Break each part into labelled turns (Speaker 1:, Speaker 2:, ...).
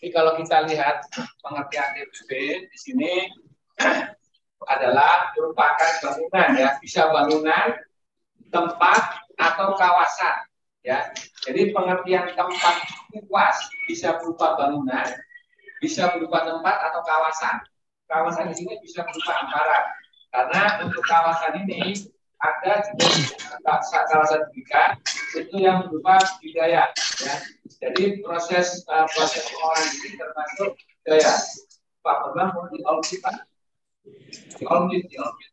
Speaker 1: Jadi kalau kita lihat pengertian DPB di sini adalah merupakan bangunan ya, bisa bangunan, tempat atau kawasan ya. Jadi pengertian tempat luas bisa berupa bangunan, bisa berupa tempat atau kawasan. Kawasan di sini bisa berupa amparan. Karena untuk kawasan ini ada kawasan pendidikan itu yang berupa budaya ya. Jadi proses uh, proses pengolahan ini termasuk budaya. Pak Bambang mau di audit Pak? Di audit, di audit.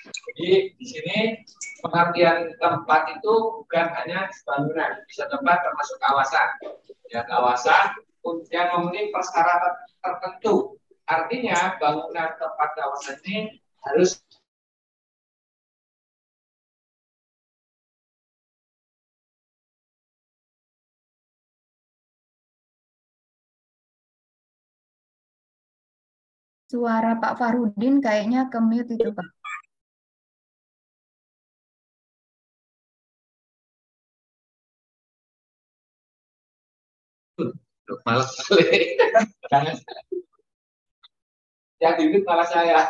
Speaker 1: Jadi di sini pengertian tempat itu bukan hanya bangunan, bisa tempat termasuk kawasan. Ya, kawasan yang memenuhi persyaratan tertentu. Artinya bangunan tempat kawasan ini harus
Speaker 2: Suara Pak Farudin kayaknya ke mute itu Pak.
Speaker 1: Malas sekali. Yang di malah saya.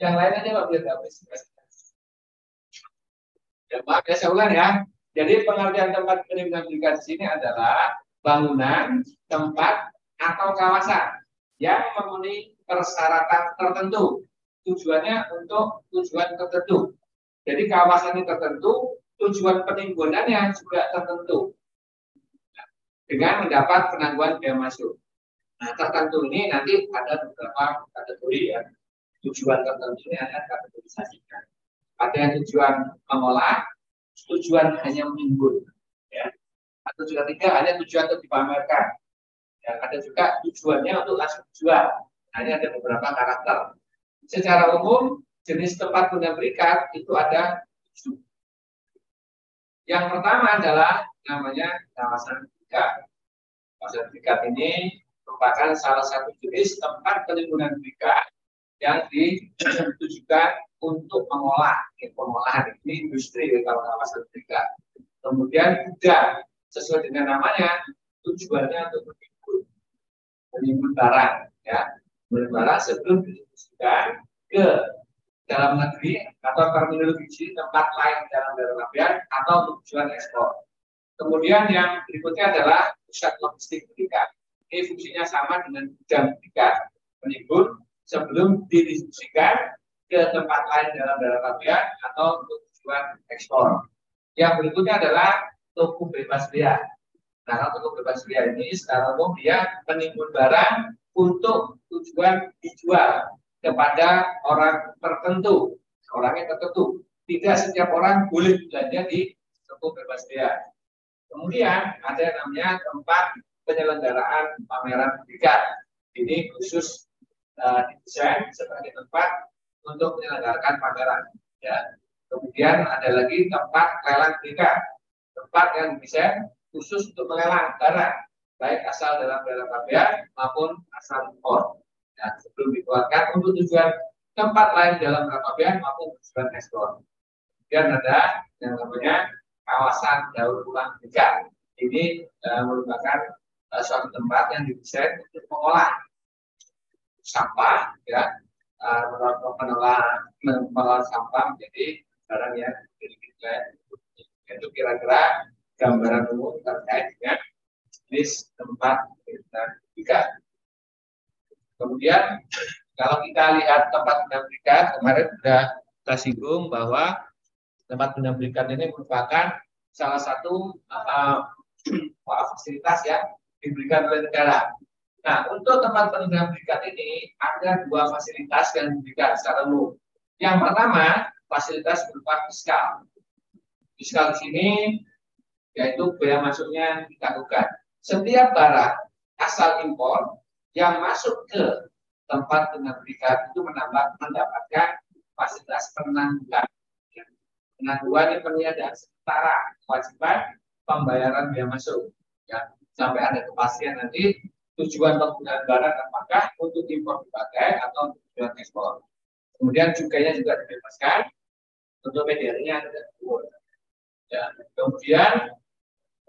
Speaker 1: Yang lain aja Pak biar habis. Ya, maaf ya saya ulang ya. Jadi pengertian tempat pendidikan di sini adalah bangunan, tempat, atau kawasan yang memenuhi persyaratan tertentu. Tujuannya untuk tujuan tertentu. Jadi kawasan ini tertentu, tujuan penimbunan juga tertentu. Dengan mendapat penangguhan biaya masuk. Nah, tertentu ini nanti ada beberapa kategori ya. Tujuan tertentu ini ada kategorisasikan. Ada yang tujuan mengolah, tujuan hanya menimbun, ya. Atau juga tiga hanya tujuan untuk dipamerkan. Ya, ada juga tujuannya untuk langsung jual. Nah, ini ada beberapa karakter. Secara umum, jenis tempat punya berikat itu ada tujuh. Yang pertama adalah namanya kawasan berikat. Kawasan berikat ini merupakan salah satu jenis tempat penimbunan berikat yang ditujukan untuk mengolah ya, pengolahan ini industri ya, kalau kawasan berikat. Kemudian juga sesuai dengan namanya tujuannya untuk menimbun menimbun barang ya menimbun barang sebelum didistribusikan ke dalam negeri atau terminologi tempat lain dalam daerah atau tujuan ekspor. Kemudian yang berikutnya adalah pusat logistik berikat ini fungsinya sama dengan gudang ikan menimbun sebelum didistribusikan ke tempat lain dalam daerah pabean atau untuk tujuan ekspor. Yang berikutnya adalah toko bebas liar. Nah, toko bebas liar ini secara umum dia menimbun barang untuk tujuan dijual kepada orang tertentu, orang yang tertentu. Tidak setiap orang boleh belanja di toko bebas liar. Kemudian ada yang namanya tempat penyelenggaraan pameran berikat. Ini khusus uh, sebagai tempat untuk menyelenggarakan pameran. Ya. Kemudian ada lagi tempat lelang berikat, tempat yang didesain khusus untuk melelang barang, baik asal dalam daerah pabean maupun asal impor. Ya, sebelum dikeluarkan untuk tujuan tempat lain dalam pabean maupun tujuan ekspor. Kemudian ada yang namanya kawasan daur ulang berikat. Ini uh, merupakan uh, suatu tempat yang didesain untuk mengolah sampah ya. Uh, mengolah mengolah sampah menjadi barang yang recycled itu kira-kira gambaran umum terkait dengan jenis tempat juga. Kemudian kalau kita lihat tempat pendampingan kemarin sudah kita singgung bahwa tempat pendampingan ini merupakan salah satu uh, fasilitas ya diberikan oleh negara. Nah, untuk tempat pendidikan berikat ini ada dua fasilitas yang diberikan secara umum. Yang pertama, fasilitas berupa fiskal. Fiskal di sini yaitu biaya masuknya ditangguhkan. Setiap barang asal impor yang masuk ke tempat pendidikan itu menambah mendapatkan fasilitas penangguhan. Penangguhan ini peniadaan sementara kewajiban pembayaran biaya masuk. Ya, sampai ada kepastian nanti tujuan penggunaan barang apakah untuk impor dipakai atau untuk tujuan ekspor. Kemudian cukainya juga dibebaskan untuk medianya tidak turun. Ya, kemudian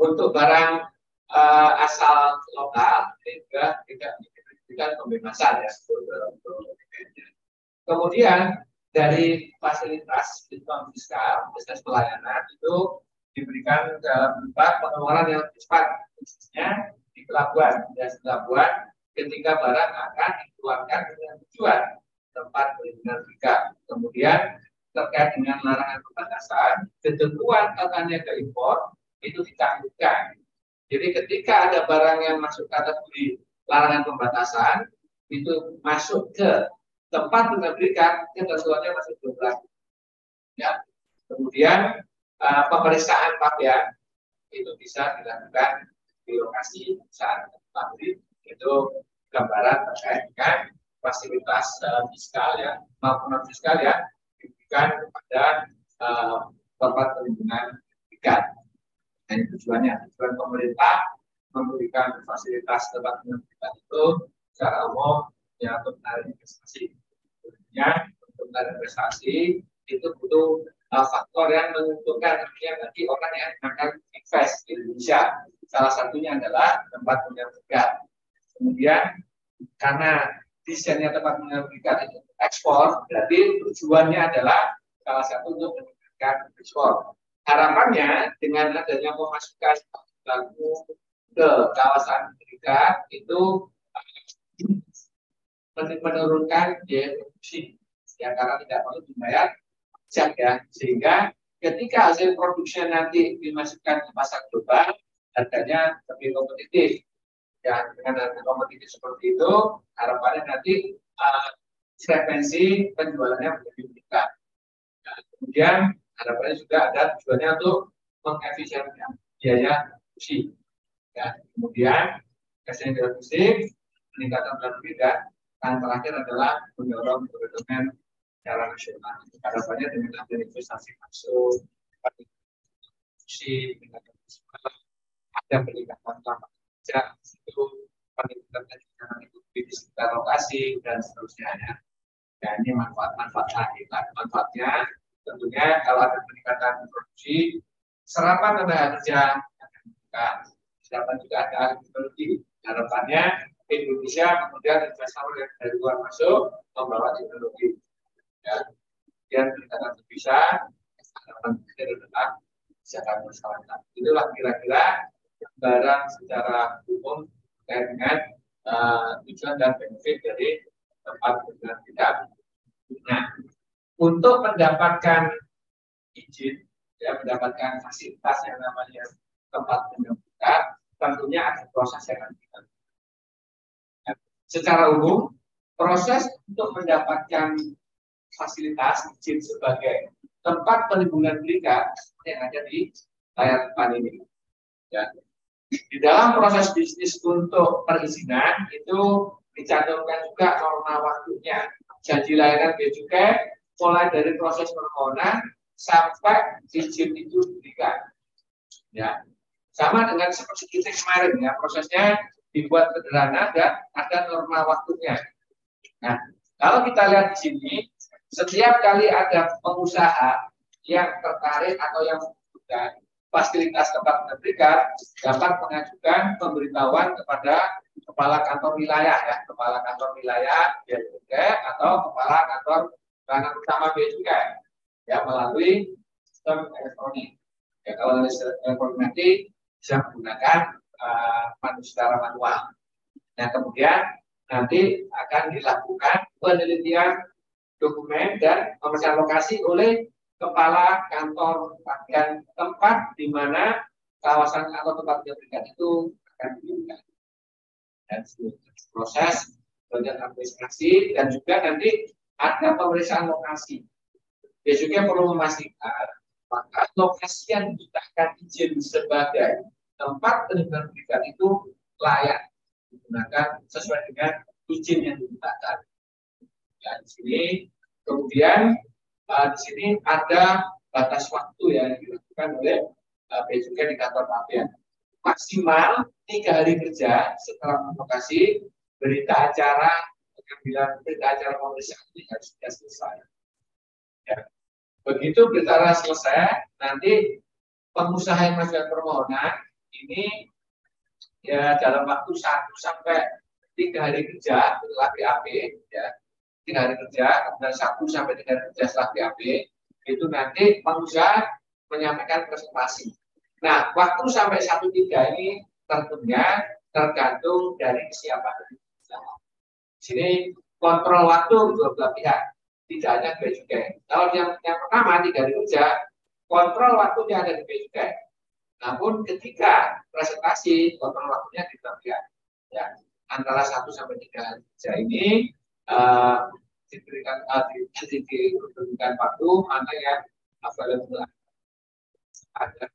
Speaker 1: Untuk barang uh, asal lokal ini juga tidak diberikan pembebasan ya. Kemudian dari fasilitas diskon fiskal, bisnis pelayanan itu diberikan dalam berupa pengeluaran yang cepat, khususnya di pelabuhan. Dan di pelabuhan ketika barang akan dikeluarkan dengan tujuan tempat perlindungan tiga. Kemudian terkait dengan larangan pembatasan, ketentuan tata niaga impor itu ditangguhkan. Jadi ketika ada barang yang masuk kategori larangan pembatasan, itu masuk ke tempat pengembalian ketentuannya masih berlaku. Ya. Kemudian uh, pemeriksaan pakaian itu bisa dilakukan di lokasi saat pabrik itu gambaran terkait dengan fasilitas uh, fiskal ya maupun non fiskal ya diberikan kepada uh, tempat perlindungan ikan. Dan tujuannya tujuan pemerintah memberikan fasilitas tempat perlindungan itu secara umum ya untuk menarik investasi. Tentunya untuk menarik investasi itu butuh uh, faktor yang menentukan artinya bagi orang yang akan invest di Indonesia. Salah satunya adalah tempat penyerbukan. Kemudian karena desainnya tempat penyerbukan itu ekspor, berarti tujuannya adalah salah satu untuk meningkatkan ekspor. Harapannya dengan adanya pemasukan baku ke kawasan Amerika itu menurunkan biaya produksi ya karena tidak perlu dibayar pajak ya. Sehingga ketika hasil produksinya nanti dimasukkan ke pasar global harganya lebih kompetitif. Ya dengan harga kompetitif seperti itu harapannya nanti uh, frekuensi penjualannya menjadi meningkat. Nah, kemudian harapannya juga ada tujuannya untuk mengefisienkan biaya produksi. Ya kemudian kesehatan fisik peningkatan berat dan yang terakhir adalah mendorong perekonomian secara nasional. Harapannya dengan adanya investasi masuk, produksi, ada peningkatan lapangan kerja, itu peningkatan ekonomi di sekitar lokasi dan seterusnya ya. Ya ini manfaat-manfaat akibat manfaatnya tentunya kalau ada peningkatan produksi, serapan tenaga kerja akan meningkat, serapan juga ada teknologi. Harapannya Indonesia kemudian investor dari luar masuk membawa teknologi ya yang kita akan bisa harapan kita adalah kesehatan masyarakat itulah kira-kira barang secara umum terkait dengan uh, tujuan dan benefit dari tempat perjalanan kita. Nah untuk mendapatkan izin ya mendapatkan fasilitas yang namanya tempat kita tentunya ada proses yang akan kita secara umum proses untuk mendapatkan fasilitas izin sebagai tempat penimbunan berikat yang ada di layar depan ini. Ya. Di dalam proses bisnis untuk perizinan itu dicantumkan juga norma waktunya. Janji layanan bea cukai mulai dari proses permohonan sampai izin itu diberikan. Ya. Sama dengan seperti kita kemarin ya, prosesnya dibuat sederhana dan ada norma waktunya. Nah, kalau kita lihat di sini, setiap kali ada pengusaha yang tertarik atau yang membutuhkan fasilitas tempat pendidikan dapat mengajukan pemberitahuan kepada kepala kantor wilayah ya, kepala kantor wilayah Cukai atau kepala kantor pelayanan utama Cukai ya melalui sistem elektronik. Ya kalau elektronik nanti bisa menggunakan uh, secara manual. Nah kemudian nanti akan dilakukan penelitian dokumen dan pemesanan lokasi oleh kepala kantor bagian tempat di mana kawasan atau tempat pendidikan itu akan didirikan. Dan proses bagian administrasi dan juga nanti ada pemeriksaan lokasi. Dia juga perlu memastikan maka lokasi yang ditetapkan izin sebagai tempat pendidikan itu layak digunakan sesuai dengan izin yang ditetapkan. Ya, di sini kemudian uh, di sini ada batas waktu yang dilakukan oleh uh, di kantor papian. Maksimal tiga hari kerja setelah lokasi berita acara pengambilan berita acara pemeriksaan ini harus sudah selesai. Ya. Begitu berita acara selesai, nanti pengusaha yang masukkan permohonan ini ya dalam waktu satu sampai tiga hari kerja setelah BAP ya tiga hari kerja kemudian satu sampai tiga hari kerja setelah BAP itu nanti pengusaha menyampaikan presentasi. Nah, waktu sampai satu tiga ini tentunya tergantung dari kesiapan Di sini kontrol waktu dua belah pihak, tidak hanya bea cukai. Kalau yang, yang pertama tiga hari kerja, kontrol waktunya ada di bea cukai. Namun ketika presentasi kontrol waktunya di pihak. Ya, antara satu sampai tiga hari kerja ini uh, diberikan uh, diberikan waktu mana yang available ada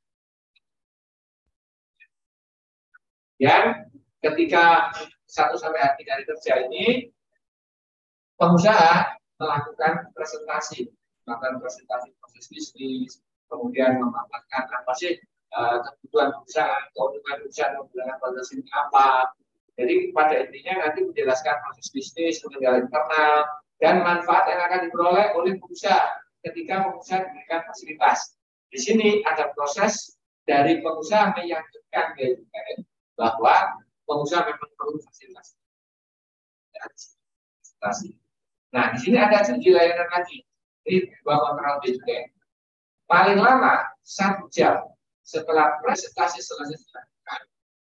Speaker 1: yang ketika satu sampai hari kerja ini pengusaha melakukan presentasi, melakukan presentasi proses bisnis, kemudian memaparkan apa sih uh, kebutuhan perusahaan, keuntungan perusahaan menggunakan proses apa. Jadi pada intinya nanti menjelaskan proses bisnis, pengendalian internal, dan manfaat yang akan diperoleh oleh pengusaha ketika pengusaha diberikan fasilitas. Di sini ada proses dari pengusaha meyakinkan bahwa pengusaha memang perlu fasilitas. Nah, di sini ada uji layanan lagi. Ini dua kontrol BUMN. Paling lama satu jam setelah presentasi selesai dilakukan,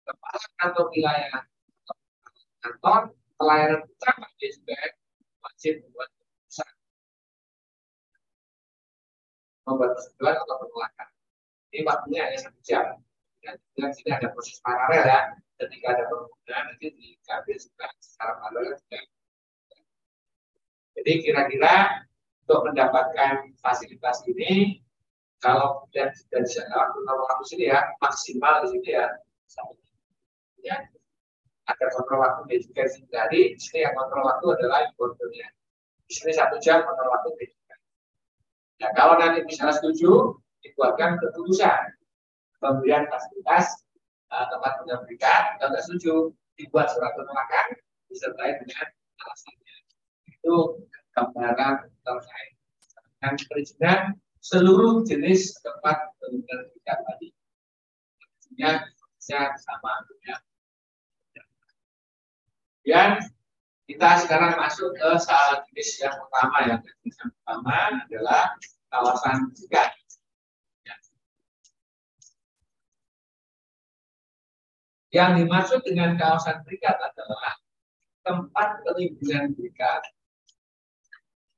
Speaker 1: kepala kantor wilayah kantor pelayanan utama BUMN wajib membuat keputusan membuat persetujuan atau penolakan. Ini waktunya hanya satu jam. Dan di sini ada proses paralel ya. Ketika ada permohonan nanti diambil secara paralel juga. Jadi kira-kira untuk mendapatkan fasilitas ini kalau dan dari waktu waktu sini ya maksimal di sini ya ya agar kontrol waktu juga dari di sini yang kontrol waktu adalah importernya. Di sini satu jam kontrol waktu juga. Nah, kalau nanti misalnya setuju, dibuatkan keputusan pemberian fasilitas uh, tempat pendidikan, kalau tidak setuju, dibuat surat penolakan disertai dengan alasannya. Itu gambaran terkait dengan perizinan seluruh jenis tempat pendidikan tadi. Artinya sama ya. Dan kita sekarang masuk ke salah jenis yang pertama ya. Jenis yang pertama adalah kawasan juga. Ya. Yang dimaksud dengan kawasan berikat adalah tempat penimbunan berikat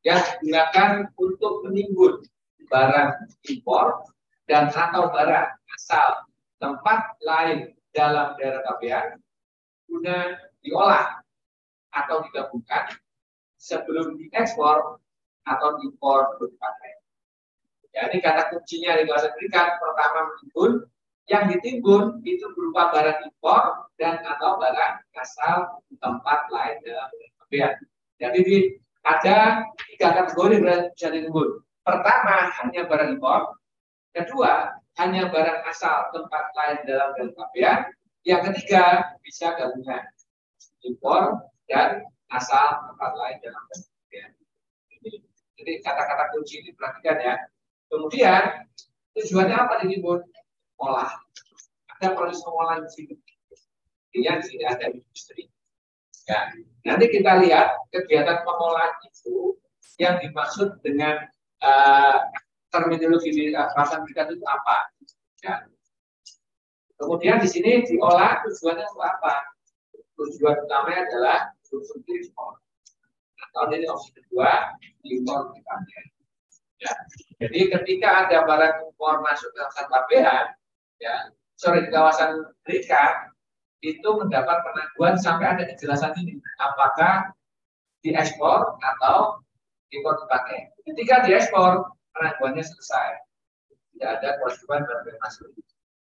Speaker 1: yang digunakan untuk menimbun barang impor dan atau barang asal tempat lain dalam daerah KPA guna diolah atau digabungkan sebelum diekspor atau diimpor berbagai. Ya, ini kata kuncinya di kawasan berikat pertama menimbun, yang ditimbun itu berupa barang impor dan atau barang asal tempat lain dalam kemudian. Jadi di, ada tiga kategori yang bisa ditimbun. Pertama hanya barang impor, kedua hanya barang asal tempat lain dalam kemudian. Yang ketiga bisa gabungan impor dan asal tempat lain dalam ya. Jadi kata-kata kunci ini perhatikan ya. Kemudian tujuannya apa ditimbun? Olah. Ada proses pengolahan di sini. Yang di sini ada industri. Ya. Nanti kita lihat kegiatan pengolahan itu yang dimaksud dengan uh, terminologi di uh, perasaan itu apa. Ya. Kemudian di sini diolah tujuannya untuk apa? Tujuan utamanya adalah konsumsi ekspor. Atau ini opsi kedua, impor dipakai. Ya. Jadi ketika ada barang impor masuk ke kawasan pabean, ya, sorry di kawasan berikat, itu mendapat penangguhan sampai ada kejelasan ini, apakah diekspor atau impor dipakai. Ketika diekspor, penangguhannya selesai. Tidak ada kewajiban barang masuk.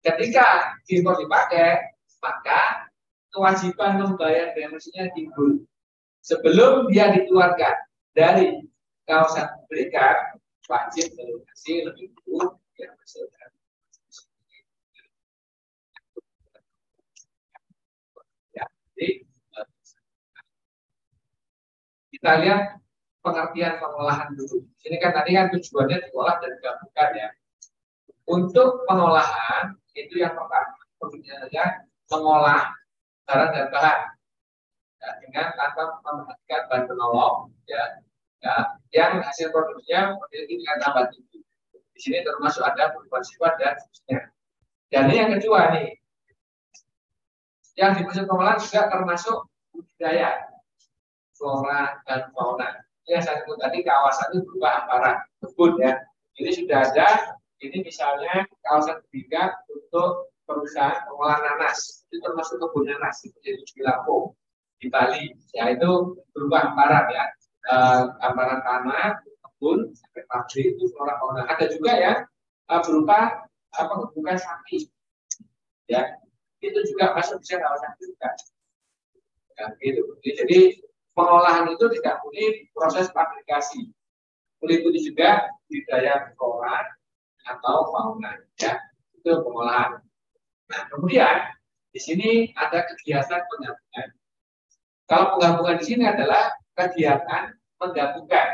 Speaker 1: Ketika impor dipakai, maka kewajiban membayar BMS-nya timbul sebelum dia dikeluarkan dari kawasan berikat wajib melunasi lebih dulu ya, jadi kita lihat pengertian pengolahan dulu. Ini kan tadi kan tujuannya diolah dan digabungkan ya. Untuk pengolahan itu yang pertama saja mengolah barang dan bahan ya, dengan tanpa memperhatikan bahan penolong ya, ya yang hasil produksinya memiliki tingkat tambah tinggi. Di sini termasuk ada perubahan sifat dan seterusnya. Dan ini yang kedua nih, yang dimaksud pengolahan juga termasuk budaya, flora dan fauna. Yang saya sebut tadi kawasan itu berupa hamparan kebun ya. Ini sudah ada. Ini misalnya kawasan ketiga untuk perusahaan pengolahan nanas. Itu termasuk kebun nanas itu jadi Lampung di Bali. Ya itu berupa hamparan ya. E, hamparan tanah, kebun, sampai pabrik itu flora fauna. Ada juga ya e, berupa apa bukan sapi. Ya, itu juga masuk bisa kawasan ketiga. Ya, gitu. Jadi pengolahan itu tidak murni proses fabrikasi. Meliputi juga budaya flora atau fauna, ya. Itu pengolahan. Nah, kemudian di sini ada kegiatan penggabungan. Kalau penggabungan di sini adalah kegiatan menggabungkan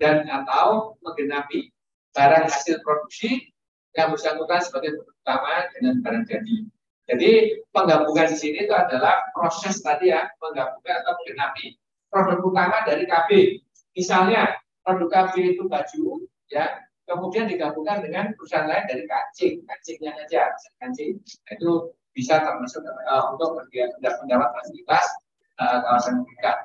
Speaker 1: dan atau menggenapi barang hasil produksi yang bersangkutan sebagai utama dengan barang jadi. Jadi penggabungan di sini itu adalah proses tadi ya menggabungkan atau menggenapi produk utama dari KB. Misalnya produk KB itu baju, ya, kemudian digabungkan dengan perusahaan lain dari kancing, kancingnya saja, kancing. Itu bisa termasuk uh, untuk mendapat fasilitas uh, kawasan berikat.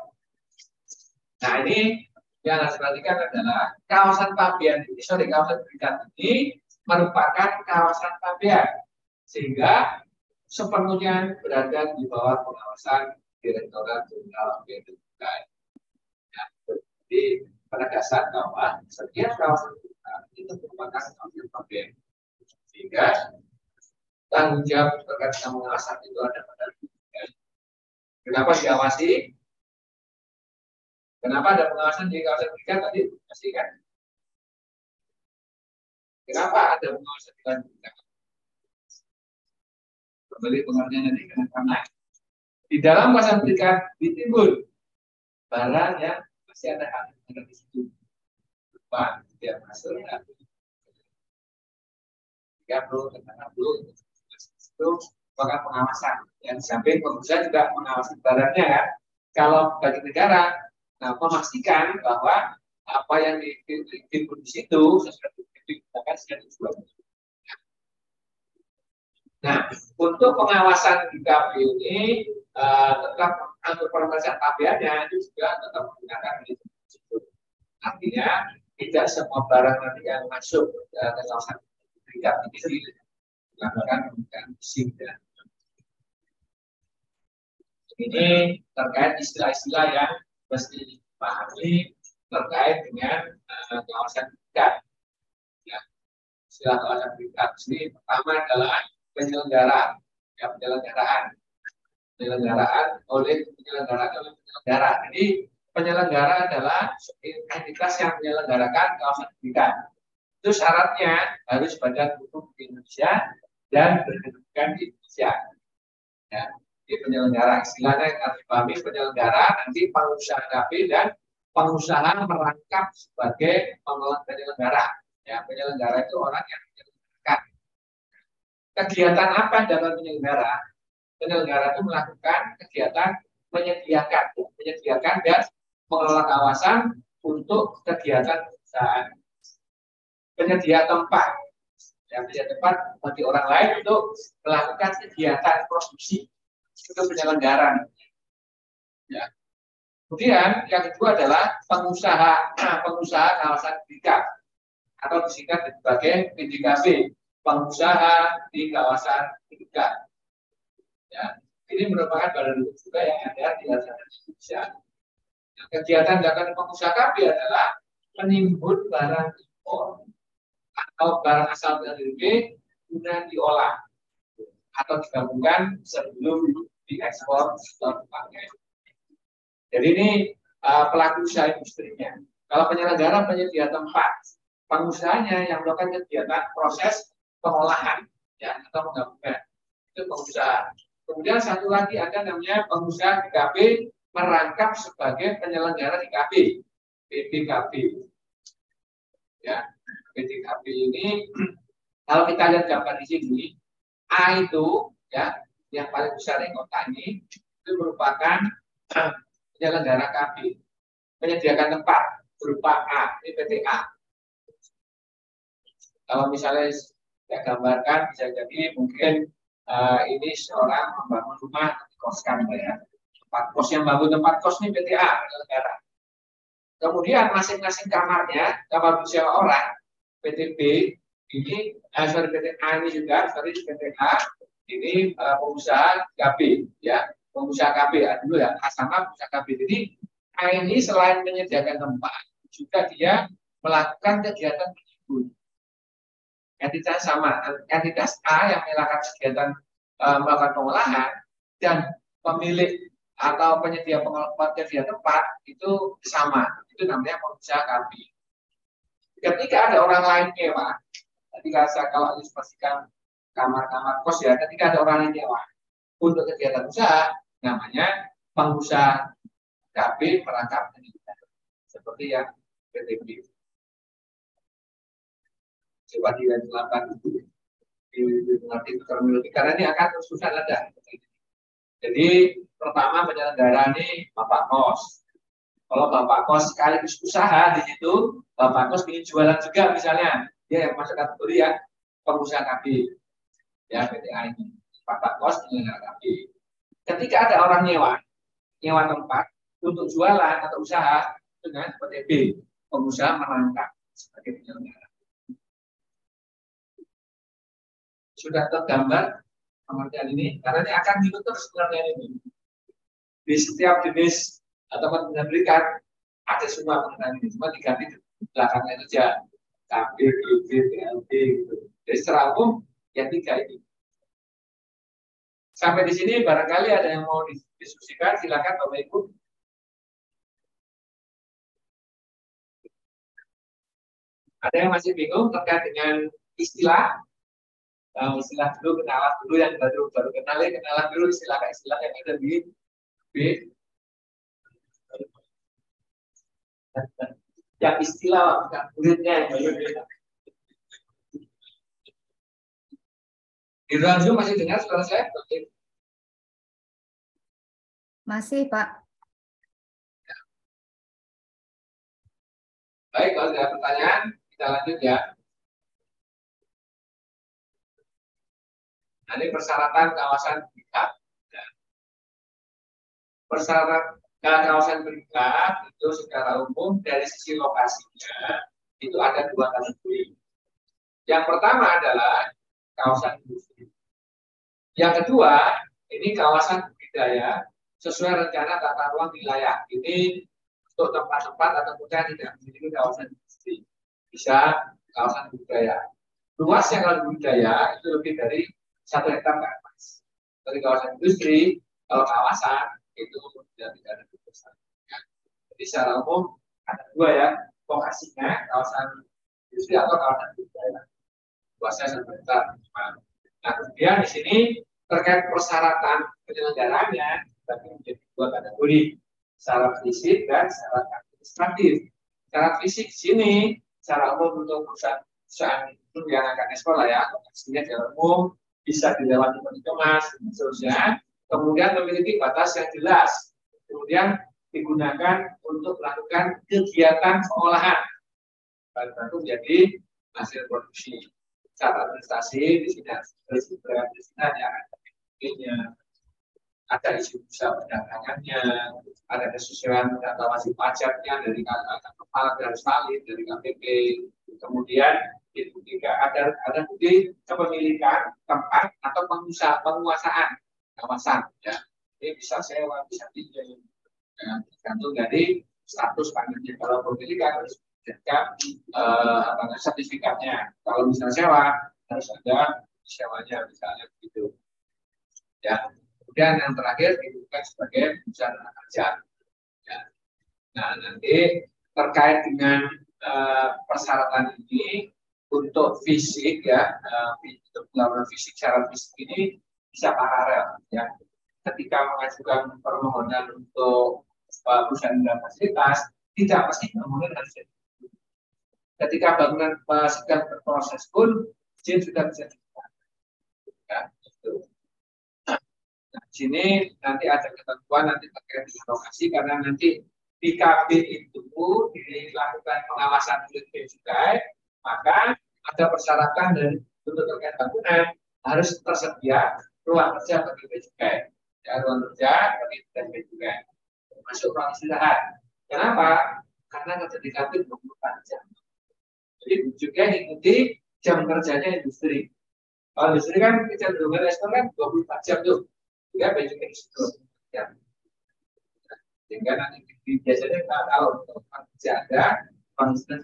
Speaker 1: Nah ini yang harus diperhatikan adalah kawasan pabean ini, sorry kawasan berikat ini merupakan kawasan pabean sehingga sepenuhnya berada di bawah pengawasan Direktorat Jenderal Bea Cukai. Ya, jadi dasar bahwa setiap kawasan itu merupakan kawasan publik. Sehingga tanggung jawab terkait dengan pengawasan itu ada pada ya. Kenapa diawasi? Kenapa ada pengawasan di kawasan kita tadi? Pasti kan? Kenapa ada pengawasan di kawasan kita? Kembali pengertian nanti karena di dalam kawasan berikan ditimbun barang yang masih ada hak ada di situ. Pak, dia masuk ya. 30 dan 60 itu maka pengawasan. Yang samping pengusaha juga mengawasi barangnya kan. Kalau bagi negara, nah memastikan bahwa apa yang ditimbun di situ sesuai digunakan sudah dijual. Nah, untuk pengawasan di KPU ini uh, tetap untuk pemeriksaan tabiatnya itu juga tetap menggunakan itu. Artinya tidak semua barang nanti yang masuk ke kawasan tingkat ini menggunakan SIM ya. Ini terkait istilah-istilah yang mesti dipahami terkait dengan uh, kawasan tingkat. Ya. Istilah kawasan tingkat ini pertama adalah penyelenggaraan, ya penyelenggaraan, penyelenggaraan oleh penyelenggaraan oleh penyelenggara. Jadi penyelenggara adalah entitas yang menyelenggarakan kawasan pendidikan. Itu syaratnya harus badan hukum di Indonesia dan berkedudukan di Indonesia. Ya, di penyelenggara istilahnya yang harus dipahami penyelenggara nanti pengusaha KP dan pengusaha merangkap sebagai penyelenggara. Ya, penyelenggara itu orang yang kegiatan apa dalam penyelenggara? Penyelenggara itu melakukan kegiatan menyediakan, menyediakan dan mengelola kawasan untuk kegiatan perusahaan. Penyedia tempat, yang penyedia tempat bagi orang lain untuk melakukan kegiatan produksi itu penyelenggara. Ya. Kemudian yang kedua adalah pengusaha pengusaha kawasan pendidikan atau disingkat sebagai PDKB pengusaha di kawasan pendidikan. Ya, ini merupakan badan juga yang ada di Indonesia. Kegiatan dilakukan pengusaha KB adalah menimbun barang impor atau barang asal dari B guna diolah atau digabungkan sebelum diekspor atau dipakai. Jadi ini uh, pelaku usaha industrinya. Kalau penyelenggara penyedia tempat, pengusahanya yang melakukan kegiatan proses pengolahan ya atau penggabungan itu pengusaha. Kemudian satu lagi ada namanya pengusaha DKP merangkap sebagai penyelenggara DKP, PDKP. Ya, PDKP ini kalau kita lihat gambar di sini, A itu ya yang paling besar di kota ini itu merupakan penyelenggara KB menyediakan tempat berupa A, ini PT A. Kalau misalnya saya gambarkan bisa jadi mungkin uh, ini seorang membangun rumah koskan ya. Tempat kos yang bangun tempat kos ini PT A negara. Kemudian masing-masing kamarnya kamar bersama orang PT B ini uh, sorry PT A ini juga sorry PT A ini uh, pengusaha KB ya pengusaha KB ya dulu ya sama pengusaha KB jadi A ini selain menyediakan tempat juga dia melakukan kegiatan penghibur entitas sama entitas A yang melakukan kegiatan uh, melakukan pengolahan dan pemilik atau penyedia penyedia tempat itu sama. Itu namanya pengusaha KB ketika ada orang lain nyewa ketika saya kalau ilustrasikan kamar-kamar kos ya ketika ada orang lain nyewa untuk kegiatan usaha namanya pengusaha KB perangkap seperti yang PTB coba selatan itu di mengerti terminologi karena ini akan terus susah ada jadi pertama penyelenggara ini bapak kos. Kalau bapak kos sekaligus usaha di situ bapak kos ingin jualan juga misalnya. Dia yang masuk kategori ya pengusaha KB ya PTA ini. Bapak kos penyelenggara KB ketika ada orang nyewa nyewa tempat untuk jualan atau usaha dengan PTB pengusaha merangkap sebagai penyelenggara. Sudah tergambar pengertian ini karena ini akan hidup terus pengertian ini di setiap jenis atau berikan ada semua pengertian ini cuma diganti belakangnya saja KB, KB, TLB gitu. Jadi secara umum yang tiga ini. Sampai di sini barangkali ada yang mau diskusikan, silakan Bapak Ibu. Ada yang masih bingung terkait dengan istilah uh, istilah dulu kenalan dulu yang baru baru kenal ya kenalan dulu istilah istilah yang ada di B yang istilah bukan muridnya yang baru di ruang Zoom masih dengar suara saya?
Speaker 2: Masih, Pak.
Speaker 1: Baik, kalau ada pertanyaan, kita lanjut ya. Nah, ini persyaratan kawasan berikat. Ya. Persyaratan kawasan berikat itu secara umum dari sisi lokasinya itu ada dua kategori. Yang pertama adalah kawasan industri. Yang kedua, ini kawasan budidaya sesuai rencana tata ruang wilayah. Ini untuk tempat-tempat atau kota tidak memiliki kawasan industri. Bisa kawasan budidaya. Luasnya kalau budidaya itu lebih dari satu hektar ke atas. Dari kawasan industri, kalau kawasan itu tidak tidak ada besar. Jadi secara umum ada dua ya, lokasinya kawasan industri atau kawasan budaya. Luasnya satu hektar. Nah kemudian di sini terkait persyaratan penyelenggaranya tapi menjadi dua kategori syarat fisik dan syarat administratif. Syarat fisik sini secara umum untuk perusahaan perusahaan yang akan ekspor lah ya, lokasinya secara umum bisa dilewati mas dan seterusnya. Kemudian memiliki batas yang jelas. Kemudian digunakan untuk melakukan kegiatan pengolahan. Bahan baku menjadi hasil produksi. Cara administrasi di sini di sini ada ada isu usaha perdagangannya, ada kesesuaian data wajib pajaknya dari kepala dan salin dari KPP, kemudian itu juga ada ada bukti kepemilikan tempat atau pengusaha penguasaan kawasan ya. Ini bisa sewa bisa pinjam. Ya, tergantung dari status panennya kalau pemilikan harus menjadikan eh, apa sertifikatnya. Kalau misalnya sewa harus ada sewanya misalnya begitu. Ya kemudian yang terakhir dibutuhkan sebagai perusahaan kerja ya. nah nanti terkait dengan uh, persyaratan ini untuk fisik ya uh, untuk melakukan fisik syarat fisik ini bisa paralel ya. Ketika mengajukan permohonan untuk uh, perusahaan dan fasilitas tidak pasti bangunan harus ketika bangunan sedang berproses pun izin sudah bisa dibuka ya, itu. Nah, di sini nanti ada ketentuan nanti terkait dengan lokasi karena nanti di KB itu dilakukan pengawasan oleh cukai, maka ada persyaratan dari untuk terkait bangunan harus tersedia ruang kerja bagi cukai, ya, ruang kerja bagi bea cukai, masuk ruang istirahat. Kenapa? Karena kerja di KB 24 jam. Jadi juga ikuti jam kerjanya industri. Kalau industri kan kecenderungan restoran kan 24 jam tuh. Ya. Ya. Sehingga nanti biasanya kalau ada konsisten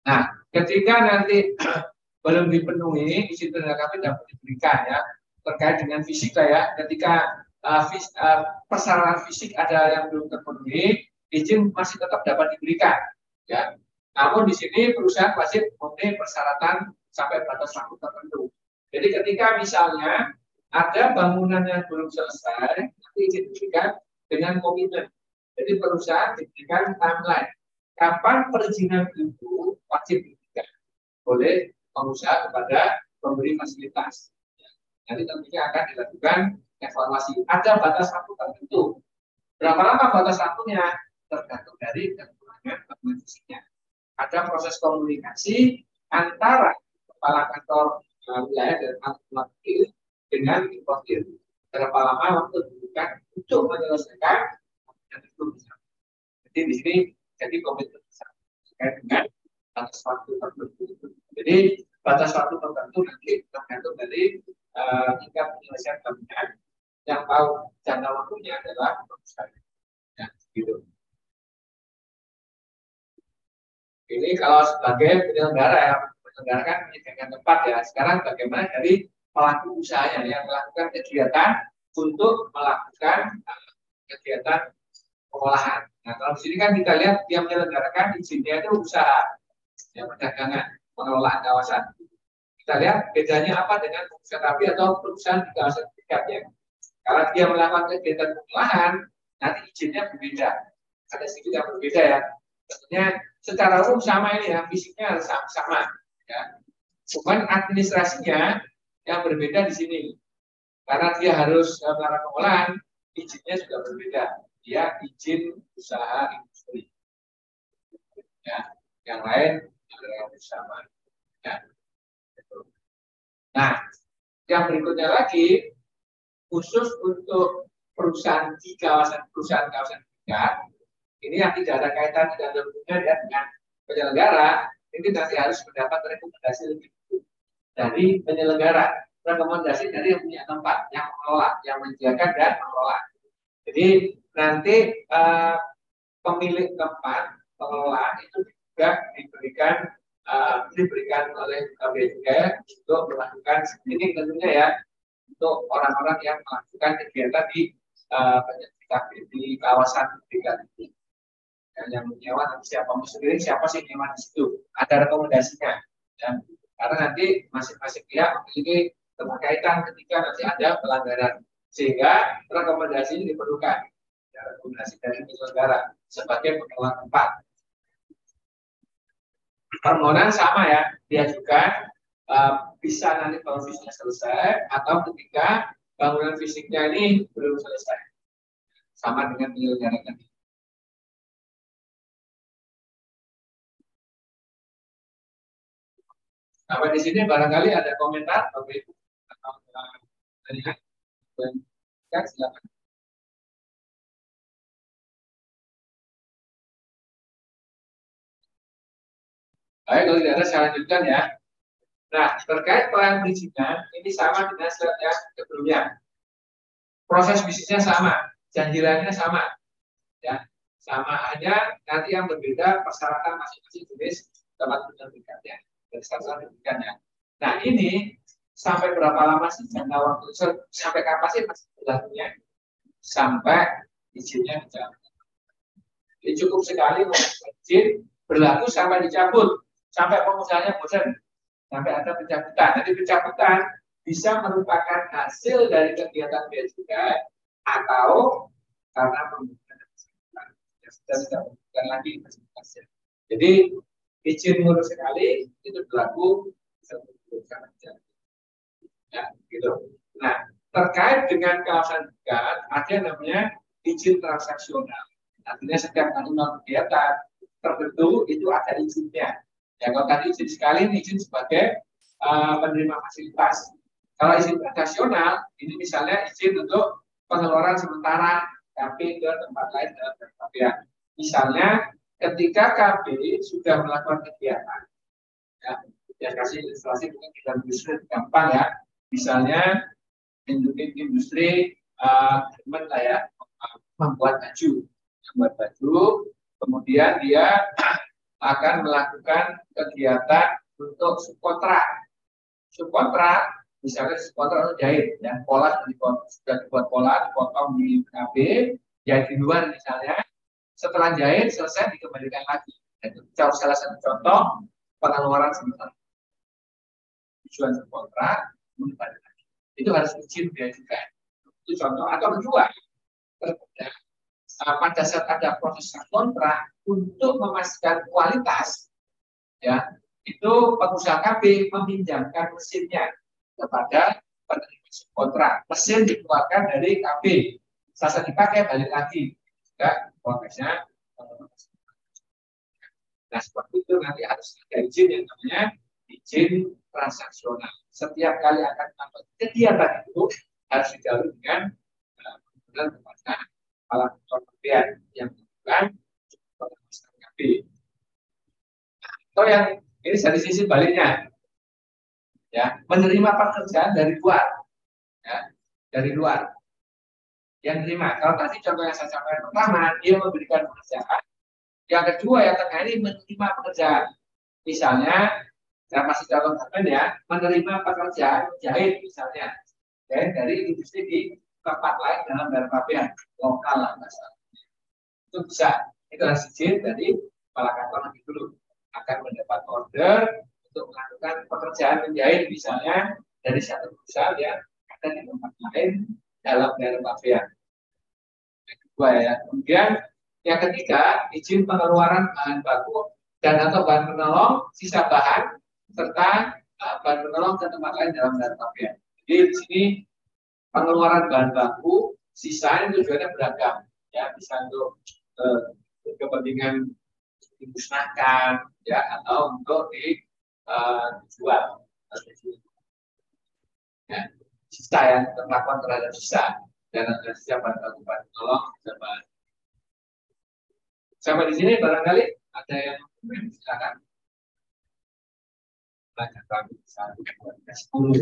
Speaker 1: Nah, ketika nanti belum dipenuhi, isi tenaga kami dapat diberikan ya terkait dengan fisik lah ya. Ketika uh, fis, uh, persyaratan fisik ada yang belum terpenuhi, izin masih tetap dapat diberikan ya. Namun di sini perusahaan wajib memenuhi persyaratan sampai batas waktu tertentu. Jadi ketika misalnya ada bangunan yang belum selesai, nanti izin diberikan dengan komitmen. Jadi perusahaan diberikan timeline. Kapan perizinan itu wajib diberikan oleh pengusaha kepada pemberi fasilitas. Nanti tentunya akan dilakukan evaluasi. Ada batas waktu tertentu. Berapa lama batas waktunya? Tergantung dari kekurangan fisiknya. Ada proses komunikasi antara kepala kantor uh, wilayah dan kantor dengan importir. Berapa lama waktu dibutuhkan untuk menyelesaikan dan itu bisa. Jadi di sini jadi komitmen besar terkait dengan batas waktu tertentu. Jadi batas waktu tertentu nanti tergantung dari uh, tingkat penyelesaian bangunan yang tahu jangka waktunya adalah perusahaan. Ya, gitu. Ini kalau sebagai penyelenggara yang menyelenggarakan menyediakan tempat ya. Sekarang bagaimana dari pelaku usahanya yang melakukan kegiatan untuk melakukan uh, kegiatan pengolahan. Nah, kalau di sini kan kita lihat dia menyelenggarakan izinnya itu usaha yang perdagangan, pengelolaan kawasan. Kita lihat bedanya apa dengan perusahaan api atau perusahaan di kawasan dekatnya. Kalau dia melakukan kegiatan pengolahan, nanti izinnya berbeda. Ada sedikit yang berbeda ya. Tentunya secara umum sama ini ya, fisiknya sama ya. Cuman administrasinya yang berbeda di sini. Karena dia harus eh, melakukan pengolahan, izinnya juga berbeda. Dia izin usaha industri. Ya, yang lain adalah bersama. Ya. Nah, yang berikutnya lagi khusus untuk perusahaan di kawasan perusahaan kawasan dekat ini yang tidak ada kaitan tidak ada ya dengan penyelenggara ini nanti harus mendapat rekomendasi lebih dari penyelenggara, rekomendasi dari yang punya tempat, yang mengelola, yang menyediakan dan mengelola. Jadi nanti uh, pemilik tempat pengelolaan itu juga diberikan uh, diberikan oleh KBK untuk melakukan screening tentunya ya untuk orang-orang yang melakukan kegiatan di uh, di kawasan pendidikan ini. Dan yang menyewa siapa sendiri siapa sih yang di situ ada rekomendasinya dan karena nanti masing-masing pihak memiliki keterkaitan ketika nanti ada pelanggaran. Sehingga rekomendasi ini diperlukan. Ya, rekomendasi dari penyelenggara sebagai pengelola tempat. Permohonan sama ya, dia juga uh, bisa nanti kalau fisiknya selesai atau ketika bangunan fisiknya ini belum selesai. Sama dengan penyelenggara Sampai di sini barangkali ada komentar Bapak Ibu atau dari ya, silakan. Baik, kalau tidak ada saya lanjutkan ya. Nah, terkait pelayanan perizinan, ini sama dengan slide yang sebelumnya. Proses bisnisnya sama, janjilannya sama. Ya, sama hanya nanti yang berbeda persyaratan masing-masing jenis tempat penerbitkannya dari ya. Nah ini sampai berapa lama sih jangka waktu sampai kapan sih masih berlakunya? Sampai izinnya dicabut. Jadi cukup sekali izin berlaku sampai dicabut, sampai pengusahanya bosan, sampai ada pencabutan. Jadi pencabutan bisa merupakan hasil dari kegiatan biaya cukai atau karena penggunaan yang sudah tidak lagi Jadi izin ngurus sekali itu berlaku satu bulan Ya, gitu. Nah, terkait dengan kawasan dekat, ada yang namanya izin transaksional. Artinya setiap melakukan kegiatan tertentu itu ada izinnya. Ya, kalau tadi izin sekali, izin sebagai uh, penerima fasilitas. Kalau izin transaksional, ini misalnya izin untuk pengeluaran sementara KB ke tempat lain dalam ya. Misalnya ketika KB sudah melakukan kegiatan, ya, ya kasih ilustrasi mungkin kita industri gampang ya. Misalnya industri industri uh, lah ya, membuat baju, membuat baju, kemudian dia akan melakukan kegiatan untuk subkontrak. Subkontrak misalnya subkontrak untuk jahit, ya pola sudah dibuat pola, dipotong di KB, jahit di luar misalnya, setelah jahit selesai dikembalikan lagi. Itu salah satu contoh pengeluaran sementara. Tujuan subkontrak, kembali lagi. Itu harus izin dia juga. Itu contoh. Atau kedua, uh, pada saat ada proses kontrak untuk memastikan kualitas ya itu pengusaha KB meminjamkan mesinnya kepada penerima kontrak mesin dikeluarkan dari KB selesai dipakai balik lagi juga prosesnya nah seperti itu nanti harus ada izin yang namanya izin transaksional setiap kali akan melakukan kegiatan itu harus dijalani dengan uh, kepada kepala kementerian yang bukan KP. Atau yang ini dari sisi baliknya, ya menerima pekerjaan dari luar, ya dari luar. Yang terima, kalau tadi contoh yang saya sampaikan pertama, dia memberikan pekerjaan. Yang kedua yang ini menerima pekerjaan. Misalnya, saya masih contoh ya, menerima pekerjaan jahit misalnya, jahit dari industri di tempat lain dalam daerah lokal lah itu bisa. Itu harus izin dari kepala kantor nanti dulu. Akan mendapat order untuk melakukan pekerjaan menjahit misalnya dari satu perusahaan yang ada di tempat lain dalam daerah pabean kedua ya. Kemudian yang ketiga izin pengeluaran bahan baku dan atau bahan penolong sisa bahan serta uh, bahan penolong ke tempat lain dalam daerah pabean jadi di sini pengeluaran bahan baku sisanya tujuannya beragam. Ya bisa untuk eh, kepentingan dimusnahkan ya atau untuk eh, dijual. Ya, sisa ya terlakukan terhadap sisa. Dan ada baku bahan tolong sama sampai di sini barangkali ada yang silakan. Banyak kami satu sepuluh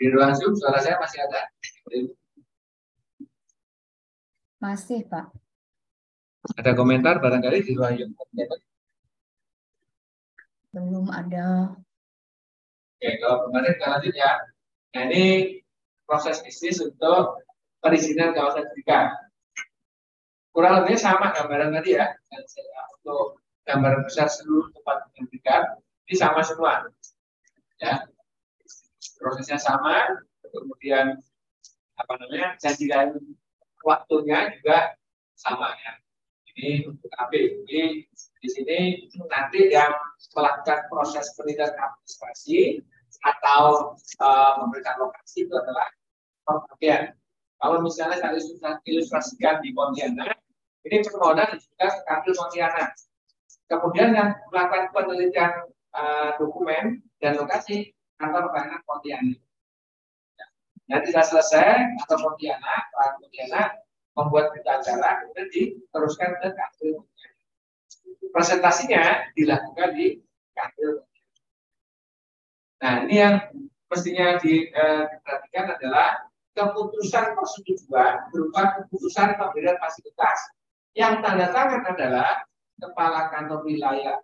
Speaker 1: Di ruang Zoom suara saya masih ada?
Speaker 2: Masih, Pak.
Speaker 1: Ada komentar barangkali di ruang?
Speaker 2: Belum ada.
Speaker 1: Oke, kalau kemarin kita lanjut ya. Nah, ini proses bisnis untuk perizinan kawasan pendidikan. Kurang lebihnya sama gambaran tadi ya. Untuk gambaran besar seluruh tempat pendidikan, ini sama semua. Ya, prosesnya sama, kemudian apa namanya janji lain waktunya juga sama ya. Ini untuk AB. Ini di sini nanti yang melakukan proses penelitian administrasi atau uh, memberikan lokasi itu adalah pembagian. Kalau misalnya saya ilustrasikan di Pontianak, ini permohonan juga kartu Pontianak. Kemudian yang melakukan penelitian uh, dokumen dan lokasi kantor pelayanan Pontianak. Nanti sudah selesai atau Pontianak, Pak Pontianak membuat berita acara, kemudian diteruskan ke kantor Presentasinya dilakukan di kantor Nah, ini yang mestinya di, eh, diperhatikan adalah keputusan persetujuan berupa keputusan pemberian fasilitas. Yang tanda tangan adalah kepala kantor wilayah,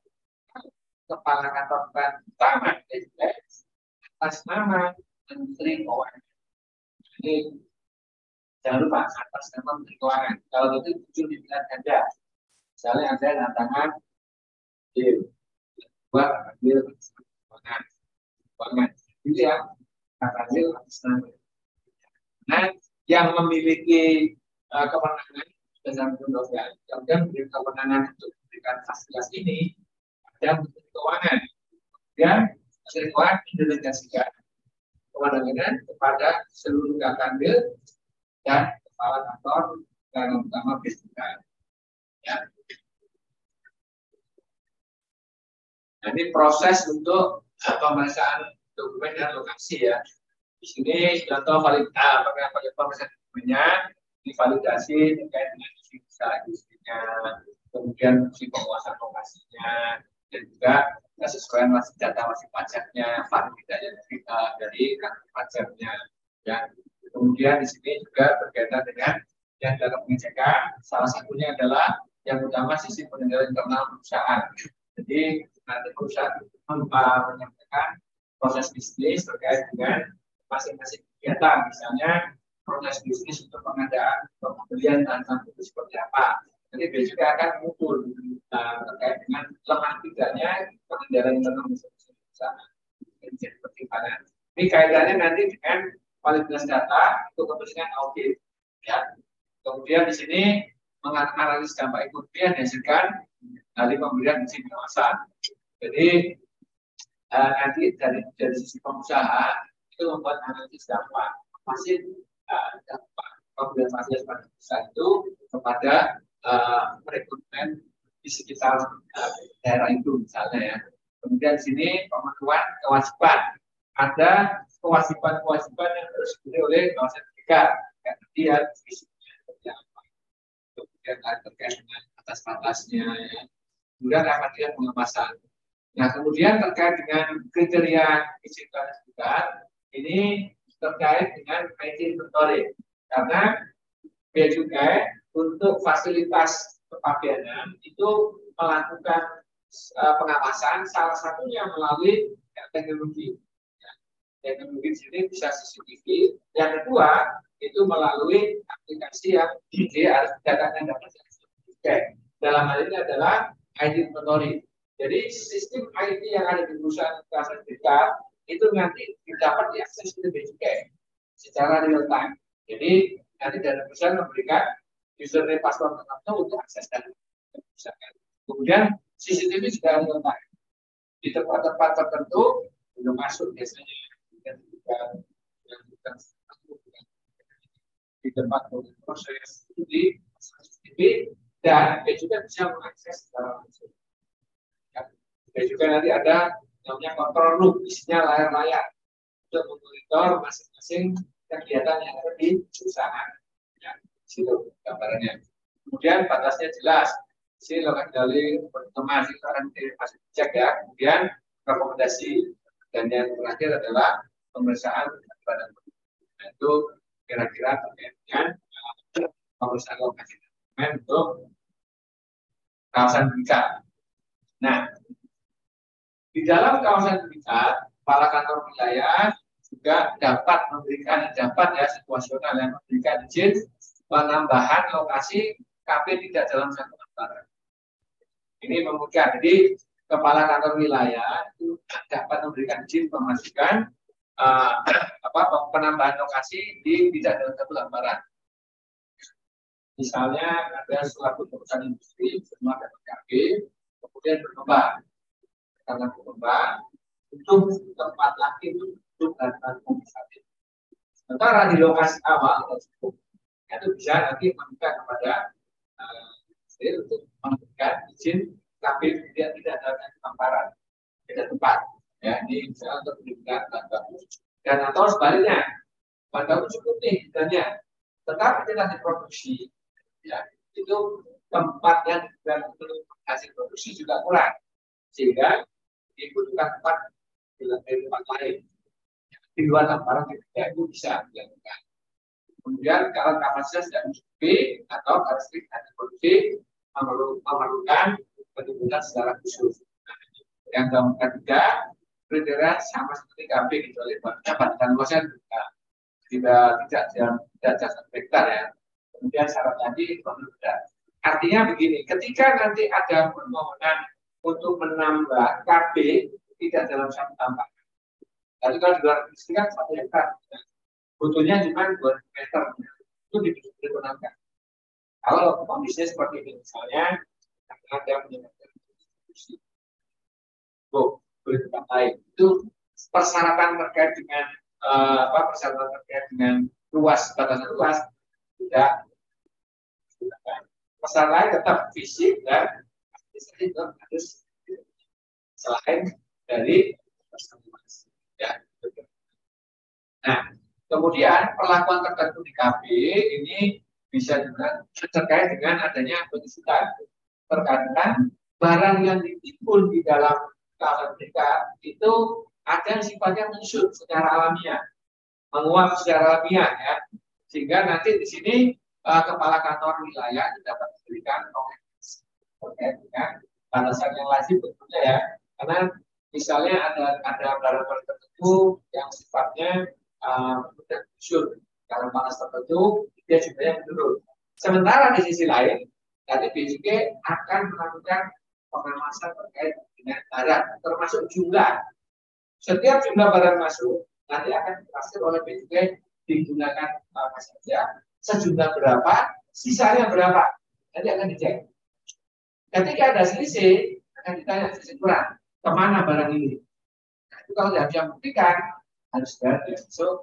Speaker 1: kepala kantor utama, atas nama Menteri Keuangan. Jadi jangan lupa atas nama Menteri Keuangan. Kalau itu muncul di pilihan ganda. Misalnya ada yang tangan di buat ambil keuangan. Keuangan. Itu ya kata atas nama. Nah, yang memiliki uh, kewenangan dengan undang kemudian memberi kewenangan untuk memberikan fasilitas ini ada Menteri Keuangan. Dan Menteri Keuangan mendelegasikan kewenangan kepada seluruh kakande dan kepala kantor dan utama bisnis. Ya. Ini proses untuk pemeriksaan dokumen dan lokasi ya. Di sini contoh valid ah, pemeriksaan dokumennya divalidasi terkait dengan isi usaha kemudian si penguasaan lokasinya, dan juga kesesuaian masih data masih pajaknya, validasi dari kantor pajaknya. Ya. Kemudian di sini juga berkaitan dengan yang dalam pengecekan, salah satunya adalah yang utama sisi pengendalian internal perusahaan. Jadi nanti perusahaan menyampaikan proses bisnis terkait dengan masing-masing kegiatan, misalnya proses bisnis untuk pengadaan pembelian tanah itu seperti apa. Dia juga akan mengukur uh, terkait dengan lemah tidaknya pengendalian internal perusahaan. Jadi pertimbangan. Ini kaitannya nanti dengan kualitas data untuk kepentingan audit. Ya. Kemudian di sini menganalisis dampak ekonomi yang dihasilkan dari pemberian izin kawasan. Jadi uh, nanti dari dari sisi pengusaha itu membuat analisis dampak masih uh, dampak pemberian fasilitas pada perusahaan itu kepada uh, di sekitar uh, daerah itu misalnya ya. Kemudian di sini pemenuhan kewajiban ada kewajiban-kewajiban yang harus diberi oleh kawasan tiga karena dia fisiknya seperti apa. Kemudian terkait dengan atas-atasnya ya. kemudian akan dia pengawasan. Nah kemudian terkait dengan kriteria izin juga ini terkait dengan IT inventory. Karena cukai untuk fasilitas kepabianan itu melakukan uh, pengawasan salah satunya melalui teknologi teknologi di sini bisa CCTV. Yang kedua itu melalui aplikasi yang harus datanya dapat Oke. Dalam hal ini adalah ID inventory. Jadi sistem IT yang ada di perusahaan sertifikat itu nanti dapat diakses ke BCK secara real time. Jadi nanti dari perusahaan memberikan username password tertentu untuk akses data Kemudian CCTV juga time. Di tempat-tempat tertentu belum masuk biasanya dan juga dilanjutkan di tempat proses studi CCTV dan juga bisa mengakses secara langsung. Ya. Dan juga nanti ada namanya control room, isinya layar-layar untuk memonitor masing-masing kegiatan yang ada di perusahaan. Ya, situ gambarannya. Kemudian batasnya jelas. Sini lokasi dari pertemuan sekarang masih cek ya. Kemudian rekomendasi dan yang terakhir adalah pemeriksaan badan nah, itu kira-kira terkait pemeriksaan lokasi dokumen untuk kawasan berikat. Nah, di dalam kawasan berikat, para kantor wilayah juga dapat memberikan dapat ya situasional yang memberikan izin penambahan lokasi KP tidak dalam satu lembaran. Ini memudahkan. Jadi kepala kantor wilayah itu dapat memberikan izin memastikan uh, apa penambahan lokasi di tidak dalam satu lembaran. Misalnya ada suatu perusahaan industri semua ada PKB, kemudian berkembang karena berkembang untuk tempat lagi untuk dan administratif. Sementara di lokasi awal itu bisa nanti meminta kepada uh, untuk memberikan izin tapi tidak tidak ada lemparan tidak tepat. Ya ini misalnya untuk pendidikan bahan baku dan atau sebaliknya bahan cukup nih dannya tetapi tidak diproduksi ya itu tempat yang dan hasil produksi juga kurang. Sehingga juga tempat di tempat lain di luar lemparan tidak itu bisa dilakukan kemudian kalau kapasitas tidak mencukupi atau karakteristik produksi memerlukan pendidikan secara khusus. Yang ketiga, kriteria sama seperti KB kecuali dan luasnya tidak tidak tidak jasa hektar ya. Kemudian syarat tadi berbeda. Artinya begini, ketika nanti ada permohonan untuk menambah KB tidak dalam satu tambah. Tapi kalau di luar negeri kan satu hektar, butuhnya cuma dua meter itu dipergunakan. Kalau kondisinya seperti ini, misalnya ada menyebabkan Bu, boleh tempat lain. Itu persyaratan terkait dengan uh, apa persyaratan terkait dengan luas batasan luas tidak persyaratan lain tetap fisik dan itu harus selain dari ya. Nah, kemudian perlakuan tertentu di KB ini bisa juga terkait dengan adanya penyusutan. Terkadang barang yang ditimbun di dalam kawasan mereka itu ada yang sifatnya menyusut secara alamiah, menguap secara alamiah ya, sehingga nanti di sini uh, kepala kantor wilayah dapat memberikan komentar terkait dengan batasan yang lazim tentunya ya, karena misalnya ada ada barang-barang tertentu yang sifatnya uh, mudah menyusut karena panas tertentu dia jumlahnya menurun. Sementara di sisi lain, nanti BJK akan melakukan pengawasan terkait dengan barang, termasuk jumlah setiap jumlah barang masuk nanti akan dipastikan oleh PJK digunakan apa saja, sejumlah berapa, sisanya berapa. Nanti akan dicek. Ketika ada selisih, akan ditanya selisih kurang, ke mana barang ini. Nah, itu kalau tidak bisa membuktikan, harus bayar so,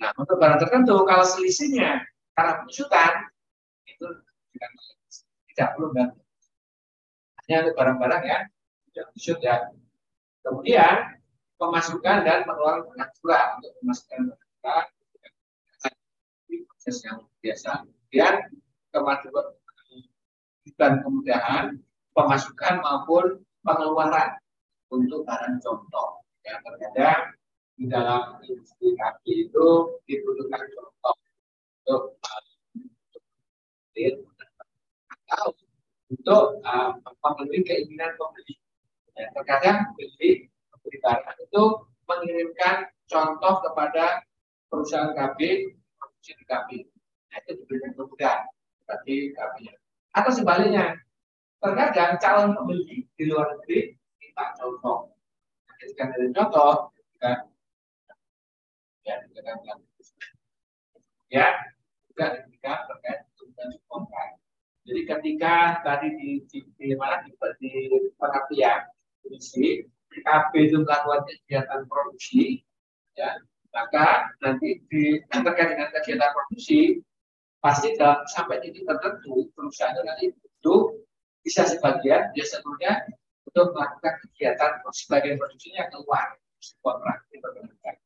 Speaker 1: Nah, untuk barang tertentu, kalau selisihnya karena penyusutan, itu tidak perlu ganti. Hanya untuk barang-barang ya, yang penyusut ya, Kemudian pemasukan dan pengeluaran pengaturan untuk pemasukan pengaturan proses yang biasa. Kemudian kemajuan dan kemudahan pemasukan maupun pengeluaran untuk barang contoh. Yang terkadang di dalam industri kaki itu dibutuhkan contoh untuk atau untuk uh, memenuhi keinginan pembeli Ya, terkadang beli pembeli barang itu mengirimkan contoh kepada perusahaan KB produksi KB. Nah, itu diberikan kemudahan bagi KB. Atau sebaliknya, terkadang calon pembeli di luar negeri minta contoh. Ketika dari contoh, kan ya, kan ya, juga ketika terkait dengan kontrak. Jadi ketika tadi di, di, mana di, di pengertian produksi, PKB itu melakukan kegiatan produksi, ya, maka nanti di terkait dengan kegiatan produksi pasti dalam sampai titik tertentu perusahaan nanti itu bisa sebagian ya seluruhnya untuk melakukan kegiatan sebagian produksinya keluar kontrak diperkenankan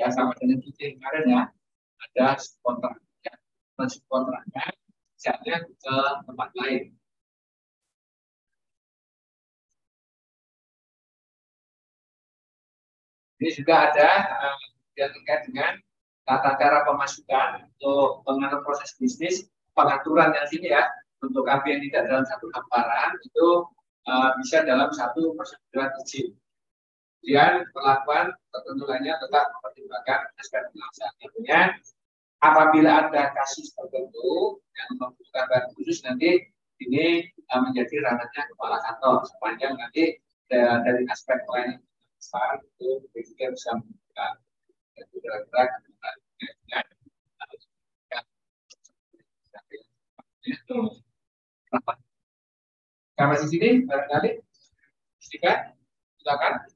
Speaker 1: ya sama dengan kita kemarin ya ada kontrak ya kontraknya misalnya ke tempat lain. Ini juga ada uh, yang terkait dengan tata cara pemasukan untuk pengatur proses bisnis, pengaturan yang sini ya, untuk AB yang tidak dalam satu hamparan itu uh, bisa dalam satu persetujuan izin. Kemudian perlakuan tertentu lainnya tetap mempertimbangkan aspek pelaksanaan. Apabila ada kasus tertentu yang membutuhkan bahan khusus nanti ini uh, menjadi ranahnya kepala kantor sepanjang nanti dari aspek lain besar itu kita bisa membuka itu kira-kira Sampai di sini barangkali, silakan.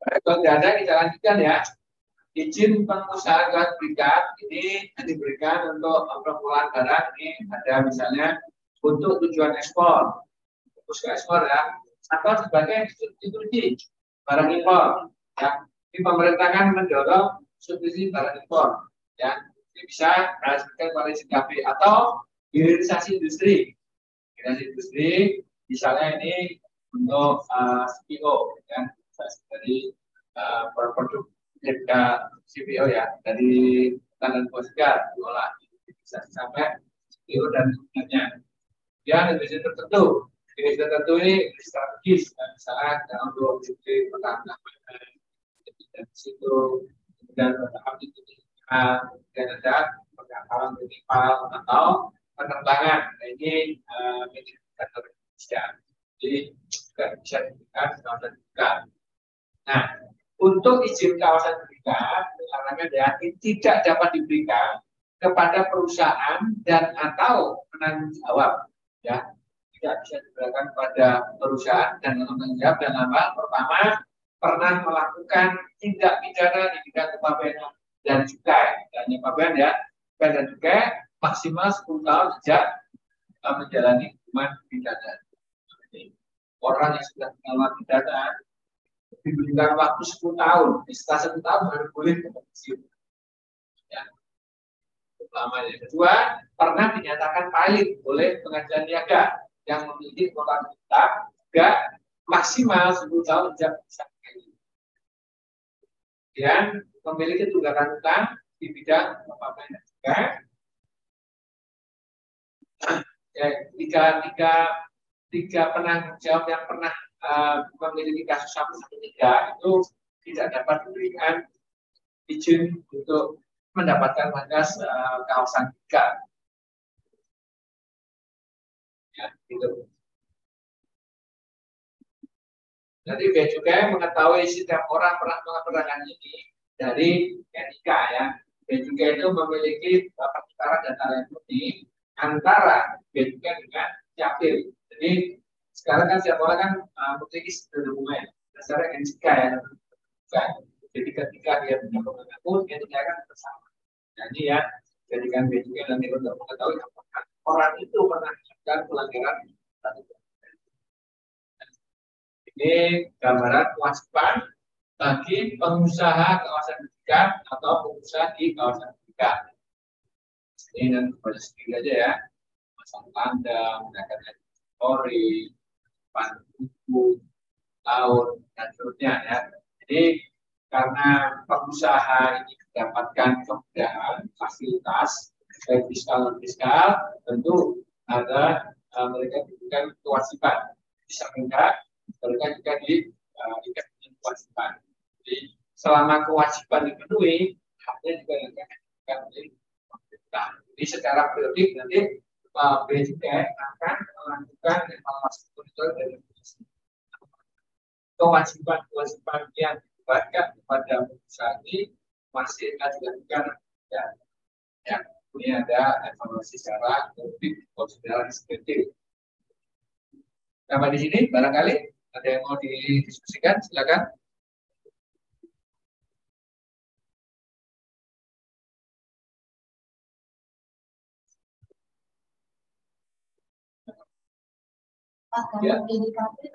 Speaker 1: Kalau tidak ada kita lanjutkan ya. Izin pengusaha gas berikat ini diberikan untuk perpuluhan barang ini ada misalnya untuk tujuan ekspor, fokus ke ekspor ya, atau sebagai substitusi barang impor. Ya, ini pemerintah kan mendorong substitusi barang impor. Ya, ini bisa merasakan pada KP atau hilirisasi industri. Hilirisasi industri, misalnya ini untuk uh, CPO, ya, dari uh, produk CPO ya dari tandan posgar diolah bisa sampai CPO dan sebenarnya. Ya, jenis tertentu. Jenis tertentu ini strategis misalnya dalam dua titik pertahanan dan situ kemudian bertahap di titik dan ada pengakalan minimal atau penerbangan nah, ini uh, indikator Indonesia jadi juga bisa diberikan kawasan terbuka nah untuk izin kawasan terbuka misalnya ya, tidak dapat diberikan kepada perusahaan dan atau penanggung jawab ya. Tidak bisa diberikan kepada perusahaan dan penanggung jawab dan apa? Pertama pernah melakukan tindak pidana di bidang kepabeanan dan juga dan kepabeanan ya. Dan juga maksimal 10 tahun sejak menjalani hukuman pidana. Orang yang sudah mengalami pidana diberikan waktu 10 tahun, setelah 10 tahun baru boleh pensiun. Ya. Yang kedua, pernah dinyatakan valid oleh pengadilan niaga yang memiliki kekuatan tetap juga maksimal 10 tahun sejak bisa dan memiliki tunggakan utang di bidang pemaparan juga ya, tiga, tiga, tiga penanggung jawab yang pernah uh, memiliki kasus satu satu tiga itu tidak dapat diberikan izin untuk mendapatkan mandas uh, kawasan tiga. Ya, gitu. Jadi Cukai mengetahui setiap orang pernah melakukan ini dari NIK ya. Bea Cukai itu memiliki pertukaran data elektronik antara Bea dengan Capil. Jadi sekarang kan setiap orang kan uh, bunga ya. Dasarnya NIK ya. Jadi ketika dia punya akun, dia tidak akan bersama. Jadi ya, jadikan Cukai nanti untuk mengetahui apakah orang itu pernah melakukan pelanggaran ini gambaran kewajiban bagi pengusaha kawasan pendidikan atau pengusaha di kawasan pendidikan. Ini nanti baca sendiri aja ya. Pasang tanda, menggunakan story, pan buku, tahun, dan seterusnya ya. Jadi karena pengusaha ini mendapatkan kemudahan, fasilitas, baik fiskal dan fiskal, tentu ada uh, mereka diberikan kewajiban. Bisa enggak mereka juga di uh, kewajiban. Jadi selama kewajiban dipenuhi, haknya juga akan oleh pemerintah. Jadi secara periodik nanti uh, BJK akan melakukan evaluasi monitor dari kewajiban-kewajiban yang dibuatkan kepada perusahaan ini masih akan dilakukan ya, ya ini ada evaluasi secara lebih konsideran seperti Sampai di sini barangkali ada yang mau didiskusikan? Silakan.
Speaker 2: Ya. tadi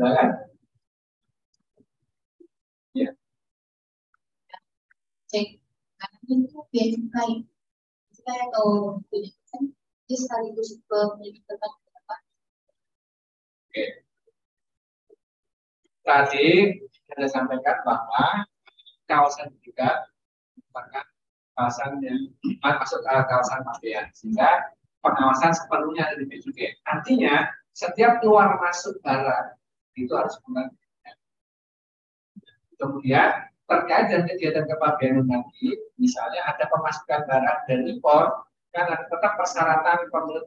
Speaker 1: Silakan. Ya.
Speaker 2: Cek. Karena itu biaya cukai. Cukai atau dia sekaligus tempat
Speaker 1: Oke. Tadi saya sampaikan bahwa kawasan juga merupakan kawasan yang masuk ke kawasan pabean sehingga pengawasan sepenuhnya ada di BJK. Artinya setiap keluar masuk barang itu harus menggantikan. Kemudian terkait dengan kegiatan kepabeanan nanti, misalnya ada pemasukan barang dari impor, ada tetap persyaratan pembeli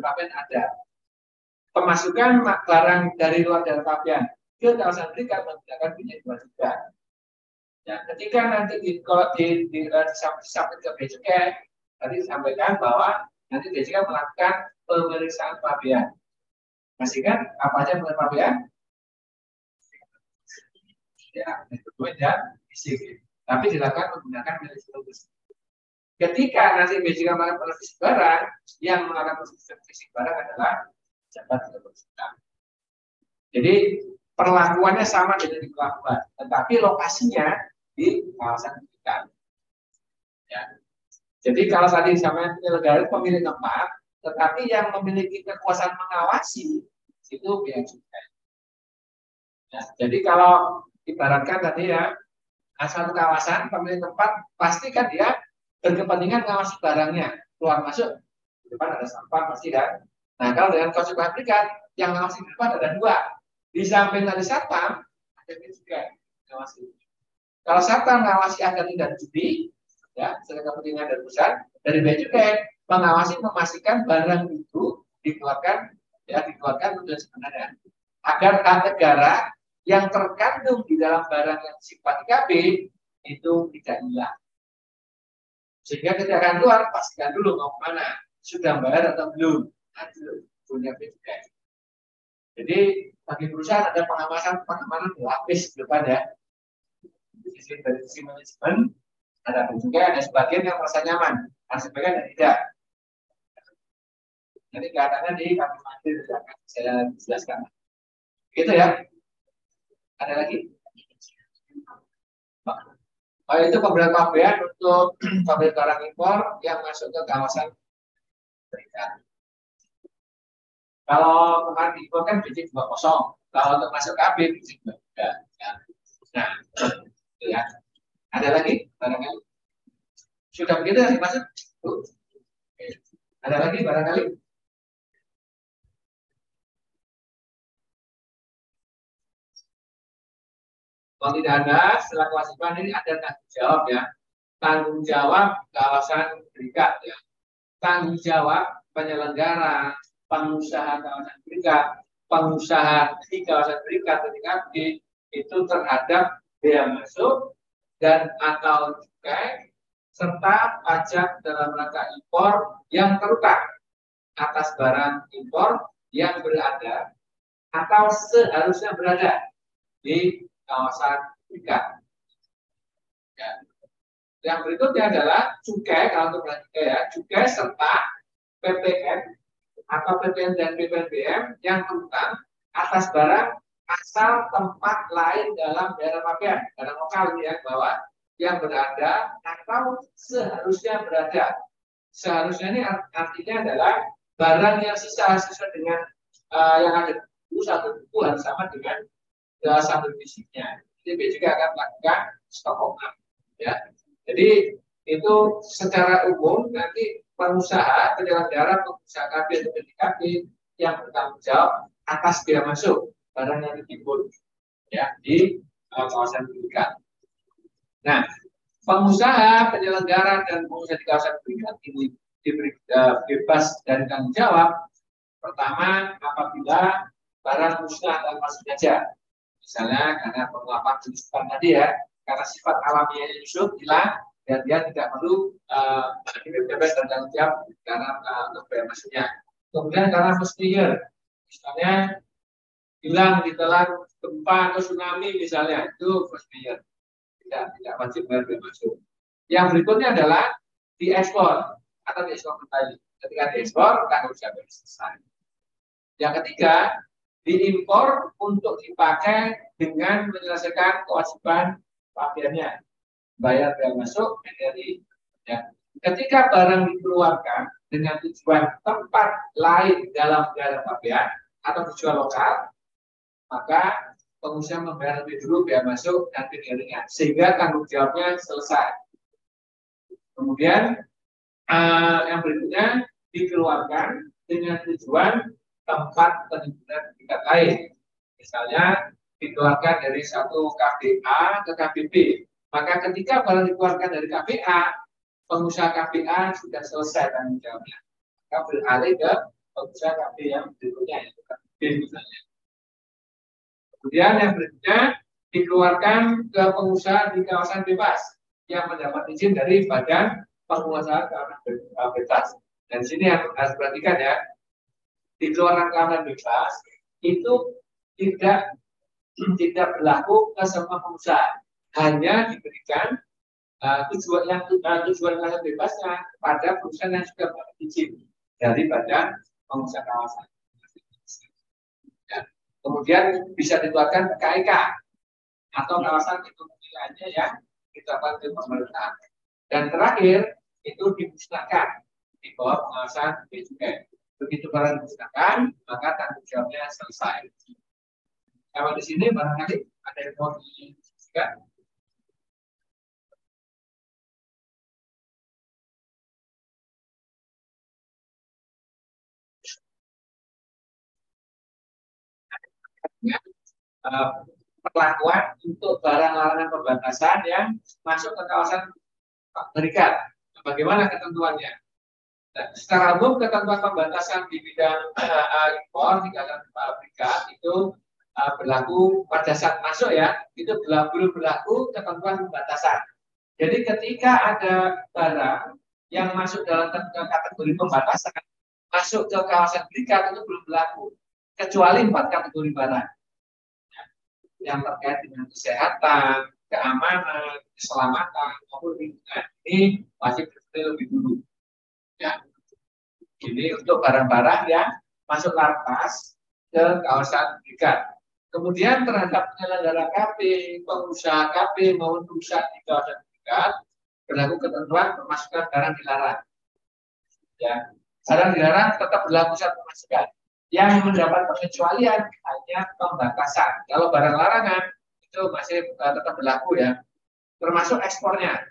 Speaker 1: pabean ada. Pemasukan barang dari luar dari pabean ke kawasan berikat menggunakan punya dua juga. Ya, ketika nanti di, kalau di, di, di, di ke BCK, tadi disampaikan bahwa nanti BCK melakukan pemeriksaan pabean. Masih kan apa aja menurut pabean? ya dokumen dan fisik. Tapi dilakukan menggunakan metodologi. Ketika nanti BJK melakukan fisik barang, yang melakukan fisik barang adalah jabat kebersihan. Jadi perlakuannya sama dengan di pelabuhan, tetapi lokasinya di kawasan kita. Ya. Jadi kalau tadi sama penyelenggara pemilik tempat, tetapi yang memiliki kekuasaan mengawasi itu biaya cukai. Ya, jadi kalau ibaratkan tadi ya, satu kawasan pemilik tempat pasti kan dia berkepentingan ngawasi barangnya keluar masuk di depan ada sampah pasti kan. Nah kalau dengan konsep pabrikan yang ngawasi di depan ada dua, di samping tadi satpam ada juga ngawasi. Kalau satpam ngawasi agar tidak judi, ya secara kepentingan dan pusat dari bea cukai mengawasi memastikan barang itu dikeluarkan ya dikeluarkan tujuan sebenarnya agar hak negara yang terkandung di dalam barang yang sifat IKP itu tidak hilang. Sehingga ketika akan keluar, pastikan dulu mau ke mana. Sudah bayar atau belum. Aduh, punya PPK. Jadi bagi perusahaan ada pengawasan pengamanan lapis di depan ya. Sisi dari sisi manajemen ada juga ada sebagian yang merasa nyaman, ada sebagian yang tidak. Jadi kelihatannya di kami mandi akan saya jelaskan. Gitu ya. Ada lagi? Oh, itu pabean untuk pabrik barang impor yang masuk ke kawasan berikan. Kalau kemarin impor kan biji dua kosong. Kalau untuk masuk biji dua tiga. Ya. Nah, ya. Ada lagi barangkali? Sudah begitu ya masuk? Ada lagi barangkali? Kalau tidak ada, setelah kewajiban ini ada tanggung jawab ya. Tanggung jawab kawasan berikat ya. Tanggung jawab penyelenggara, pengusaha kawasan berikat, pengusaha di kawasan berikat ketika itu terhadap bea masuk dan atau cukai serta pajak dalam rangka impor yang terutang atas barang impor yang berada atau seharusnya berada di kawasan ikan. Ya. Yang berikutnya adalah cukai, kalau untuk cukai ya, cukai serta PPN atau PPN dan PPNBM yang tentang atas barang asal tempat lain dalam daerah pakaian, daerah lokal ya, bahwa yang berada atau seharusnya berada. Seharusnya ini artinya adalah barang yang sisa sesuai dengan uh, yang ada buku satu buku harus sama dengan satu fisiknya. ITB juga akan melakukan stok up. Ya. Jadi itu secara umum nanti pengusaha penyelenggara pengusaha KB atau PDKB yang bertanggung jawab atas biaya masuk barang yang ditimbun ya di uh, kawasan pendidikan. Nah, pengusaha penyelenggara dan pengusaha di kawasan pendidikan ini diberi uh, bebas dari tanggung jawab. Pertama, apabila barang musnah tanpa sengaja Misalnya karena penguapan jeniskan tadi ya, karena sifat alamiah Yusuf hilang dan dia tidak perlu uh, bebas dan tanggung jawab karena uh, biaya masuknya. Kemudian karena mustahil, misalnya hilang ditelan gempa atau tsunami misalnya itu mustahil tidak tidak wajib bayar masuk. Yang berikutnya adalah diekspor atau diekspor kembali. Ketika diekspor tanggung jawab selesai. Yang ketiga diimpor untuk dipakai dengan menyelesaikan kewajiban pakaiannya bayar biaya masuk dari ya. ketika barang dikeluarkan dengan tujuan tempat lain dalam daerah pakaian atau tujuan lokal maka pengusaha membayar lebih dulu biaya masuk dan pengiringan sehingga tanggung jawabnya selesai kemudian uh, yang berikutnya dikeluarkan dengan tujuan tempat penimbunan tingkat lain. Misalnya dikeluarkan dari satu KBA ke KBB. Maka ketika barang dikeluarkan dari KBA, pengusaha KBA sudah selesai tanggung jawabnya. Maka beralih ke pengusaha KB yang berikutnya, yaitu KBB misalnya. Kemudian yang berikutnya dikeluarkan ke pengusaha di kawasan bebas yang mendapat izin dari badan pengusaha kawasan bebas. Dan sini harus perhatikan ya, di luar rangkaian bebas itu tidak tidak berlaku ke semua pengusaha hanya diberikan uh, tujuan yang uh, tujuan kawasan bebasnya pada perusahaan yang sudah berizin dari badan pengusaha kawasan. Ya. Kemudian bisa dikeluarkan KIK atau kawasan ekonomi lainnya yang ditetapkan di pemerintah. Dan terakhir itu dimusnahkan di bawah pengawasan BJK. Begitu barang digunakan, maka tanggung jawabnya selesai. Kalau di sini barangkali ada yang mau disebutkan. Ya, uh, perlakuan untuk barang larangan perbatasan yang masuk ke kawasan berikat. Bagaimana ketentuannya? Nah, secara umum ketentuan pembatasan di bidang uh, impor di kawasan berikat itu uh, berlaku pada saat masuk ya, itu belum berlaku ketentuan pembatasan. Jadi ketika ada barang yang masuk dalam kategori pembatasan, masuk ke kawasan berikat itu belum berlaku, kecuali empat kategori barang yang terkait dengan kesehatan, keamanan, keselamatan maupun lingkungan ini wajib lebih dulu. Ya. Ini untuk barang-barang yang masuk lantas ke kawasan berikat. Kemudian terhadap penyelenggara KP, pengusaha KP maupun perusahaan di kawasan berikat berlaku ketentuan pemasukan barang dilarang. Ya, barang dilarang tetap berlaku saat pemasukan yang mendapat pengecualian hanya pembatasan. Kalau barang larangan itu masih uh, tetap berlaku ya, termasuk ekspornya.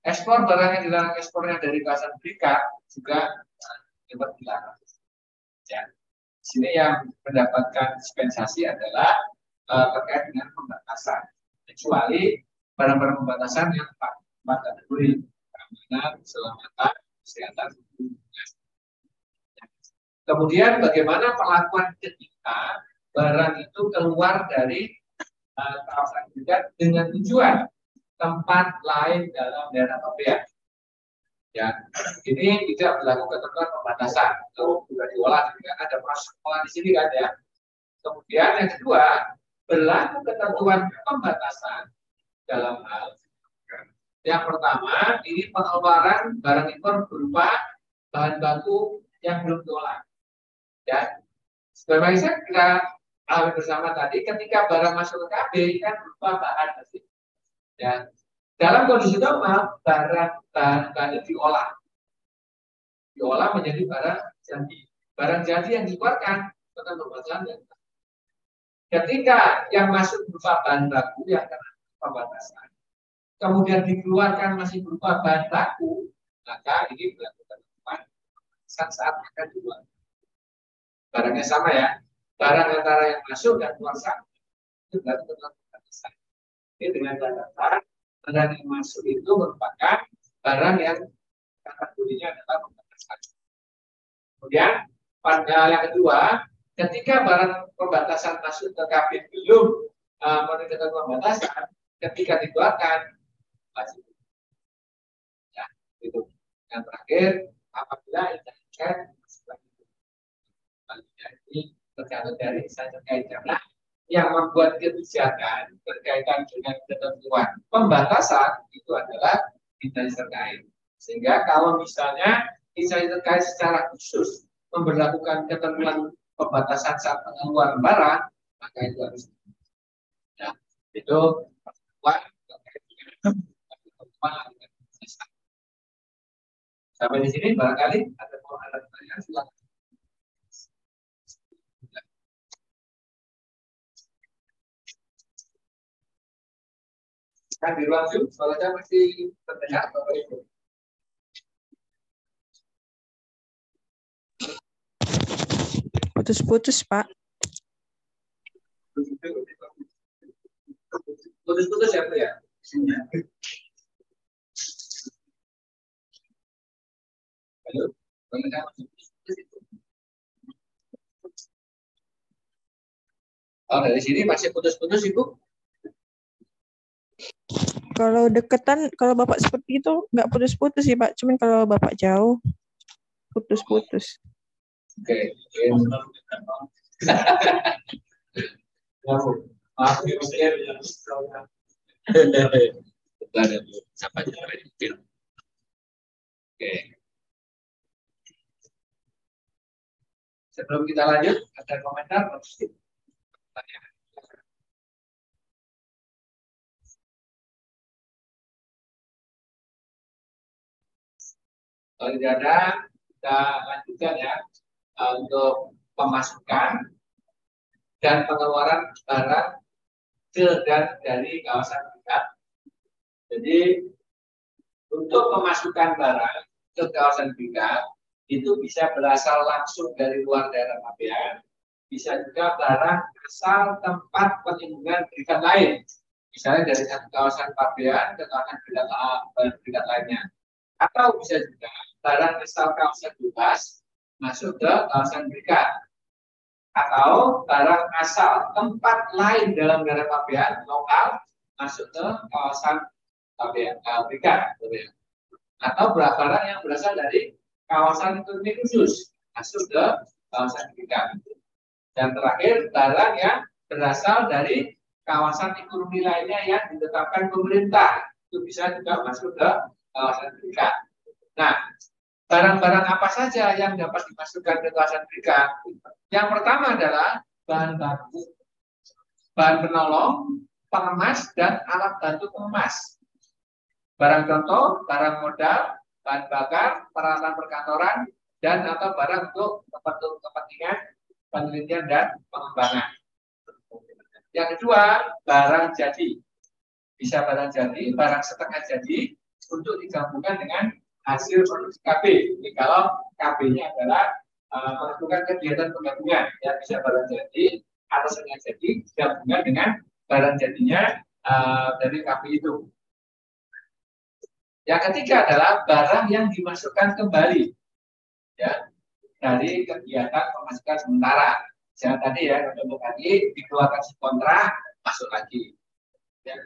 Speaker 1: Ekspor barang yang dilarang ekspornya dari kawasan berikat juga dapat dilarang. Ya. Sini yang mendapatkan dispensasi adalah uh, terkait dengan pembatasan, kecuali barang-barang pembatasan yang empat kategori keamanan, keselamatan, kesehatan, Kemudian bagaimana perlakuan ketika barang itu keluar dari uh, kawasan juga dengan tujuan tempat lain dalam daerah pabean. Ya, ini tidak berlaku ketentuan pembatasan. Itu juga diolah, juga ada proses olah di sini kan ya. Kemudian yang kedua, berlaku ketentuan pembatasan dalam hal yang pertama, ini pengeluaran barang impor berupa bahan baku yang belum diolah. Ya, sebenarnya kita alami bersama tadi, ketika barang masuk ke KB kan berupa bahan pasti. Ya, dalam kondisi normal barang bahan bahan diolah, diolah menjadi barang jadi. Barang jadi yang dikeluarkan tetap pembatasan dan Ketika yang masuk berupa bahan baku yang kena pembatasan, kemudian dikeluarkan masih berupa bahan baku, maka ini berlaku saat saat akan dibuat. Barangnya sama ya. Barang antara yang masuk dan keluar sama. Itu benar pembatasan ini dengan catatan barang yang masuk itu merupakan barang yang kategorinya adalah pembatasan. Kemudian pada yang kedua ketika barang pembatasan masuk ke kabin belum uh, menunjukkan pembatasan ketika dikeluarkan wajib. Ya itu. Yang terakhir apabila internet ini tergantung dari instansi terkait karena yang membuat kebijakan berkaitan dengan ketentuan pembatasan itu adalah instansi terkait. Sehingga kalau misalnya instansi terkait secara khusus memperlakukan ketentuan pembatasan saat pengeluaran barang, maka itu harus ya, itu Sampai di sini barangkali ada mau ada pertanyaan silakan. Kan di ruang Zoom suaranya masih terdengar Bapak Ibu.
Speaker 3: Putus-putus, Pak.
Speaker 1: Putus-putus ya, Bu ya? Halo, Oh, dari sini masih putus-putus, Ibu?
Speaker 3: Kalau deketan, kalau bapak seperti itu nggak putus-putus sih pak. Cuman kalau bapak jauh, putus-putus.
Speaker 1: Oke. Oke. Sebelum kita lanjut, ada komentar? Tanya. Kalau tidak ada, kita lanjutkan ya. uh, untuk pemasukan dan pengeluaran barang ke dan dari kawasan berikat. Jadi untuk memasukkan barang ke kawasan berikat itu bisa berasal langsung dari luar daerah pabean, bisa juga barang asal tempat penimbunan berikat lain. Misalnya dari satu kawasan pabean ke kawasan berikat lainnya. Atau bisa juga barang asal kawasan bebas masuk ke kawasan berikat. Atau barang asal tempat lain dalam daerah pabean lokal masuk ke kawasan pabean, uh, berikat. Atau barang yang berasal dari kawasan ekonomi khusus masuk ke kawasan berikat. Dan terakhir, barang yang berasal dari kawasan ekonomi lainnya yang ditetapkan pemerintah. Itu bisa juga masuk ke kawasan berikat. Nah, barang-barang apa saja yang dapat dimasukkan ke kawasan berikat? Yang pertama adalah bahan baku, bahan penolong, pengemas, dan alat bantu pengemas. Barang contoh, barang modal, bahan bakar, peralatan perkantoran, dan atau barang untuk kepentingan penelitian dan pengembangan. Yang kedua, barang jadi. Bisa barang jadi, barang setengah jadi untuk digabungkan dengan hasil produksi KB. Jadi kalau KB-nya adalah uh, melakukan kegiatan penggabungan, ya bisa barang jadi atau setengah jadi digabungkan dengan barang jadinya uh, dari KB itu. Yang ketiga adalah barang yang dimasukkan kembali. Ya, dari kegiatan pemasukan sementara. Jangan tadi ya, untuk tadi dikeluarkan si kontrak, masuk lagi. Ya.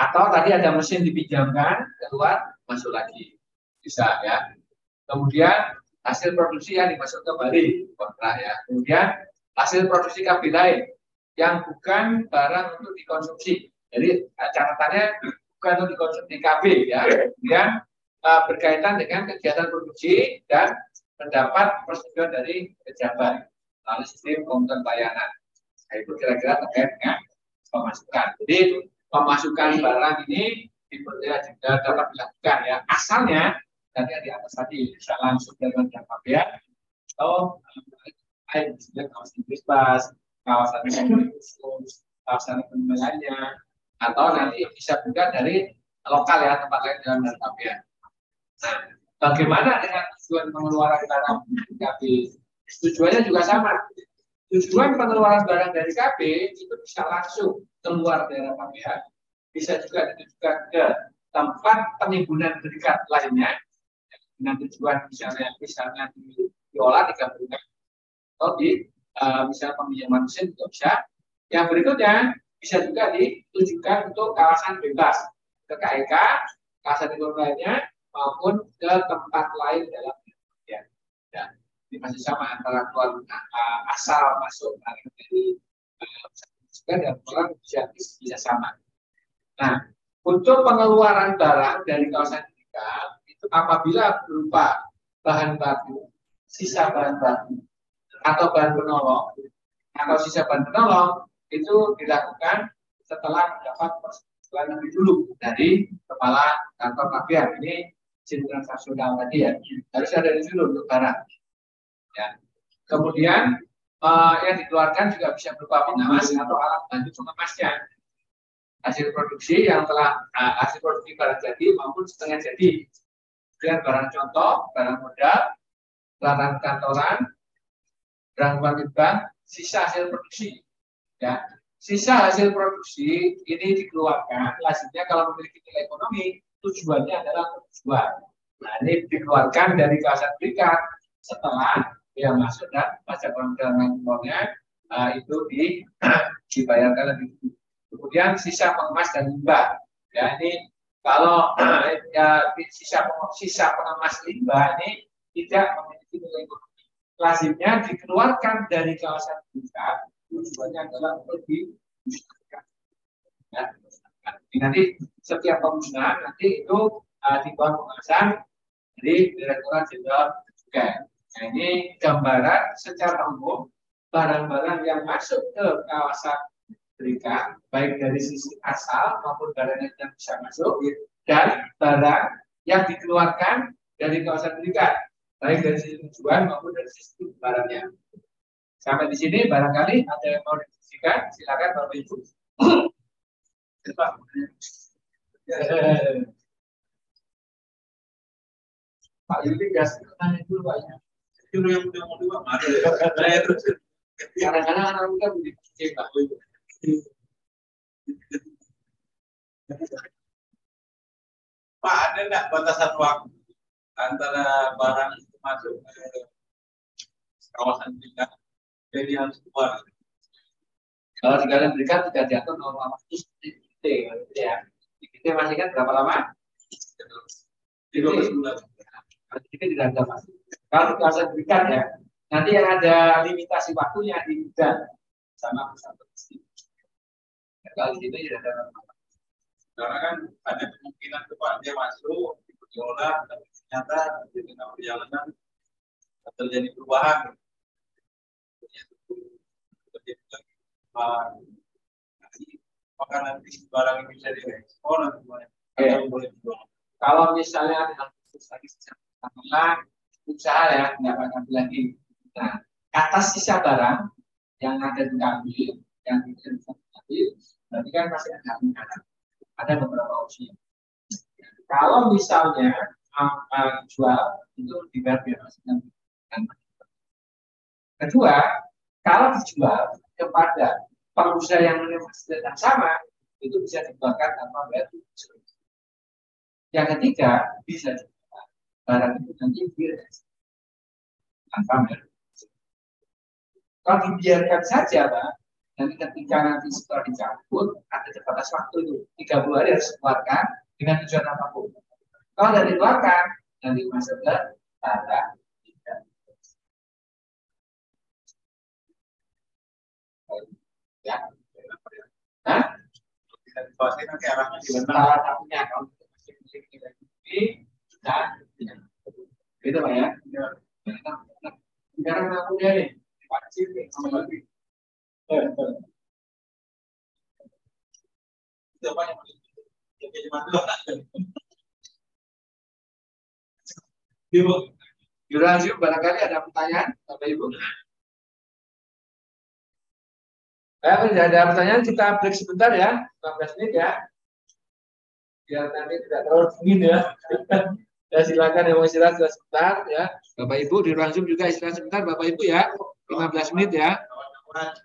Speaker 1: Atau tadi ada mesin dipinjamkan, keluar, masuk lagi. Bisa ya. Kemudian hasil produksi yang dimasuk kembali kontrak ya. Kemudian hasil produksi kabel lain yang bukan barang untuk dikonsumsi. Jadi catatannya bukan untuk dikonsumsi KB ya. Kemudian uh, berkaitan dengan kegiatan produksi dan mendapat persetujuan dari pejabat melalui sistem komputer bayaran. Nah, itu kira-kira terkait dengan pemasukan. Jadi pemasukan barang ini dipercaya juga dapat dilakukan ya. Asalnya tadi di atas tadi bisa langsung dari jangka pabean atau lain misalnya kawasan bebas, kawasan khusus, kawasan lainnya, atau nanti bisa juga dari lokal ya tempat lain dalam jangka pabean. Nah, Bagaimana dengan tujuan pengeluaran barang dari KB? Tujuannya juga sama. Tujuan pengeluaran barang dari KB itu bisa langsung keluar daerah pabean, bisa juga ditujukan ke tempat penimbunan berikat lainnya dengan tujuan misalnya misalnya di, diolah digabungkan atau di uh, misalnya peminjaman mesin itu bisa. Yang berikutnya bisa juga ditujukan untuk kawasan bebas ke KIK, kawasan ekonomi lainnya, maupun ke tempat lain dalam ya. ya. Ini masih sama antara keluar uh, asal masuk dari uh, dan pulang bisa, bisa sama. Nah, untuk pengeluaran barang dari kawasan kita itu apabila berupa bahan baku, sisa bahan baku, atau bahan penolong, atau sisa bahan penolong itu dilakukan setelah mendapat persetujuan lebih dulu dari kepala kantor mafian. Ini izin transaksional tadi ya harus ada di dulu untuk barang. Ya. Kemudian uh, yang dikeluarkan juga bisa berupa pengawas atau alat bantu pengemasnya. Hasil produksi yang telah uh, hasil produksi barang jadi maupun setengah jadi. Kemudian barang contoh, barang modal, barang kantoran, barang bank sisa hasil produksi. Ya, sisa hasil produksi ini dikeluarkan hasilnya kalau memiliki nilai ekonomi tujuannya adalah tujuan. Nah, ini dikeluarkan dari kawasan berikat setelah dia masuk dan pajak penghasilan impornya uh, itu di, dibayarkan lebih dulu. Kemudian sisa pengemas dan limbah. Ya, ini kalau ya, sisa sisa pengemas limbah ini tidak memiliki nilai ekonomi. Lazimnya dikeluarkan dari kawasan berikat tujuannya adalah untuk di ya, nanti setiap penggunaan nanti itu uh, di bawah pengawasan dari Direktorat Jenderal Cukai. Nah, ini gambaran secara umum barang-barang yang masuk ke kawasan berikan, baik dari sisi asal maupun barang yang bisa masuk, dan barang yang dikeluarkan dari kawasan berikan. baik dari sisi tujuan maupun dari sisi barangnya. Sampai di sini barangkali ada yang mau didiskusikan, silakan Bapak Ibu. Pak Yudi gas tanya dulu Pak ya.
Speaker 4: Itu yang udah mau dua, mana ya? terus.
Speaker 1: Kadang-kadang anak muda begitu Pak Ibu.
Speaker 4: Pak ada nggak batasan waktu antara barang itu masuk ke kawasan kita jadi harus keluar
Speaker 1: Kalau di kalian berikan tidak diatur norma waktu seperti itu ya. Kita masih kan berapa lama?
Speaker 4: di dua belas bulan
Speaker 1: Kalau di kita tidak ada pasti. Kalau kawasan berikan ya, nanti yang ada limitasi waktunya di sama pusat logistik. Ya, Kalau di tidak ada norma.
Speaker 4: karena kan ada kemungkinan Pak dia masuk diolah tapi ternyata di tengah perjalanan terjadi perubahan terjadi perubahan. Maka nanti barang ini bisa diekspor atau. Atau boleh dijual
Speaker 1: Kalau misalnya dengan khusus lagi sama usaha ya nggak akan lagi. Nah, kata sisa barang yang ada diambil, yang tidak bisa diambil, berarti kan masih ada anggaran. Ada beberapa opsi. Kalau misalnya uh, jual itu dibayar biaya Kedua, kalau dijual kepada pengusaha yang fasilitas yang sama, itu bisa dikeluarkan tanpa bayar. Yang ketiga, bisa juga barang itu nanti direspon tanpa bayar. Kalau dibiarkan saja, Pak, nanti ketika nanti setelah dicabut, ada batas waktu itu. 30 hari harus dikeluarkan dengan tujuan apa pun. Kalau tidak dikeluarkan, nanti masuk ke tidak. Ya. Hah?
Speaker 4: Bisa dituasin nanti arahnya di
Speaker 1: satunya kalau tidak itu pak ya sekarang dari wajib sama lagi
Speaker 4: Ibu,
Speaker 1: Yurajim barangkali ada pertanyaan bapak ibu Eh, tidak ada pertanyaan, kita break sebentar ya, 15 menit ya. Biar nanti tidak terlalu dingin ya. ya silakan yang mau istirahat sebentar ya. Bapak Ibu di ruang Zoom juga istirahat sebentar Bapak Ibu ya. 15 menit ya.
Speaker 4: what?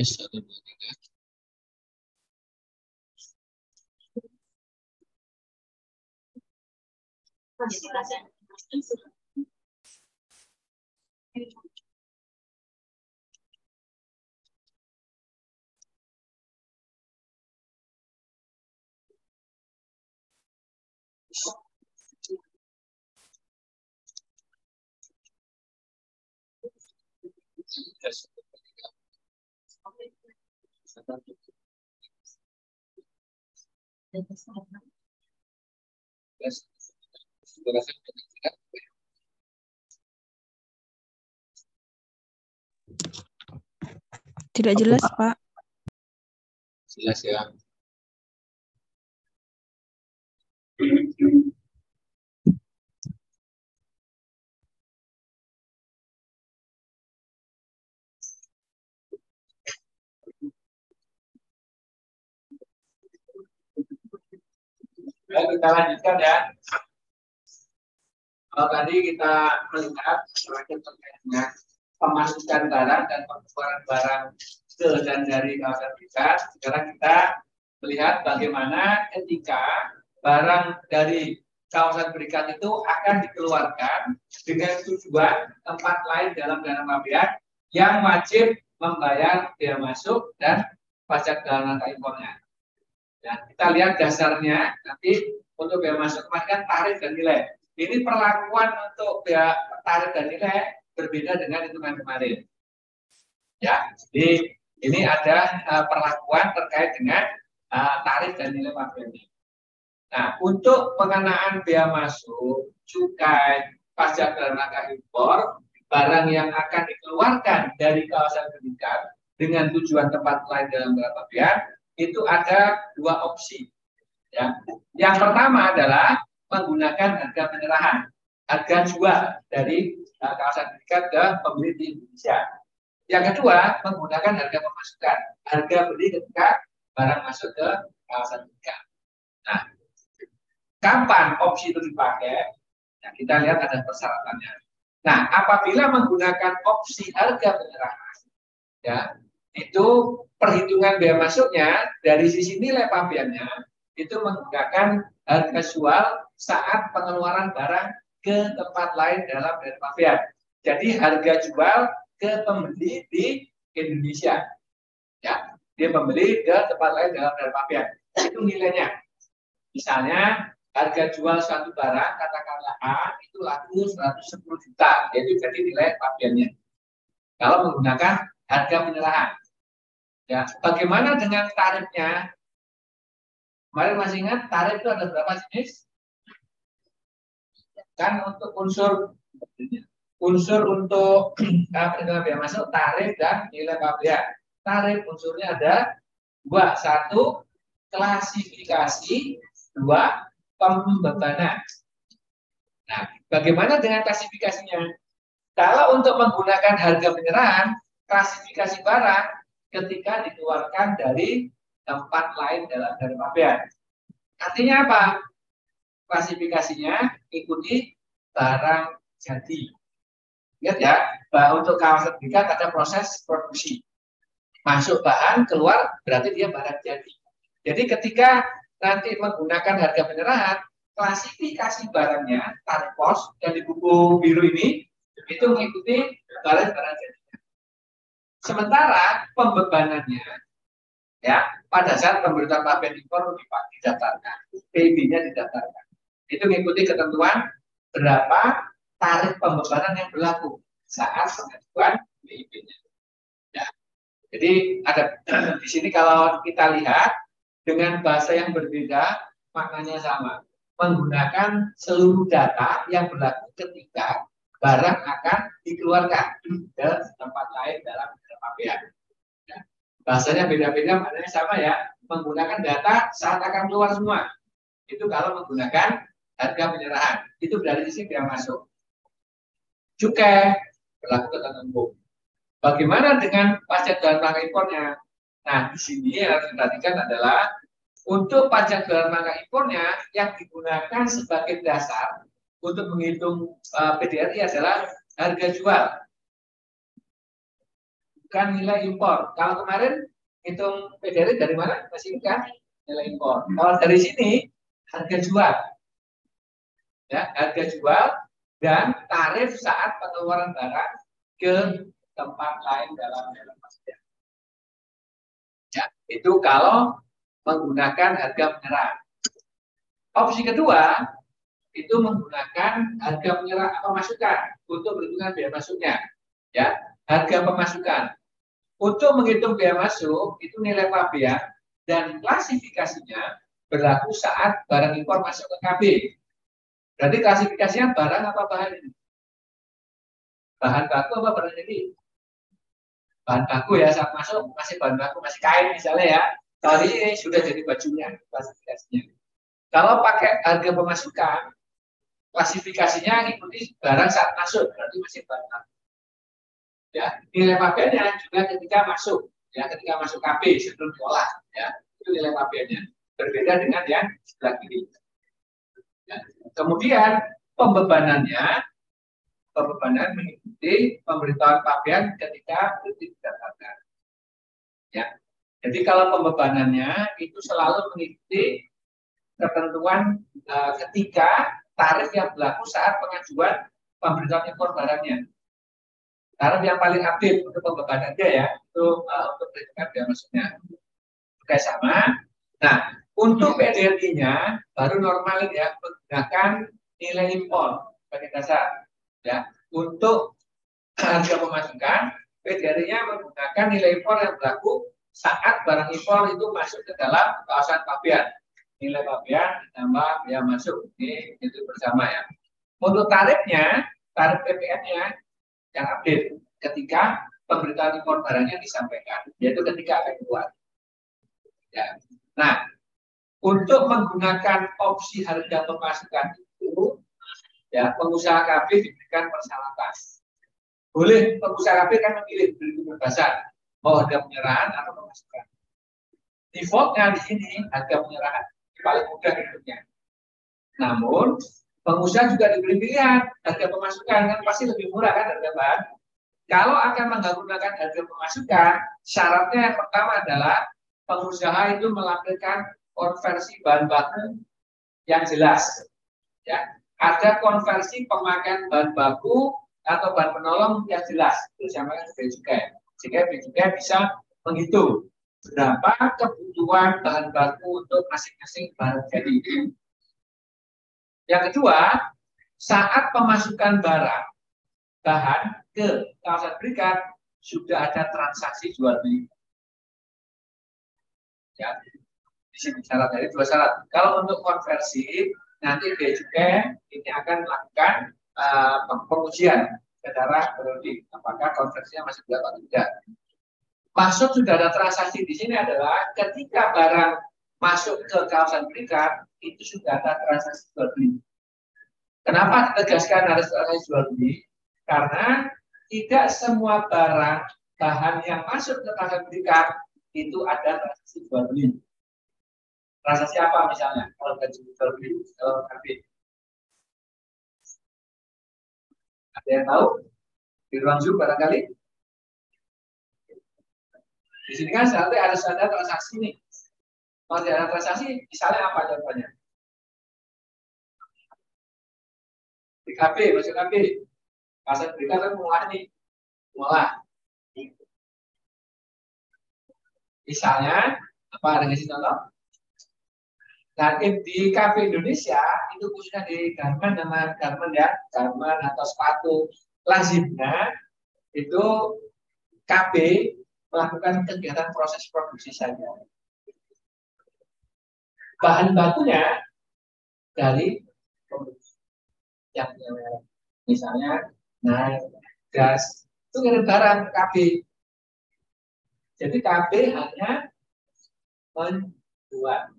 Speaker 1: S satu dua tiga.
Speaker 3: Tidak jelas, Pak.
Speaker 1: Jelas ya. Baik, kita lanjutkan ya. Kalau tadi kita melihat semakin terkait dengan pemasukan barang dan pengeluaran barang ke dan dari kawasan berikat. Sekarang kita melihat bagaimana ketika barang dari kawasan berikat itu akan dikeluarkan dengan tujuan tempat lain dalam dana pabean yang wajib membayar biaya masuk dan pajak rangka impornya. Kita lihat dasarnya nanti untuk biaya masuk kemarin kan tarif dan nilai. Ini perlakuan untuk biaya tarif dan nilai berbeda dengan hitungan kemarin. Ya, jadi ini ada uh, perlakuan terkait dengan uh, tarif dan nilai pabeannya. Nah, untuk pengenaan bea masuk, cukai, pajak dalam rangka impor, barang yang akan dikeluarkan dari kawasan pendidikan dengan tujuan tempat lain dalam dalam pabean itu ada dua opsi. Ya. Yang pertama adalah menggunakan harga penyerahan, harga jual dari uh, kawasan pendidikan ke pembeli di Indonesia. Yang kedua, menggunakan harga pemasukan, harga beli ketika barang masuk ke kawasan pendidikan. Nah, kapan opsi itu dipakai? Nah, kita lihat ada persyaratannya. Nah, apabila menggunakan opsi harga penyerahan, ya, itu perhitungan biaya masuknya dari sisi nilai pabeannya itu menggunakan harga jual saat pengeluaran barang ke tempat lain dalam daerah pabean. Jadi harga jual ke pembeli di Indonesia. Ya, dia membeli ke tempat lain dalam daerah pabean. Itu nilainya. Misalnya harga jual suatu barang katakanlah A itu laku 110 juta, yaitu jadi nilai pabeannya. Kalau menggunakan harga penyerahan. Ya, bagaimana dengan tarifnya? Kemarin masih ingat tarif itu ada berapa jenis? Kan untuk unsur unsur untuk perhitungan biaya masuk tarif dan nilai pabean. Tarif unsurnya ada dua, satu klasifikasi, dua pembebanan. Nah, bagaimana dengan klasifikasinya? Kalau untuk menggunakan harga penyerahan, klasifikasi barang ketika dikeluarkan dari tempat lain dalam dari pabean. Artinya apa? Klasifikasinya ikuti barang jadi. Lihat ya, bahwa untuk kawasan berikat ada proses produksi. Masuk bahan, keluar, berarti dia barang jadi. Jadi ketika nanti menggunakan harga penyerahan, klasifikasi barangnya, tarif pos yang di buku biru ini, itu mengikuti barang barang jadi. Sementara pembebanannya, ya pada saat pemberitaan pabean impor didaftarkan, PIB-nya didaftarkan. Itu mengikuti ketentuan berapa tarif pembebanan yang berlaku saat pengajuan PIB-nya. Ya. Jadi ada di sini kalau kita lihat dengan bahasa yang berbeda maknanya sama. Menggunakan seluruh data yang berlaku ketika barang akan dikeluarkan ke tempat lain dalam pabean. Ya. Bahasanya beda-beda, maknanya sama ya. Menggunakan data saat akan keluar semua. Itu kalau menggunakan harga penyerahan. Itu dari sisi biaya masuk. Cukai berlaku ketentu. Bagaimana dengan pajak dalam rangka impornya? Nah, di sini yang harus diperhatikan adalah untuk pajak dalam rangka impornya yang digunakan sebagai dasar untuk menghitung uh, PDRI adalah harga jual. Bukan nilai impor. Kalau kemarin hitung PDR dari mana? Masih kan nilai impor. Kalau dari sini harga jual. Ya, harga jual dan tarif saat pengeluaran barang ke tempat lain dalam dalam Ya, itu kalau menggunakan harga menyerah. Opsi kedua itu menggunakan harga menyerah atau masukan untuk berhitungan biaya masuknya. Ya, harga pemasukan. Untuk menghitung biaya masuk itu nilai pabean dan klasifikasinya berlaku saat barang impor masuk ke KB. Berarti klasifikasinya barang apa bahan ini? Bahan baku apa barang jadi? Bahan baku ya saat masuk masih bahan baku masih kain misalnya ya. Kali ini sudah jadi bajunya klasifikasinya. Kalau pakai harga pemasukan, klasifikasinya ngikuti barang saat masuk berarti masih bahan baku ya nilai pabeannya juga ketika masuk ya ketika masuk KB sebelum diolah ya itu nilai pabeannya berbeda dengan yang sebelah kiri ya. kemudian pembebanannya pembebanan mengikuti pemberitahuan pabean ketika kritik didapatkan ya jadi kalau pembebanannya itu selalu mengikuti ketentuan uh, ketika tarif yang berlaku saat pengajuan pemberitahuan impor barangnya karena yang paling aktif untuk pembebanan dia ya, itu uh, untuk perhitungan biaya masuknya. Oke sama. Nah, untuk PDLI-nya baru normal ya menggunakan nilai impor sebagai dasar. Ya, untuk harga pemasukan PDLI-nya menggunakan nilai impor yang berlaku saat barang impor itu masuk ke dalam kawasan pabean. Nilai pabean ditambah biaya masuk. Ini itu bersama ya. Untuk tarifnya, tarif PPN-nya yang update ketika pemberitaan impor barangnya disampaikan, yaitu ketika akan keluar. Ya. Nah, untuk menggunakan opsi harga pemasukan itu, ya pengusaha KB diberikan persyaratan. Boleh pengusaha KB kan memilih beri kebebasan mau harga penyerahan atau pemasukan. Defaultnya di sini harga penyerahan paling mudah hidupnya. Namun pengusaha juga diberi pilihan harga pemasukan kan pasti lebih murah kan harga bahan. Kalau akan menggunakan harga pemasukan, syaratnya yang pertama adalah pengusaha itu melakukan konversi bahan baku yang jelas. Ya, ada konversi pemakaian bahan baku atau bahan penolong yang jelas. Itu sama dengan cukai. Sehingga cukai bisa menghitung berapa kebutuhan bahan baku untuk masing-masing bahan jadi. Yang kedua, saat pemasukan barang bahan ke kawasan berikat sudah ada transaksi jual beli. Ya, di sini syarat dari dua syarat. Kalau untuk konversi nanti Bea Cukai ini akan melakukan uh, pengujian secara periodik apakah konversinya masih berapa atau tidak. Maksud sudah ada transaksi di sini adalah ketika barang masuk ke kawasan berikat itu sudah ada transaksi jual beli. Kenapa ditegaskan harus transaksi jual beli? Karena tidak semua barang bahan yang masuk ke kawasan berikat itu ada transaksi jual beli. Transaksi apa misalnya? Kalau jual beli, kalau karbit. Ada yang tahu? Di ruang Zoom barangkali? Di sini kan seharusnya harus ada transaksi nih. Ada transaksi, misalnya apa contohnya? Di KB, masuk KB. Pasar berita kan mengolah nih. Mengolah. Misalnya, apa ada ngasih contoh? Nah, di kafe Indonesia itu khususnya di garmen nama garmen ya, garmen atau sepatu lazimnya itu KB melakukan kegiatan proses produksi saja. Bahan bakunya dari yang misalnya naik gas itu barang KB. Jadi KB hanya membuat.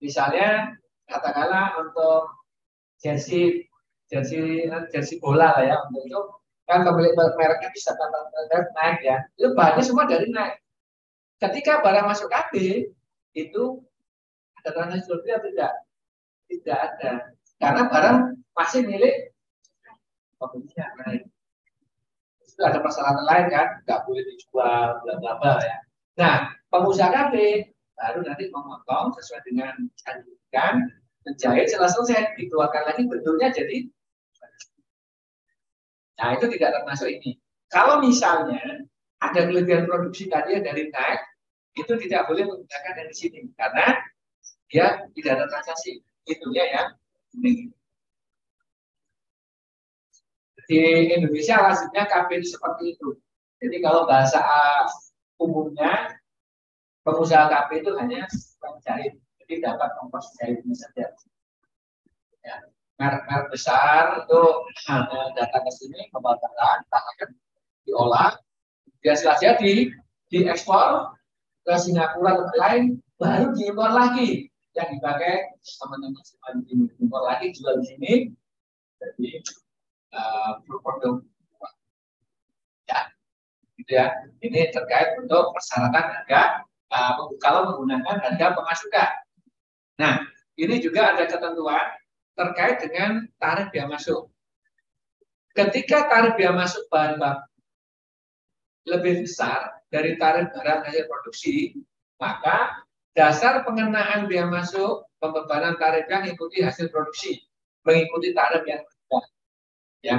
Speaker 1: Misalnya katakanlah untuk jersey jersey jersey bola lah ya untuk itu kan pemilik mereknya bisa naik ya itu bahannya semua dari naik ketika barang masuk KB itu ada transaksi jual atau tidak tidak ada karena barang masih milik pembelinya naik. itu ada persyaratan lain kan, nggak boleh dijual, bla bla bla ya. Nah, pengusaha KB baru nanti memotong sesuai dengan anjuran, menjahit setelah selesai dikeluarkan lagi bentuknya jadi Nah, itu tidak termasuk ini. Kalau misalnya ada kelebihan produksi tadi dari naik, itu tidak boleh menggunakan dari sini karena dia tidak ada transaksi. Itu ya ya. Di Indonesia lazimnya itu seperti itu. Jadi kalau bahasa umumnya pengusaha KB itu hanya jahit, jadi dapat ongkos jahitnya saja. Ya. Merek-merek besar itu datang ke sini barang, akan diolah, dia saja di diekspor ke Singapura dan lain, baru diimpor lagi yang dipakai teman-teman diimpor lagi jual di sini, jadi uh, ya, gitu ya. Ini terkait untuk persyaratan harga uh, kalau menggunakan harga pemasukan. Nah, ini juga ada ketentuan terkait dengan tarif biaya masuk. Ketika tarif biaya masuk bahan baku lebih besar dari tarif barang hasil produksi, maka dasar pengenaan biaya masuk pembebanan tarifnya mengikuti hasil produksi, mengikuti tarif yang berbeda. Ya,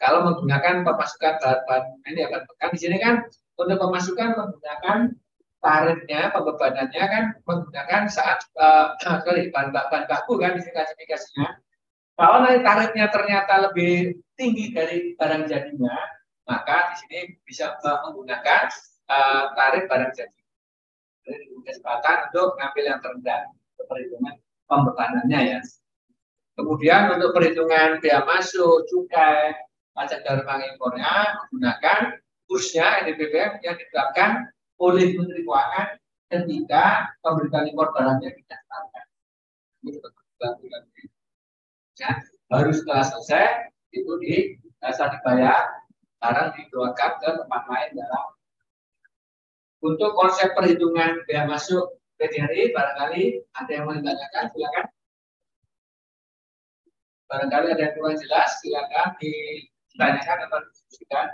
Speaker 1: kalau menggunakan pemasukan bahan ini akan kan di sini kan untuk pemasukan menggunakan tarifnya pembebanannya kan menggunakan saat uh, sorry bahan, bahan baku kan klasifikasinya. Kalau nanti tarifnya ternyata lebih tinggi dari barang jadinya, maka di sini bisa menggunakan uh, tarif barang jadi. Jadi kesempatan untuk ngambil yang terendah untuk perhitungan pembebanannya ya. Kemudian untuk perhitungan biaya masuk, cukai, pajak darmang impornya menggunakan kursnya NDPBM yang ditetapkan oleh Menteri Keuangan ketika pemberitaan impor barangnya didaftarkan. Ya, baru setelah selesai itu di dasar dibayar barang dikeluarkan ke tempat lain dalam untuk konsep perhitungan biaya masuk PDRI barangkali ada yang mau ditanyakan silakan. Barangkali ada yang kurang jelas silakan ditanyakan atau diskusikan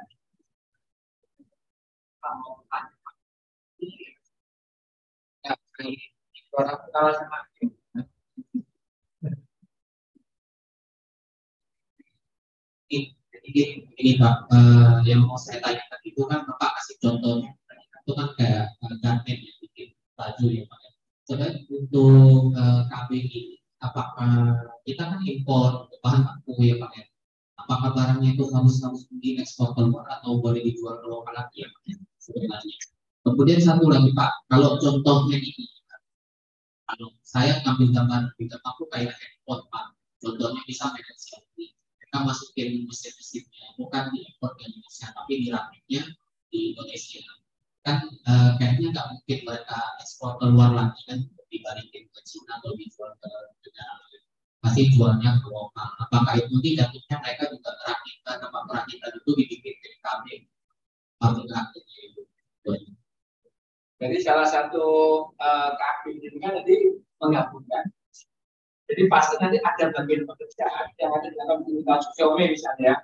Speaker 5: Jadi ini Pak, uh, yang mau saya tanyakan itu kan Bapak kasih contohnya, itu kan kayak garment yang bikin baju ya Pak. Coba untuk uh, KB ini, apakah kita kan impor bahan baku ya Pak ya? Apakah barangnya itu harus harus diekspor keluar atau boleh dijual ke lokal lagi ya Pak ya? Sebenarnya. Kemudian satu lagi Pak, kalau contohnya ini, kalau saya ngambil gambar di aku kayak handphone Pak, contohnya bisa merek selfie, kita masukin mesin-mesinnya, bukan di import ke Indonesia, tapi di rakitnya di Indonesia. Kan eh, kayaknya nggak mungkin mereka ekspor keluar lagi kan dibalikin ke Cina atau dijual ke negara lain. Pasti jualnya ke lokal. Apakah itu nanti jatuhnya mereka juga perakitan, apa perakitan itu dibikin dari kambing, pabrik rakitnya itu.
Speaker 1: Jadi salah satu uh, kan nanti menggabungkan. Jadi pasti nanti ada bagian pekerjaan yang ada dalam unit Xiaomi misalnya.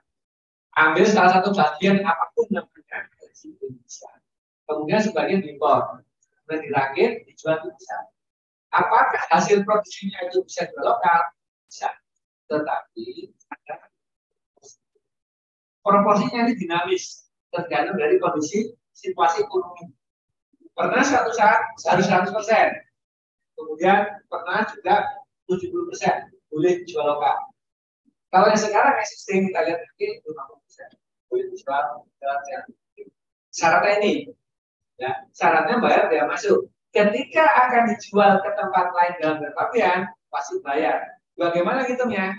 Speaker 1: Ambil salah satu bagian apa pun namanya dari Indonesia. Kemudian sebagian diimpor, kemudian dirakit, dijual itu bisa. Apakah hasil produksinya itu bisa di lokal? Bisa. Tetapi ada proporsinya ini dinamis tergantung dari kondisi situasi ekonomi Pernah suatu saat harus 100 persen. Kemudian pernah juga 70 persen boleh dijual lokal. Kalau yang sekarang existing kita lihat mungkin 50 persen boleh dijual Syaratnya ini, ya, syaratnya bayar biaya masuk. Ketika akan dijual ke tempat lain dalam berpapian, pasti bayar. Bagaimana hitungnya?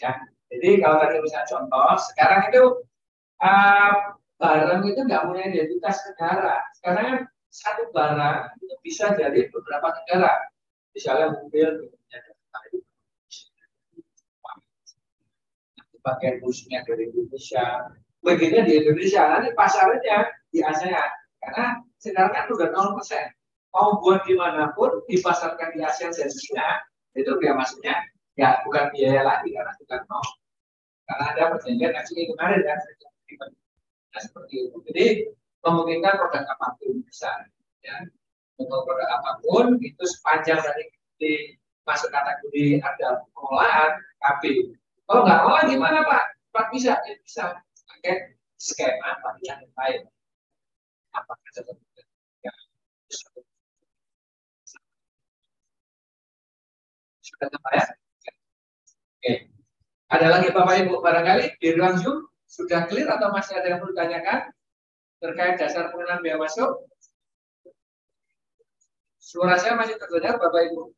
Speaker 1: Ya, jadi kalau tadi misalnya contoh, sekarang itu uh, barang itu nggak punya identitas negara. Sekarang satu barang itu bisa jadi beberapa negara. Misalnya mobil bagian musuhnya dari Indonesia, begini di Indonesia, nanti pasarnya di ASEAN. Karena sekarang kan udah 0 persen. Mau buat di mana pun, dipasarkan di ASEAN dan China, itu biaya masuknya ya bukan biaya lagi karena bukan nol. Karena ada perjanjian ini kemarin ya. Nah, seperti itu. Jadi memungkinkan produk apa pun bisa. Ya. Untuk produk apa pun itu sepanjang dari di masuk kategori ada pengolahan KB. Kalau nggak olah gimana Pak? Pak bisa, ya bisa pakai skema yang lain. Apa saja ya. Sudah ya? Oke. Ada lagi Bapak Ibu barangkali di ruang Zoom sudah clear atau masih ada yang perlu ditanyakan terkait dasar pengenalan biaya masuk? Suara saya masih terdengar Bapak Ibu?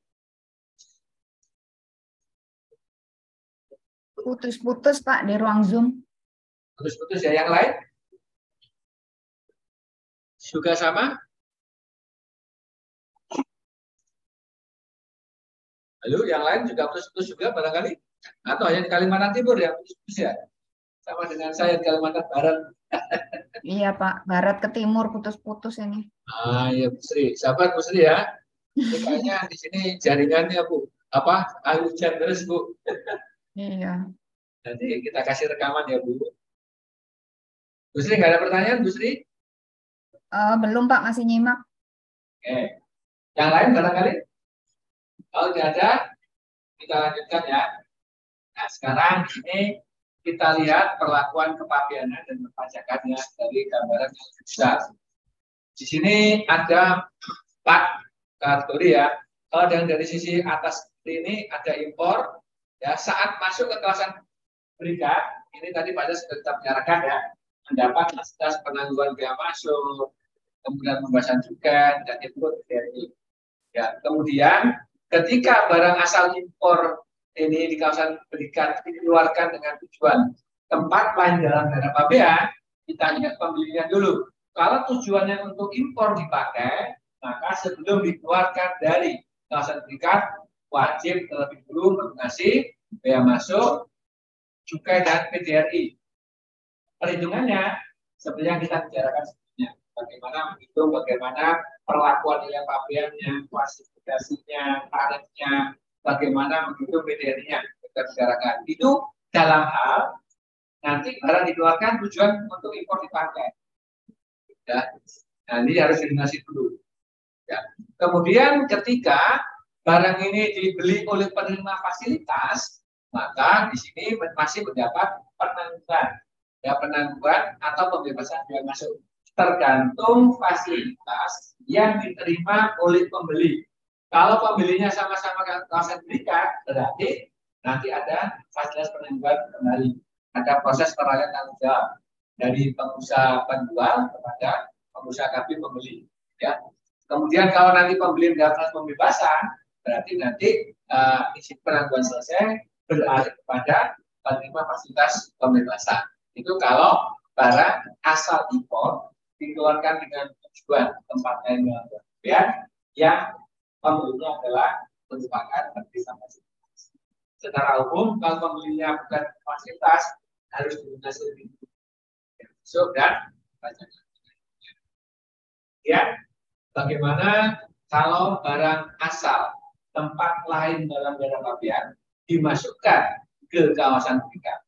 Speaker 6: Putus-putus Pak di ruang Zoom.
Speaker 1: Putus-putus ya yang lain? Juga sama? Lalu yang lain juga putus-putus juga barangkali? Atau hanya di Kalimantan Timur ya putus-putus ya? Sama dengan saya di Kalimantan Barat.
Speaker 6: iya Pak, Barat ke Timur putus-putus ini.
Speaker 1: Ah iya Bu Sri, sahabat Bu Sri ya. Kayaknya di sini jaringannya Bu. Apa? Air hujan terus Bu.
Speaker 6: Iya.
Speaker 1: Nanti kita kasih rekaman ya Bu. Bu Sri nggak ada pertanyaan Bu Sri?
Speaker 6: Uh, belum Pak, masih nyimak.
Speaker 1: Oke. Yang lain barangkali? Kalau tidak ada, kita lanjutkan ya. Nah sekarang ini kita lihat perlakuan kepabianan dan perpajakannya dari gambaran yang besar. Di sini ada empat kategori ya. Kalau dari sisi atas ini ada impor, Ya, saat masuk ke kawasan berikat, ini tadi pada sudah kita bicarakan ya, mendapat fasilitas penangguhan biaya masuk, kemudian pembahasan juga dan itu dari ya kemudian ketika barang asal impor ini di kawasan berikat dikeluarkan dengan tujuan tempat lain dalam daerah pabean kita lihat pembelinya dulu kalau tujuannya untuk impor dipakai maka sebelum dikeluarkan dari kawasan berikat wajib terlebih dulu melunasi bea masuk, cukai dan PDRI. Perhitungannya yang kita bicarakan sebelumnya. Bagaimana menghitung, bagaimana perlakuan nilai pabeannya, klasifikasinya, tarifnya, bagaimana menghitung PDRI-nya kita bicarakan. Itu dalam hal nanti barang dikeluarkan tujuan untuk impor dipakai. Ya, nah ini harus dilunasi dulu. Ya. Kemudian ketika barang ini dibeli oleh penerima fasilitas, maka di sini masih mendapat penangguhan, ya penangguhan atau pembebasan biaya masuk tergantung fasilitas yang diterima oleh pembeli. Kalau pembelinya sama-sama kawasan berikat, berarti nanti ada fasilitas penangguhan kembali. Ada proses perayaan tanggung jawab dari pengusaha penjual kepada pengusaha kami pembeli. Ya. Kemudian kalau nanti pembeli mendapatkan pembebasan, berarti nanti uh, isi penangguhan selesai beralih kepada penerima fasilitas pembebasan. Itu kalau barang asal impor dikeluarkan dengan tujuan tempat lain yang yang pembelinya adalah merupakan penerima fasilitas. Secara umum, kalau pembelinya bukan fasilitas, harus dilunasi lebih. So, dan pajak. Ya, bagaimana kalau barang asal tempat lain dalam daerah pabean dimasukkan ke kawasan berikat.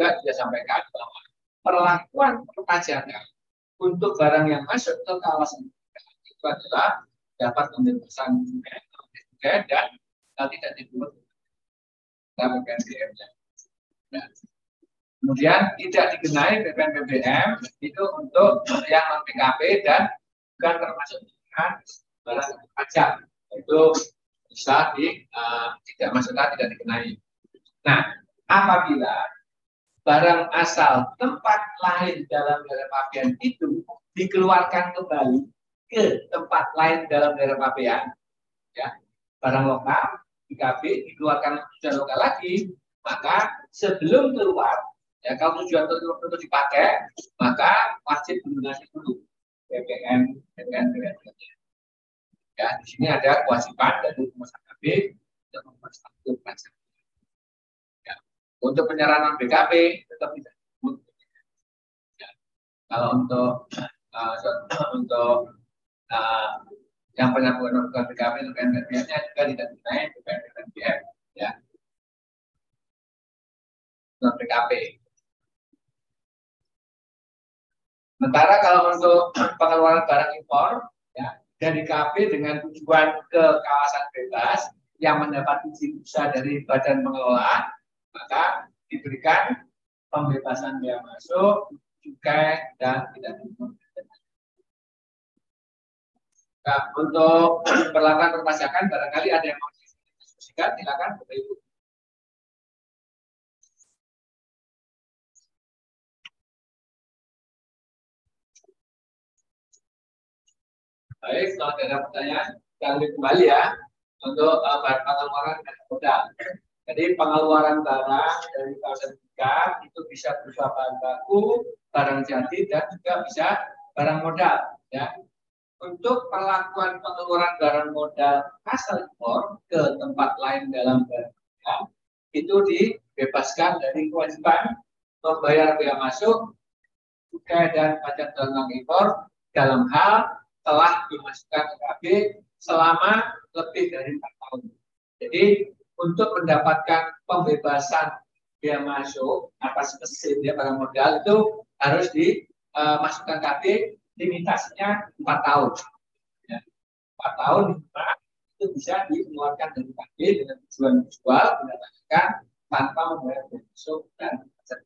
Speaker 1: Juga dia sampaikan bahwa perlakuan perpajakan untuk barang yang masuk ke kawasan itu adalah dapat pembebasan juga dan tidak BPN-nya. Ya. Kemudian tidak dikenai BPN BBM itu untuk yang non PKP dan bukan termasuk dengan barang pajak itu bisa di uh, tidak masukkan tidak dikenai. Nah, apabila barang asal tempat lain dalam daerah pabean itu dikeluarkan kembali ke tempat lain dalam daerah pabean, ya barang lokal IKB dikeluarkan tujuan lokal lagi, maka sebelum keluar ya kalau tujuan untuk dipakai maka wajib melunasi dulu BPM, BPM, BPM. Ya, di sini ada kewajiban dari pengusaha KB untuk. Ya. Untuk penyerahan BKP tetap disebut. Ya. Kalau untuk uh, untuk uh, yang penyambungan bukan BKP untuk NPM-nya juga tidak dinaik bukan NPM. Ya. non PKP. Sementara kalau untuk pengeluaran barang impor ya dari KP dengan tujuan ke kawasan bebas yang mendapat izin usaha dari badan pengelola maka diberikan pembebasan biaya masuk, cukai dan tidak impor. Nah, untuk perlakuan perpajakan barangkali ada yang mau diskusikan, silakan Bapak Ibu. Baik, kalau ada pertanyaan, kami kembali ya untuk uh, pengeluaran modal. Jadi pengeluaran barang dari kawasan tiga itu bisa berupa bahan baku, barang jadi dan juga bisa barang modal. Ya, untuk perlakuan pengeluaran barang modal asal impor ke tempat lain dalam barang itu dibebaskan dari kewajiban membayar biaya masuk, cukai dan pajak dalam impor dalam hal telah dimasukkan ke KB selama lebih dari empat tahun. Jadi untuk mendapatkan pembebasan biaya masuk atas mesin ya barang modal itu harus dimasukkan uh, KB limitasinya empat tahun. Ya. Empat tahun itu bisa dikeluarkan dari KB dengan tujuan jual mendapatkan tanpa membayar biaya masuk dan pajak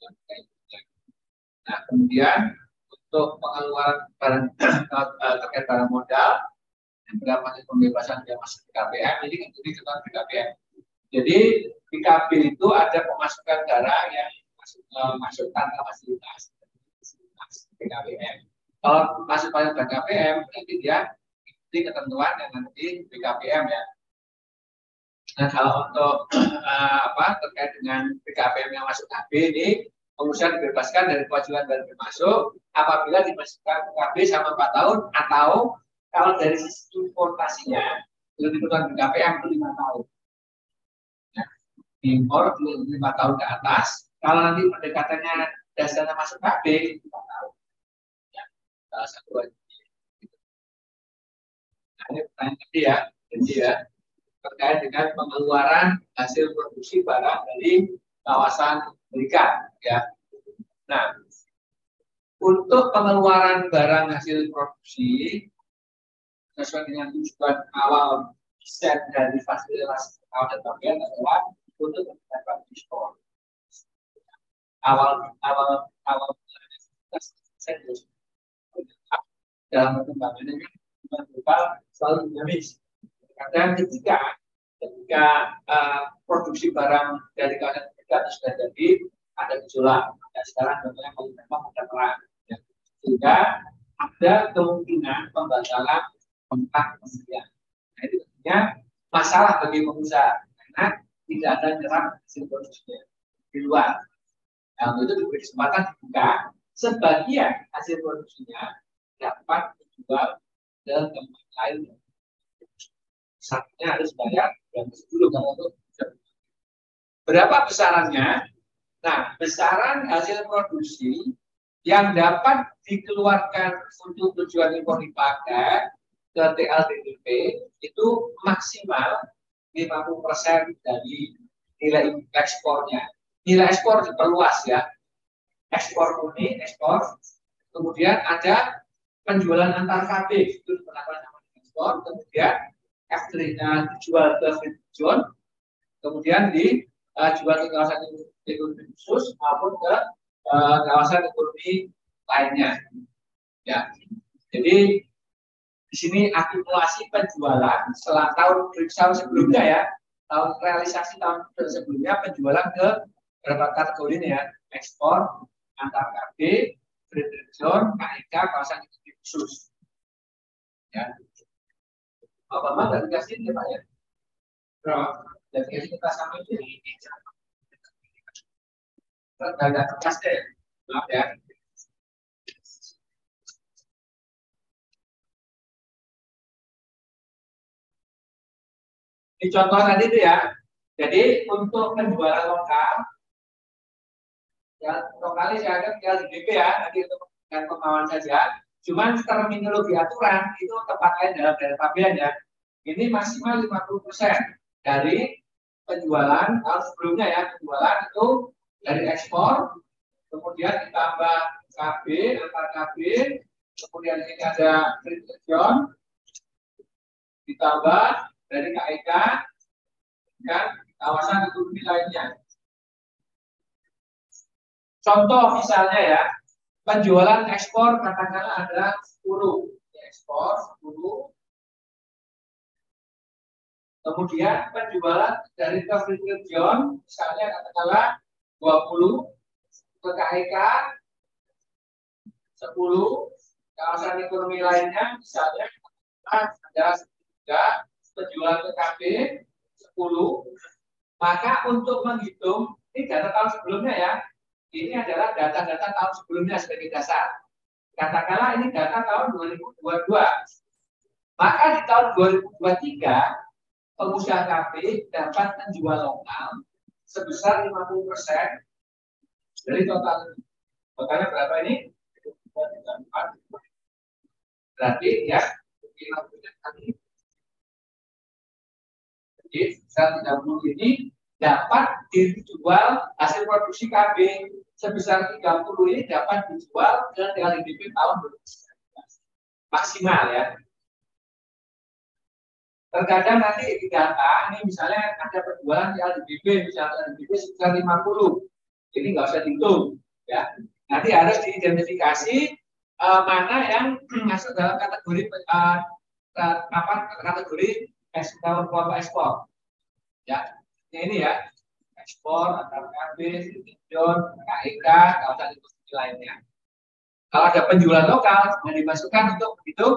Speaker 1: Nah kemudian untuk pengeluaran barang eh, terkait barang modal yang berapa pembebasan yang masuk di KPM ini kan jadi ketentuan BKPM. Jadi di KB itu ada pemasukan darah yang masuk, uh, masuk tanpa fasilitas BKPM. Kalau masuk pada BKPM berarti dia ikuti ketentuan yang nanti BKPM ya. Nah kalau untuk uh, apa terkait dengan BKPM yang masuk KB ini pengusaha dibebaskan dari kewajiban dan masuk apabila dimasukkan KB sama 4 tahun atau kalau dari sisi importasinya itu dibutuhkan BKPM itu 5 tahun. Impor 5 tahun ke atas. Kalau nanti pendekatannya dasarnya masuk KB 5 tahun. Ya, salah satu aja. Nah, ini pertanyaan tadi ya. Jadi ya, terkait dengan pengeluaran hasil produksi barang dari kawasan berikan ya. Nah, untuk pengeluaran barang hasil produksi sesuai dengan tujuan awal desain dari fasilitas dan bagian adalah untuk mendapat diskon. Awal awal awal desain dalam perkembangannya berupa selalu dinamis. Kadang ketika ketika uh, produksi barang dari kawasan kita sudah jadi ada gejolak. Nah, sekarang contohnya kalau memang ada perang. Ya. Sehingga ada kemungkinan pembatalan kontak pembelian. Nah itu tentunya masalah bagi pengusaha karena tidak ada hasil produksinya di luar. Nah, itu diberi kesempatan dibuka sebagian hasil produksinya dapat dijual ke tempat lain. Satunya harus bayar dan dulu kalau itu Berapa besarannya? Nah, besaran hasil produksi yang dapat dikeluarkan untuk tujuan impor dipakai ke TLDDP itu maksimal 50% dari nilai ekspornya. Nilai ekspor diperluas ya. Ekspor murni, ekspor. Kemudian ada penjualan antar KB itu diperlakukan sama ekspor. Kemudian F3-nya dijual ke free. Kemudian di uh, juga ke kawasan ekonomi khusus maupun ke uh, kawasan ekonomi lainnya. Ya, jadi di sini akumulasi penjualan setelah tahun tahun sebelumnya ya, tahun realisasi tahun sebelumnya penjualan ke berapa kategori ini ya, ekspor, antar KB, free zone, KIK, kawasan ekonomi khusus. Ya. Apa mana dari kasih ya Pak ya? Berapa? Dan kita sampai ini tergagak kertas deh. Maaf ya. Ini contoh tadi itu ya. Jadi untuk penjualan lokal, ya lokal saya ada tinggal di DP ya, nanti untuk dengan pemahaman saja. Cuman terminologi aturan itu tepat lain dalam daerah tabian ya. Ini maksimal 50% dari penjualan tahun sebelumnya ya penjualan itu dari ekspor, kemudian ditambah KB, antar KB, kemudian ini ada region, ditambah dari KEK, dan kawasan ekonomi lainnya. Contoh misalnya ya, penjualan ekspor katakanlah ada 10 ekspor 10 kemudian penjualan dari coverage region misalnya katakanlah 20 ke KEK 10 kawasan ekonomi lainnya misalnya ada juga penjualan KB 10 maka untuk menghitung ini data tahun sebelumnya ya ini adalah data-data tahun sebelumnya sebagai dasar Katakanlah ini data tahun 2022. Maka di tahun 2023 pengusaha kafe dapat menjual lokal sebesar 50 persen dari total. Totalnya berapa ini? Berarti ya 50 kali jadi sebesar 30 ini dapat dijual hasil produksi KB sebesar 30 ini dapat dijual dengan LDP tahun 2019. Maksimal ya. Terkadang nanti di data, ini misalnya ada penjualan di LDP, misalnya LDP sebesar 50. Ini nggak usah dihitung. ya. Nanti harus diidentifikasi uh, mana yang masuk dalam kategori uh, apa kategori ekspor kelompok ekspor. Ya, ini ya ekspor antar KB, John, KIK, kawasan industri lainnya. Kalau ada penjualan lokal yang dimasukkan untuk itu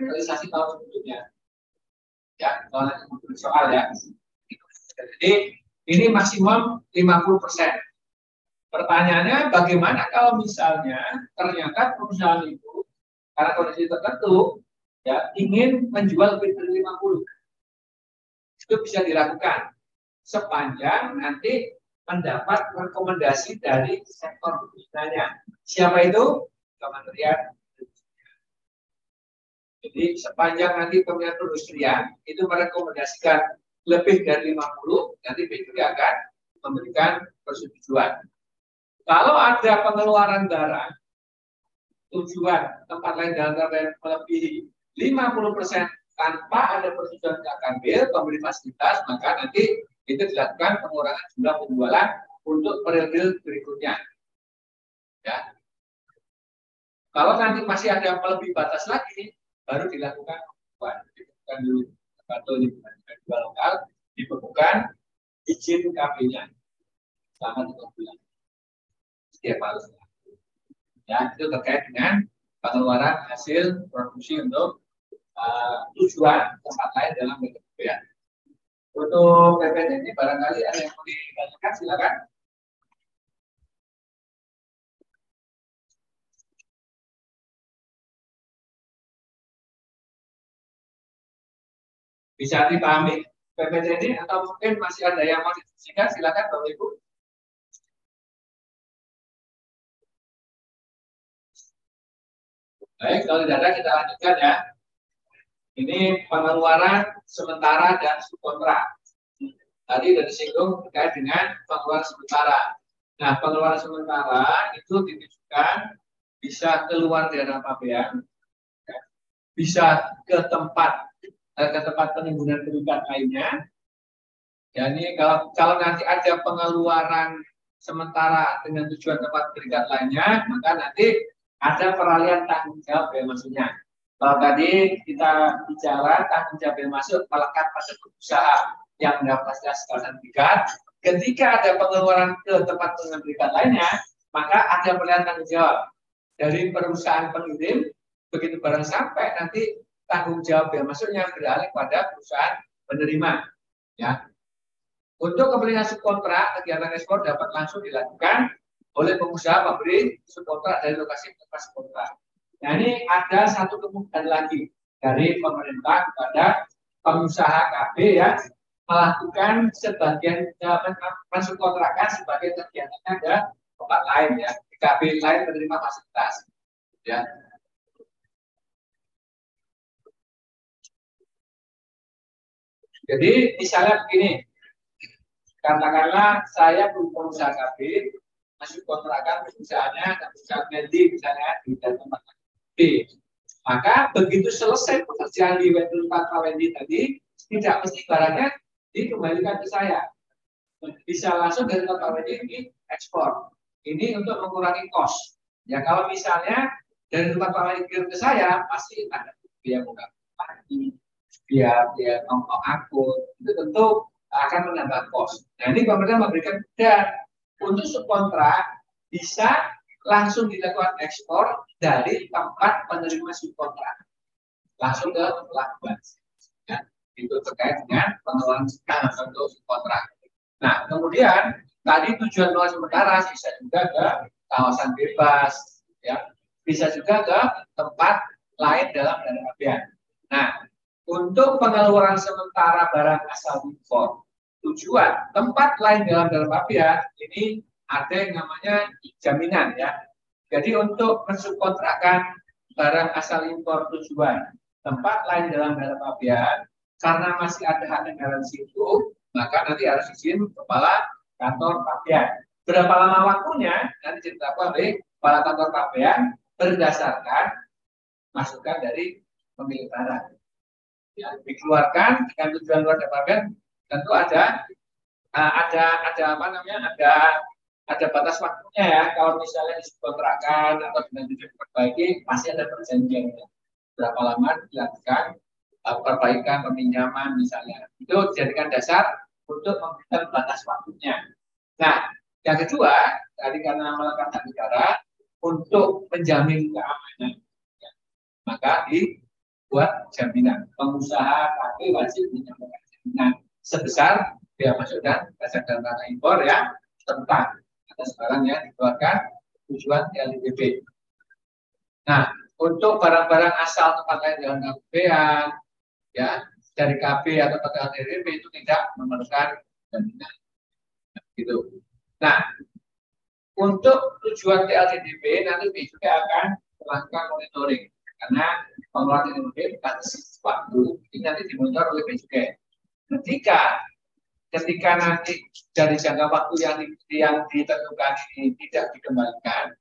Speaker 1: realisasi tahun sebelumnya. Ya, kalau soal ya. Jadi ini maksimum 50 persen. Pertanyaannya bagaimana kalau misalnya ternyata perusahaan itu karena kondisi tertentu ya ingin menjual lebih dari 50 itu bisa dilakukan sepanjang nanti mendapat rekomendasi dari sektor usahanya. Siapa itu? Kementerian jadi sepanjang nanti Kementerian Perindustrian itu merekomendasikan lebih dari 50, nanti BPD akan memberikan persetujuan. Kalau ada pengeluaran barang, tujuan tempat lain dalam melebihi 50% tanpa ada persetujuan KKB, pemberi fasilitas, maka nanti itu dilakukan pengurangan jumlah penjualan untuk periode berikutnya. Ya. Kalau nanti masih ada lebih batas lagi, baru dilakukan pembukuan. Dibukukan dulu atau dibukukan dua lokal, dibekukan izin KB-nya selama tiga bulan setiap tahun. Ya, itu terkait dengan pengeluaran hasil produksi untuk uh, tujuan tempat lain dalam BPPN. Untuk PPT ini barangkali ada yang mau ditanyakan, silakan. Bisa dipahami ini atau mungkin masih ada yang mau diskusikan, silakan Bapak Ibu. Baik, kalau tidak ada kita lanjutkan ya. Ini pengeluaran sementara dan subkontrak. Tadi sudah disinggung terkait dengan pengeluaran sementara. Nah, pengeluaran sementara itu ditujukan bisa keluar dari apbn, ya. bisa ke tempat eh, ke tempat penimbunan pendidikan lainnya. Ya, ini kalau kalau nanti ada pengeluaran sementara dengan tujuan tempat pendidikan lainnya, maka nanti ada peralihan tanggung jawab ya maksudnya. Kalau tadi kita bicara tanggung jawab yang masuk melekat pada usaha yang mendapat kawasan sertifikat, ketika ada pengeluaran ke tempat pengembangan lainnya, maka ada pilihan tanggung jawab dari perusahaan pengirim begitu barang sampai nanti tanggung jawab yang masuknya beralih pada perusahaan penerima. Ya, untuk kepentingan subkontrak, kegiatan ekspor dapat langsung dilakukan oleh pengusaha pemberi subkontrak dari lokasi tempat subkontrak. Nah ini ada satu kemudahan lagi dari pemerintah kepada pengusaha KB ya melakukan sebagian masuk kontrakan sebagai kegiatannya ada tempat lain ya. KB lain menerima fasilitas ya. Jadi misalnya begini Katakanlah saya pengusaha KB, masuk kontrakan perusahaannya, perusahaan Mendy misalnya di tempat B. Maka begitu selesai pekerjaan di tempat Wendy tadi, tidak mesti barangnya dikembalikan ke saya. Bisa langsung dari tempat Wendy ini ekspor. Ini untuk mengurangi cost. Ya kalau misalnya dari tempat Wendy ke saya, pasti ada biaya buka pagi, biaya biaya nongkrong akun, itu tentu akan menambah cost. Nah ini pemerintah memberikan dan untuk subkontrak bisa langsung dilakukan ekspor dari tempat penerima subkontrak langsung ke pelabuhan. Ya, itu terkait dengan pengelolaan untuk subkontrak. Nah kemudian tadi tujuan luar sementara bisa juga ke kawasan bebas, ya bisa juga ke tempat lain dalam apian. Nah, untuk pengeluaran sementara barang asal impor, tujuan tempat lain dalam dalam apian ini ada yang namanya jaminan ya. Jadi untuk mensubkontrakkan barang asal impor tujuan tempat lain dalam dalam apian karena masih ada hak negara di situ, maka nanti harus izin kepala kantor papian. Berapa lama waktunya nanti ditetapkan oleh kepala kantor papian berdasarkan masukan dari pemilik barang. Ya, dikeluarkan dengan tujuan luar departemen tentu ada uh, ada ada apa namanya ada ada batas waktunya ya. Kalau misalnya dikontrakkan atau dengan tujuan diperbaiki masih ada perjanjiannya berapa lama dilakukan uh, perbaikan peminjaman misalnya. Itu dijadikan dasar untuk memberikan batas waktunya. Nah yang kedua tadi karena melakukan negara untuk menjamin keamanan ya, maka di buat jaminan. Pengusaha kaki wajib menyampaikan jaminan sebesar biaya masuk dan pajak dan tanah impor ya tentang atas barang yang dikeluarkan tujuan LDP. Nah, untuk barang-barang asal tempat lain dengan KPN, ya dari KB atau tempat LDP itu tidak memerlukan jaminan. Gitu. Nah, untuk tujuan TLDDP nanti juga akan melakukan monitoring karena pengelolaan teknologi batas waktu ini nanti dimonitor oleh Becukai. Ketika ketika nanti dari jangka waktu yang yang ditentukan ini tidak dikembalikan,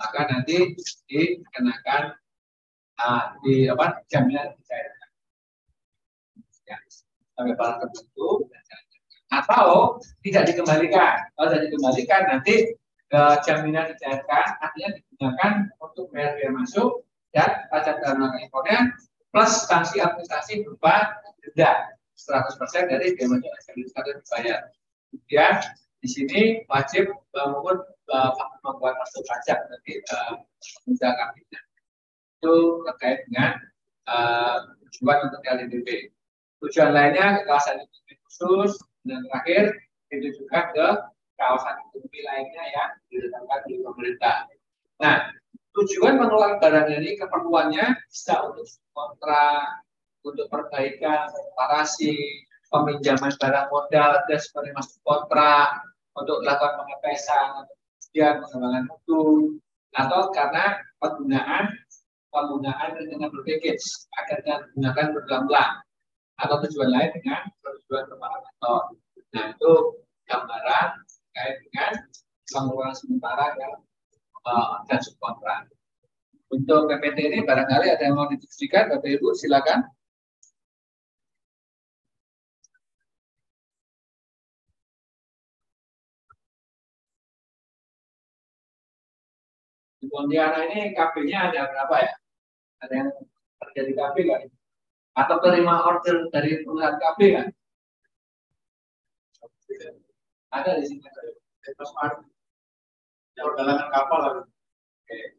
Speaker 1: maka nanti dikenakan uh, di apa jaminan dicairkan. Ya, sampai barang tertentu atau tidak dikembalikan. Kalau tidak dikembalikan nanti uh, jaminan dicairkan artinya digunakan untuk bayar biaya masuk dan pajak dalam rangka impornya plus sanksi administrasi berupa denda 100% dari biaya yang dibayar. Kemudian di sini wajib membuat uh, membuat masuk pajak nanti uh, kapitnya. Itu terkait dengan uh, tujuan untuk LDDP. Tujuan lainnya kawasan ekonomi khusus dan terakhir itu juga ke kawasan ekonomi lainnya yang ditetapkan di pemerintah. Nah, tujuan mengeluarkan barang ini keperluannya bisa untuk kontrak, untuk perbaikan, reparasi, peminjaman barang modal, dan seperti masuk kontrak, untuk melakukan pengetesan, kemudian pengembangan mutu, atau karena penggunaan penggunaan dengan agar digunakan berulang-ulang atau tujuan lain dengan tujuan kantor. Nah itu gambaran terkait dengan pengeluaran sementara yang dan subkontrak. Untuk PPT ini barangkali ada yang mau didiskusikan, Bapak Ibu, silakan. Pontianak ini KB-nya ada berapa ya? Ada yang terjadi KB kan? Atau terima order dari perusahaan KB kan? Ada di sini. Terus yang perjalanan kapal lah. Oke.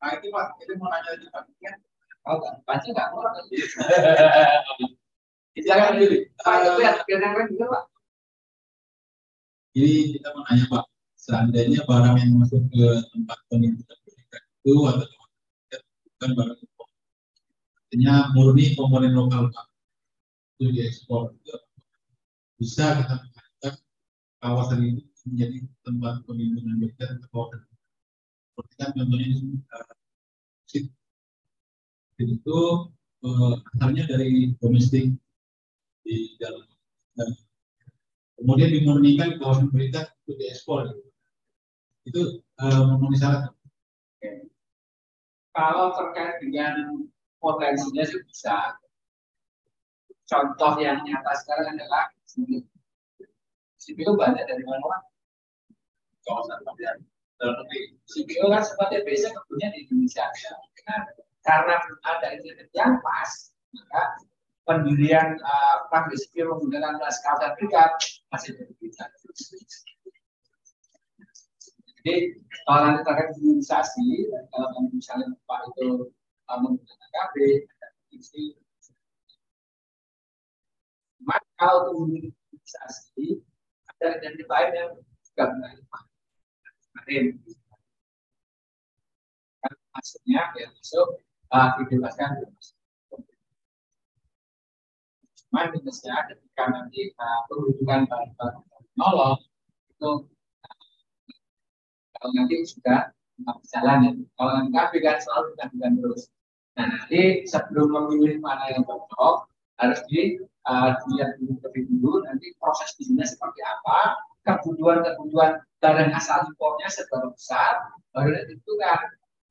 Speaker 1: Nah itu Pak, itu mau nanya lagi Pak. Ya? Oh, panci nggak mau. Jangan dulu. Pak, itu yang lain juga Pak.
Speaker 4: Jadi kita mau nanya Pak, seandainya barang yang masuk ke tempat penimbunan itu atau bukan barang impor. Artinya murni komponen lokal Pak. Itu diekspor. Bisa kita mengatakan kawasan ini menjadi tempat perlindungan militer atau seperti kan contohnya ini uh, itu uh, asalnya dari domestik di dalam dan kemudian dimurnikan kawasan berikat untuk diekspor. Itu uh, memenuhi syarat.
Speaker 1: Kalau terkait dengan potensinya sih bisa. Contoh yang nyata sekarang adalah CPO. CPO banyak dari mana? Kawasan dalam negeri. CPO kan sebenarnya biasa kepunya di Indonesia. Nah, karena ada internet yang pas, maka pendirian uh, pabrik CPO menggunakan naskah dan masih berbeda. Jadi kalau nanti terkait hilirisasi, kalau misalnya Pak itu uh, menggunakan KB, fungsi. Maka kalau itu hilirisasi, ada identifier yang juga menarik. Kemarin, maksudnya ya masuk uh, dibebaskan Cuman minusnya ketika nanti uh, pengunjungan bahan-bahan teknolog itu nanti sudah berjalan ya. Kalau kami kan selalu dilakukan terus. Nah nanti sebelum memilih mana yang cocok harus di uh, dilihat dulu terlebih dulu nanti proses bisnisnya seperti apa, kebutuhan-kebutuhan barang asal impornya seberapa besar, baru ditentukan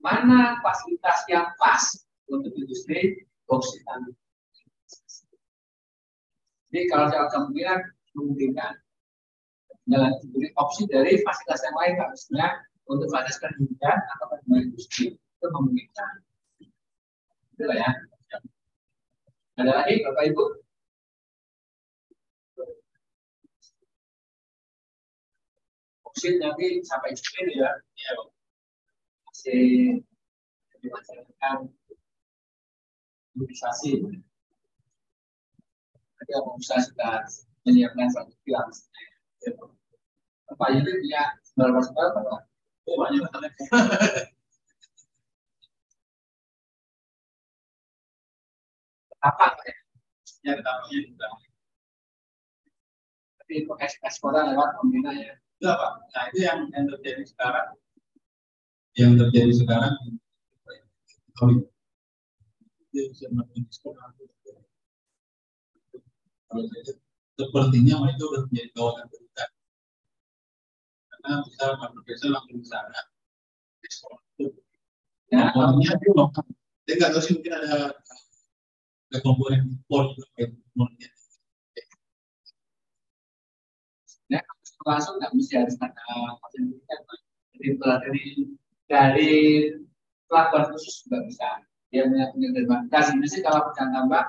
Speaker 1: mana fasilitas yang pas untuk industri boksit Jadi kalau saya kemungkinan memungkinkan jalan diberi opsi dari fasilitas yang lain harusnya untuk fasilitas pendidikan atau pendidikan industri itu memungkinkan. Itu ya. Ada lagi Bapak Ibu? Opsi nanti sampai Juli ya. ya. Masih dilaksanakan mobilisasi. Nanti bisa sudah menyiapkan satu pilar ini punya berapa sekolah banget. Apa ya? Tapi pakai sekolah lewat pembina ya.
Speaker 4: Itu apa? Nah itu yang terjadi sekarang. Yang terjadi sekarang. Itu kalau saya sepertinya mereka sudah menjadi kawasan berikat karena bisa Profesor langsung di sana. Ya. Orangnya itu lokal saya nggak tahu sih mungkin ada ada komponen impor juga komponennya
Speaker 1: ya langsung nggak mesti harus ada kawasan berikat jadi dari dari pelabuhan khusus juga bisa. Dia punya punya dermaga kasih sih kalau perusahaan tambah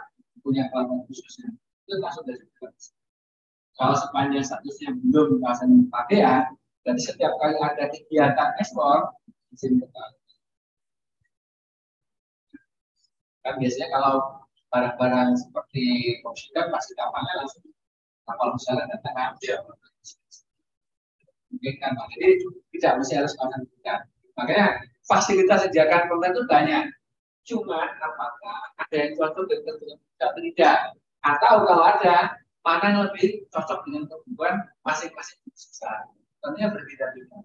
Speaker 1: punya pelabuhan khususnya itu masuk dari kalau sepanjang statusnya belum kawasan pakaian, dan setiap kali ada kegiatan ekspor, izin tetap. Kan biasanya kalau barang-barang seperti oksigen pasti kapalnya langsung kapal besar datang ambil. Mungkin kan, jadi tidak mesti harus kawasan pakaian. Makanya fasilitas sediakan pemerintah itu banyak. Cuma apakah ada yang cocok dengan tidak? Atau kalau ada, mana yang lebih cocok dengan kebutuhan masing-masing besar. Tentunya berbeda-beda.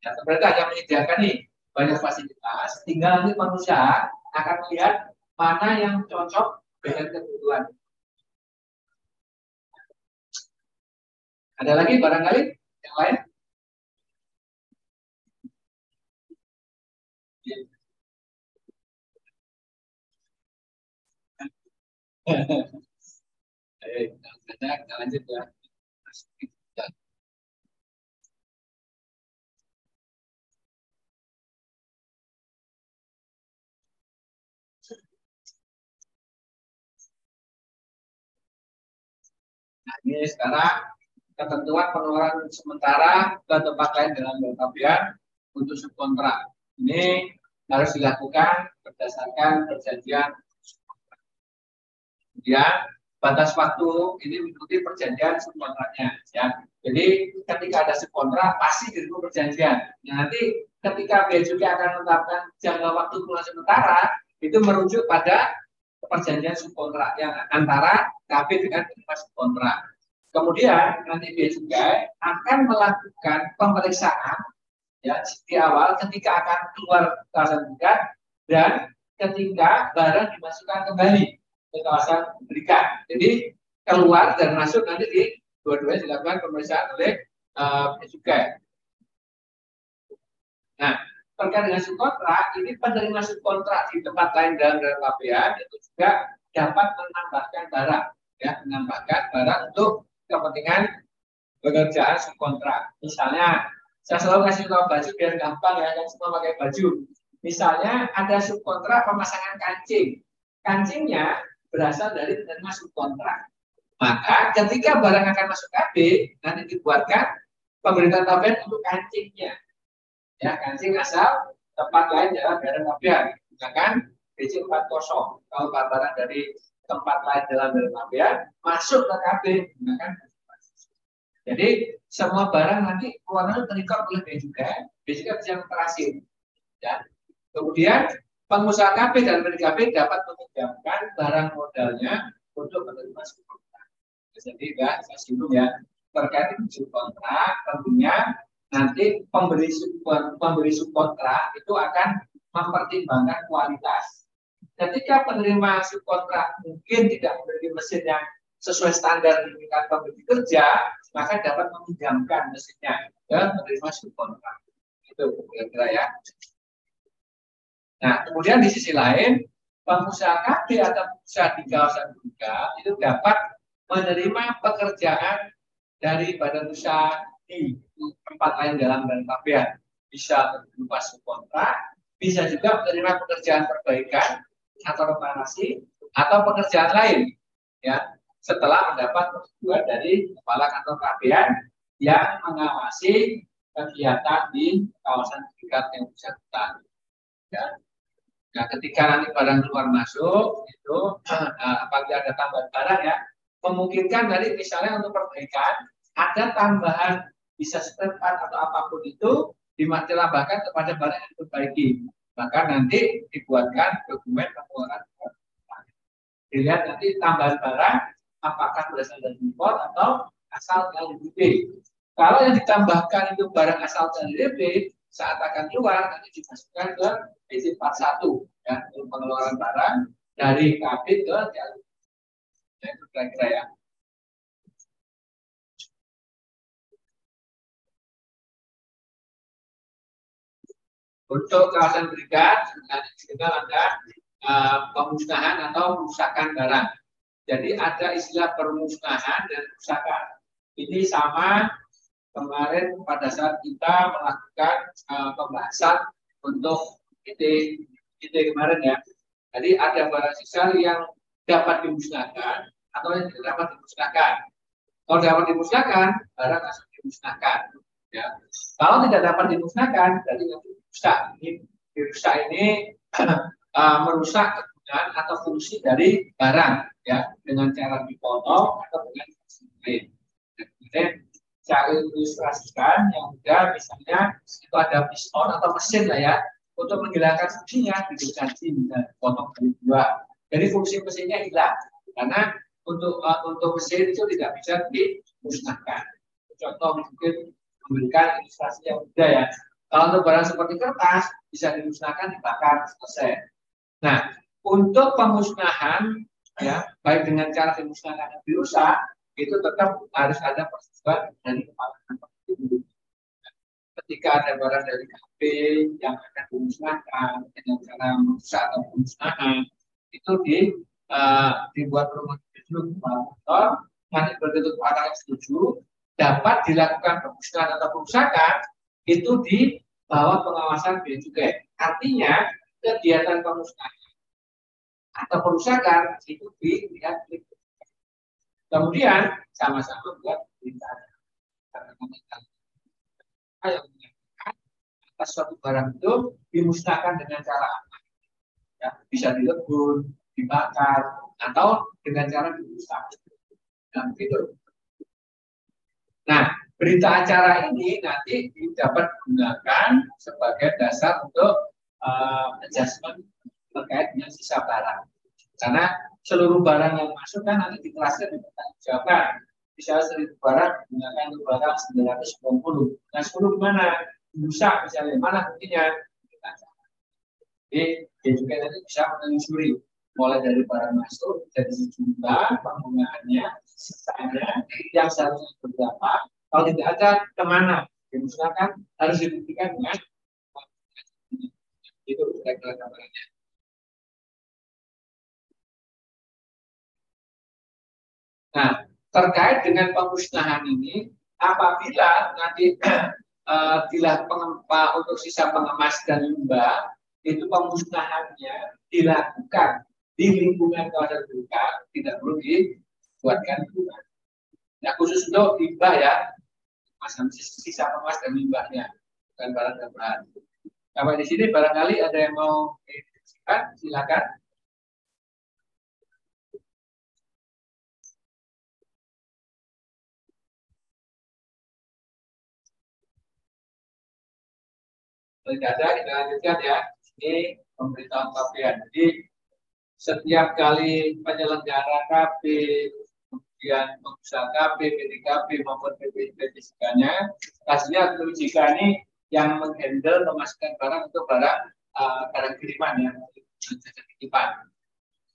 Speaker 1: Ya, mereka hanya menyediakan nih banyak fasilitas, tinggal nanti manusia akan melihat mana yang cocok dengan kebutuhan. Ada lagi barangkali yang lain? Yeah. Nah, ini sekarang ketentuan pengeluaran sementara ke tempat lain dengan berkapian untuk subkontrak. Ini harus dilakukan berdasarkan perjanjian Kemudian batas waktu ini mengikuti perjanjian subkontraknya ya. Jadi ketika ada subkontrak pasti dirimu perjanjian. Nah, nanti ketika Bea Cukai akan menetapkan jangka waktu pengulangan sementara itu merujuk pada perjanjian subkontrak yang antara KB dengan penerima subkontrak. Kemudian nanti Bea Cukai akan melakukan pemeriksaan ya di awal ketika akan keluar kawasan berikat dan ketika barang dimasukkan kembali ke kawasan berikat. Jadi keluar dan masuk nanti di dua-duanya dilakukan pemeriksaan oleh uh. Nah, terkait dengan subkontrak, ini penerima subkontrak di tempat lain dalam KPA itu juga dapat menambahkan barang, ya, menambahkan barang untuk kepentingan pekerjaan subkontrak. Misalnya, saya selalu kasih tahu baju biar gampang ya, kan semua pakai baju. Misalnya ada subkontrak pemasangan kancing. Kancingnya berasal dari penerima subkontrak. Maka ketika barang akan masuk KB, nanti dibuatkan pemerintahan tabel untuk kancingnya. Ya, kancing asal tempat lain dalam daerah tabel. Misalkan BC 40. Kalau barang dari tempat lain dalam daerah tabel masuk ke KB, menggunakan jadi semua barang nanti keluarnya terikat oleh bea cukai, bea bisa terakhir. Ya. Kemudian pengusaha KB dan PDKB dapat meminjamkan barang modalnya untuk menerima subkontrak. Jadi ya, saya singgung ya terkait subkontrak tentunya nanti pemberi pemberi subkontrak itu akan mempertimbangkan kualitas. Ketika penerima subkontrak mungkin tidak memiliki mesin yang sesuai standar lingkungan pemberi kerja, maka dapat meminjamkan mesinnya dan menerima subkontrak. Itu kira-kira ya. Nah, kemudian di sisi lain, pengusaha KB atau pengusaha di kawasan juga itu dapat menerima pekerjaan dari badan usaha di tempat lain dalam dan KPA. Bisa berupa subkontrak, bisa juga menerima pekerjaan perbaikan atau reparasi atau pekerjaan lain ya setelah mendapat persetujuan dari kepala kantor KPN yang mengawasi kegiatan di kawasan tingkat yang bersangkutan. Ya. Nah, ketika nanti barang keluar masuk itu uh, apabila ada tambahan barang ya memungkinkan dari misalnya untuk perbaikan ada tambahan bisa setempat atau apa pun itu dimatilambahkan kepada barang yang diperbaiki maka nanti dibuatkan dokumen pengeluaran dilihat nanti tambahan barang apakah berasal dari impor atau asal dari DP. Kalau yang ditambahkan itu barang asal dari DP, saat akan keluar nanti dimasukkan ke BC 41 ya untuk pengeluaran barang dari KB ke jalur. Ya, itu kira-kira ya. Untuk kawasan berikat, kita ada uh, pemusnahan atau perusakan barang. Jadi ada istilah permusnahan dan kerusakan. Ini sama kemarin pada saat kita melakukan uh, pembahasan untuk ide ide kemarin ya. Jadi ada barang sisa yang dapat dimusnahkan atau yang tidak dapat dimusnahkan. Kalau dapat dimusnahkan, barang langsung dimusnahkan. Ya. Kalau tidak dapat dimusnahkan, berarti nanti rusak. Ini rusak ini uh, merusak kegunaan atau fungsi dari barang ya dengan cara dipotong atau dengan lain. Kemudian saya ilustrasikan yang udah misalnya itu ada piston atau mesin lah ya untuk menghilangkan fungsinya diganti dan potong dari dua. Jadi fungsi mesinnya hilang karena untuk uh, untuk mesin itu tidak bisa dimusnahkan. Contoh mungkin memberikan ilustrasi yang mudah ya. Kalau untuk barang seperti kertas bisa dimusnahkan dibakar selesai. Nah, untuk pemusnahan ya baik dengan cara dimusnahkan dan dirusak itu tetap harus ada persetujuan dari kepala kantor ketika ada barang dari KP yang akan dimusnahkan dengan cara merusak atau pemusnahan itu di uh, dibuat rumah dulu kepala kantor nanti begitu kepala setuju dapat dilakukan pemusnahan atau perusakan itu di bawah pengawasan bea cukai artinya kegiatan pemusnahan atau perusakan itu dilihat kemudian sama-sama buat perintah yang menyatakan atas suatu barang itu dimusnahkan dengan cara apa ya, bisa dilebur dibakar atau dengan cara dirusak nah gitu nah berita acara ini nanti dapat digunakan sebagai dasar untuk uh, adjustment terkait dengan sisa barang. Karena seluruh barang yang masuk kan nanti dikelaskan dipertanggungjawabkan. Misalnya seribu barang menggunakan untuk barang 990. Nah 10 gimana? Rusak misalnya, mana buktinya? Jadi dia juga nanti bisa menelusuri. Mulai dari barang masuk dari jumlah penggunaannya sisanya yang seharusnya berapa. Kalau tidak ada ke mana? Misalkan harus dibuktikan dengan itu kira-kira gambarannya. Nah terkait dengan pemusnahan ini apabila nanti uh, pengempa untuk sisa pengemas dan limbah itu pemusnahannya dilakukan di lingkungan kawasan berikat tidak perlu dibuatkan lingkungan. Nah khusus untuk limbah ya, masam sisa emas dan limbahnya, bukan barang dan bahan. Sampai di sini barangkali ada yang mau didiskusikan, silakan. Tidak ada, kita lanjutkan ya. Ini pemberitahuan tapian. Jadi setiap kali penyelenggara KB, kemudian pengusaha KB, PDKB maupun PPP-nya, hasilnya jika ini yang menghandle memasukkan barang untuk barang uh, barang kiriman ya, titipan.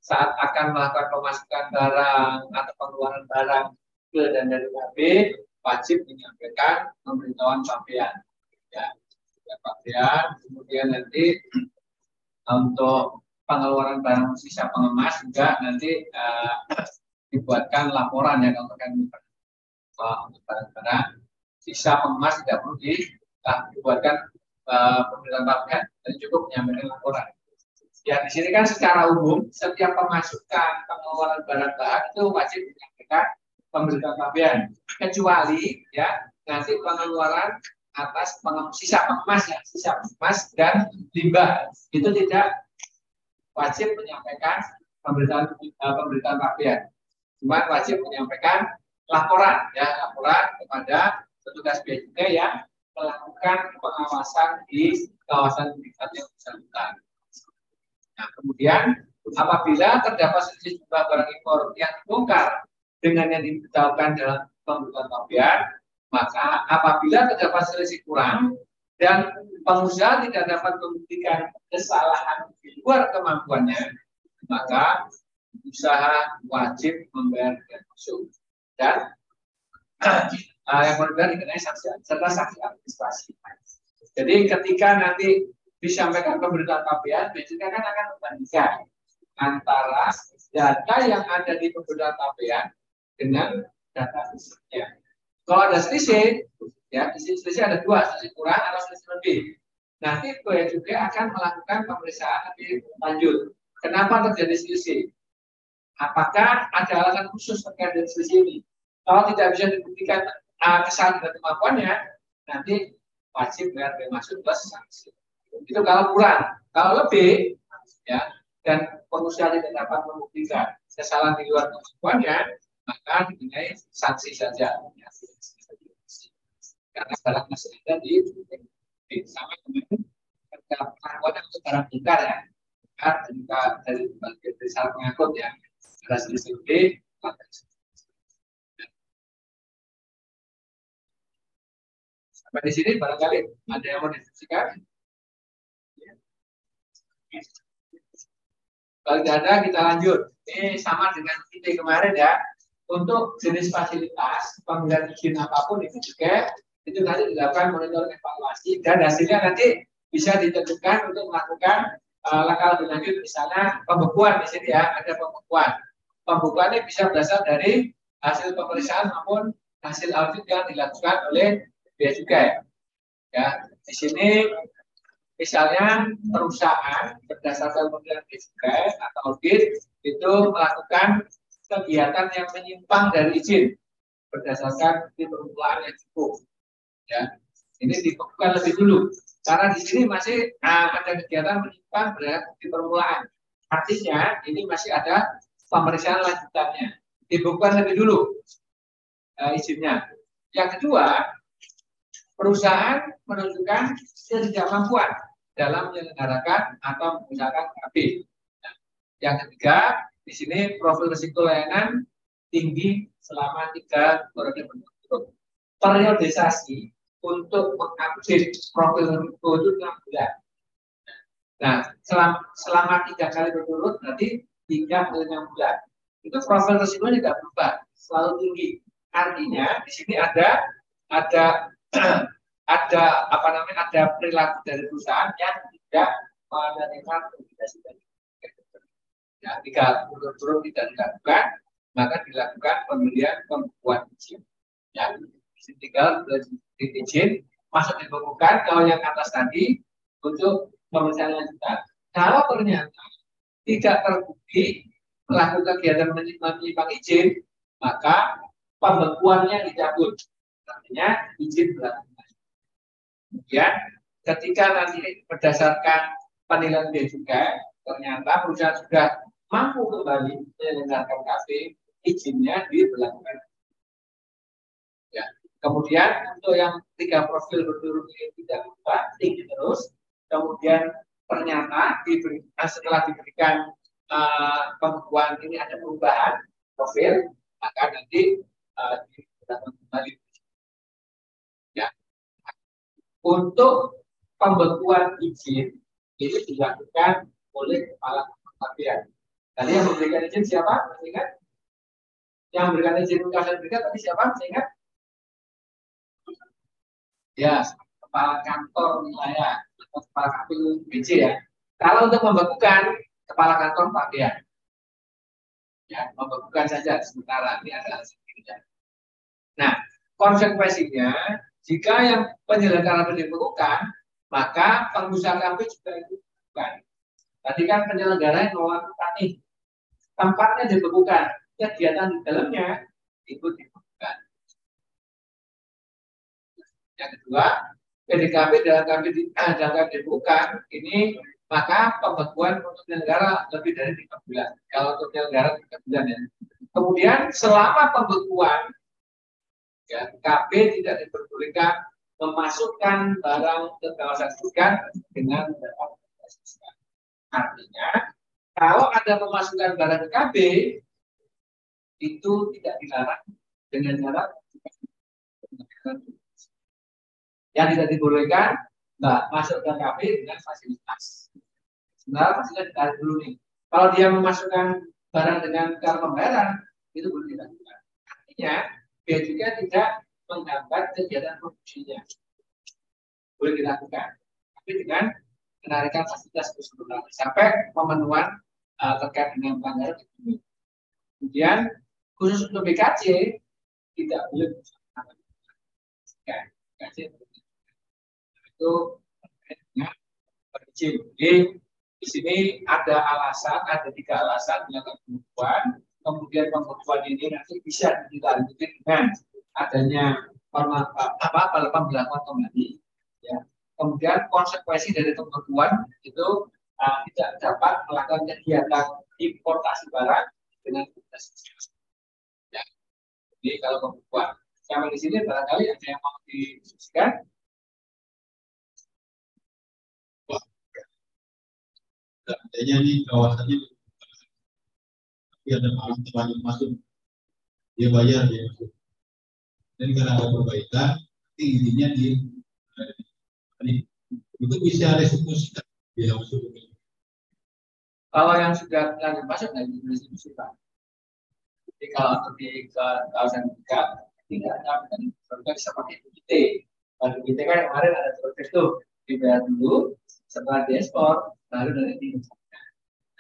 Speaker 1: Saat akan melakukan pemasukan barang atau pengeluaran barang ke dan dari KB, wajib menyampaikan pemberitahuan sampean. Ya, pakaian, kemudian nanti untuk pengeluaran barang sisa pengemas juga nanti uh, dibuatkan laporan ya uh, untuk barang-barang sisa pengemas tidak perlu di, uh, dibuatkan uh, pemerintahan dan cukup menyampaikan laporan. Ya di sini kan secara umum setiap pemasukan pengeluaran barang bahan itu wajib menyampaikan pemerintahan pakaian kecuali ya nanti pengeluaran atas sisa pengemas ya sisa pengemas dan limbah itu tidak wajib menyampaikan pemberitaan uh, pemberitaan rakyat. Cuma wajib menyampaikan laporan ya laporan kepada petugas bea cukai yang melakukan pengawasan di kawasan tingkat yang bersangkutan. Nah, kemudian apabila terdapat sejumlah barang impor yang dibongkar dengan yang diberitahukan dalam pemberitaan pabean, maka apabila terdapat selisih kurang dan pengusaha tidak dapat membuktikan kesalahan di luar kemampuannya, maka usaha wajib membayar masuk dan uh, yang kedua dikenai sanksi serta sanksi administrasi. Jadi ketika nanti disampaikan pemberitaan pabean, biasanya kan akan membandingkan antara data yang ada di pemberitaan pabean dengan data fisiknya. Kalau ada selisih, Ya, selisih ada dua, selisih kurang atau selisih lebih. Nanti Bea juga akan melakukan pemeriksaan lebih lanjut. Kenapa terjadi selisih? Apakah ada alasan khusus terkait dengan selisih ini? Kalau tidak bisa dibuktikan uh, kesalahan dan kemampuannya, nanti wajib bayar bea masuk plus sanksi. Itu kalau kurang. Kalau lebih, ya, dan pengusaha tidak dapat membuktikan kesalahan di luar kemampuannya, maka dikenai sanksi saja. Ya karena masih ada di, di sama dengan pengakuan untuk barang bongkar ya. Bongkar dari dari bagian dari salah pengangkut ya. Ada selisih sampai di sini barangkali ada yang mau diskusikan kalau tidak ada kita lanjut. Ini sama dengan ide kemarin ya untuk jenis fasilitas pembelian izin apa pun itu juga itu nanti dilakukan monitor evaluasi dan hasilnya nanti bisa ditentukan untuk melakukan uh, langkah lebih lanjut misalnya pembekuan di sini ya ada pembekuan. Pembekuan ini bisa berasal dari hasil pemeriksaan maupun hasil audit yang dilakukan oleh bea cukai ya di sini misalnya perusahaan berdasarkan model bea atau audit itu melakukan kegiatan yang menyimpang dari izin berdasarkan permulaan yang cukup. Ya ini dibekukan lebih dulu. Karena di sini masih uh, ada kegiatan menyimpang di permulaan. Artinya ini masih ada pemeriksaan lanjutannya. Dibekukan lebih dulu uh, izinnya. Yang kedua perusahaan menunjukkan ketidakmampuan dalam menyelenggarakan atau mengusahakan KB. Nah, yang ketiga, di sini profil risiko layanan tinggi selama tiga periode berturut-turut. Periodisasi untuk mengupdate profil risiko itu enam bulan. Nah, selama, selama tiga kali berturut nanti hingga ke enam bulan. Itu profil risiko tidak berubah, selalu tinggi. Artinya di sini ada ada ada apa namanya ada perilaku dari perusahaan yang tidak menerima obligasi dari Ya, jika turun-turun tidak dilakukan, maka dilakukan pembelian pembukuan izin. Ya, tinggal izin masuk dibekukan kalau yang atas tadi untuk pemeriksaan lanjutan. Kalau ternyata tidak terbukti melakukan kegiatan menyimpang izin, maka pembekuannya dicabut. Artinya izin berlaku. Kemudian ketika nanti berdasarkan penilaian dia juga ternyata perusahaan sudah mampu kembali menyelenggarakan KP, izinnya diberlakukan. Ya. Kemudian untuk yang tiga profil berturut ini tidak lupa, tinggi terus. Kemudian ternyata diberi, eh, setelah diberikan uh, pembukuan ini ada perubahan profil, maka nanti uh, diberlakukan kembali. Ya. Untuk pembekuan izin ini dilakukan oleh kepala kementerian. Tadi yang memberikan izin siapa? Ingat? Yang memberikan izin untuk sertifikat tadi siapa? Ingat? Ya, kepala kantor wilayah atau kepala KPU BC ya. Kalau untuk membekukan kepala kantor pakaian, ya membekukan saja sementara ini adalah sedikit. Nah, konsekuensinya jika yang penyelenggara dibekukan, maka pengusaha KP juga bukan. Tadi kan penyelenggara yang melakukan nih tempatnya dibekukan, kegiatan di dalamnya ikut dibekukan. Yang kedua, PDKP dalam kami di, eh, dalam ini maka pembekuan untuk penyelenggara lebih dari tiga bulan. Kalau untuk penyelenggara tiga bulan ya. Kemudian selama pembekuan ya, KB tidak diperbolehkan memasukkan barang ke kawasan hutan dengan mendapat Artinya kalau ada pemasukan barang KB itu tidak dilarang dengan syarat yang tidak dibolehkan mbak masuk ke KB dengan fasilitas. Sebenarnya fasilitas ditarik dulu nih. Kalau dia memasukkan barang dengan cara pembayaran itu boleh dilakukan. Artinya dia juga tidak menghambat kegiatan produksinya. Boleh dilakukan. Tapi dengan menarikan fasilitas keseluruhan sampai pemenuhan uh, terkait dengan pelanggaran ekonomi. Kemudian khusus untuk BKC tidak boleh BKC itu dengan berizin. Jadi di sini ada alasan, ada tiga alasan melakukan pembukuan. Kemudian pembukuan ini nanti bisa dilanjutkan dengan adanya apa pemberlakuan kembali. Kemudian konsekuensi dari pembukuan itu uh, tidak dapat melakukan kegiatan importasi barang dengan ya. Jadi kalau pembukuan sampai di sini barangkali ada yang mau didiskusikan.
Speaker 4: Adanya nih kawasannya tapi ada orang terlanjur masuk dia bayar dia masuk. Dan karena ada perbaikan, nanti intinya di itu bisa restitusikan dia masuk
Speaker 1: kalau yang sudah lanjut masuk bisa distribusi pak. Jadi kalau untuk di kawasan tiga tidak ada dan seperti PT. Kalau PT kan kemarin ada proses tuh dibayar dulu, setelah diekspor baru dari di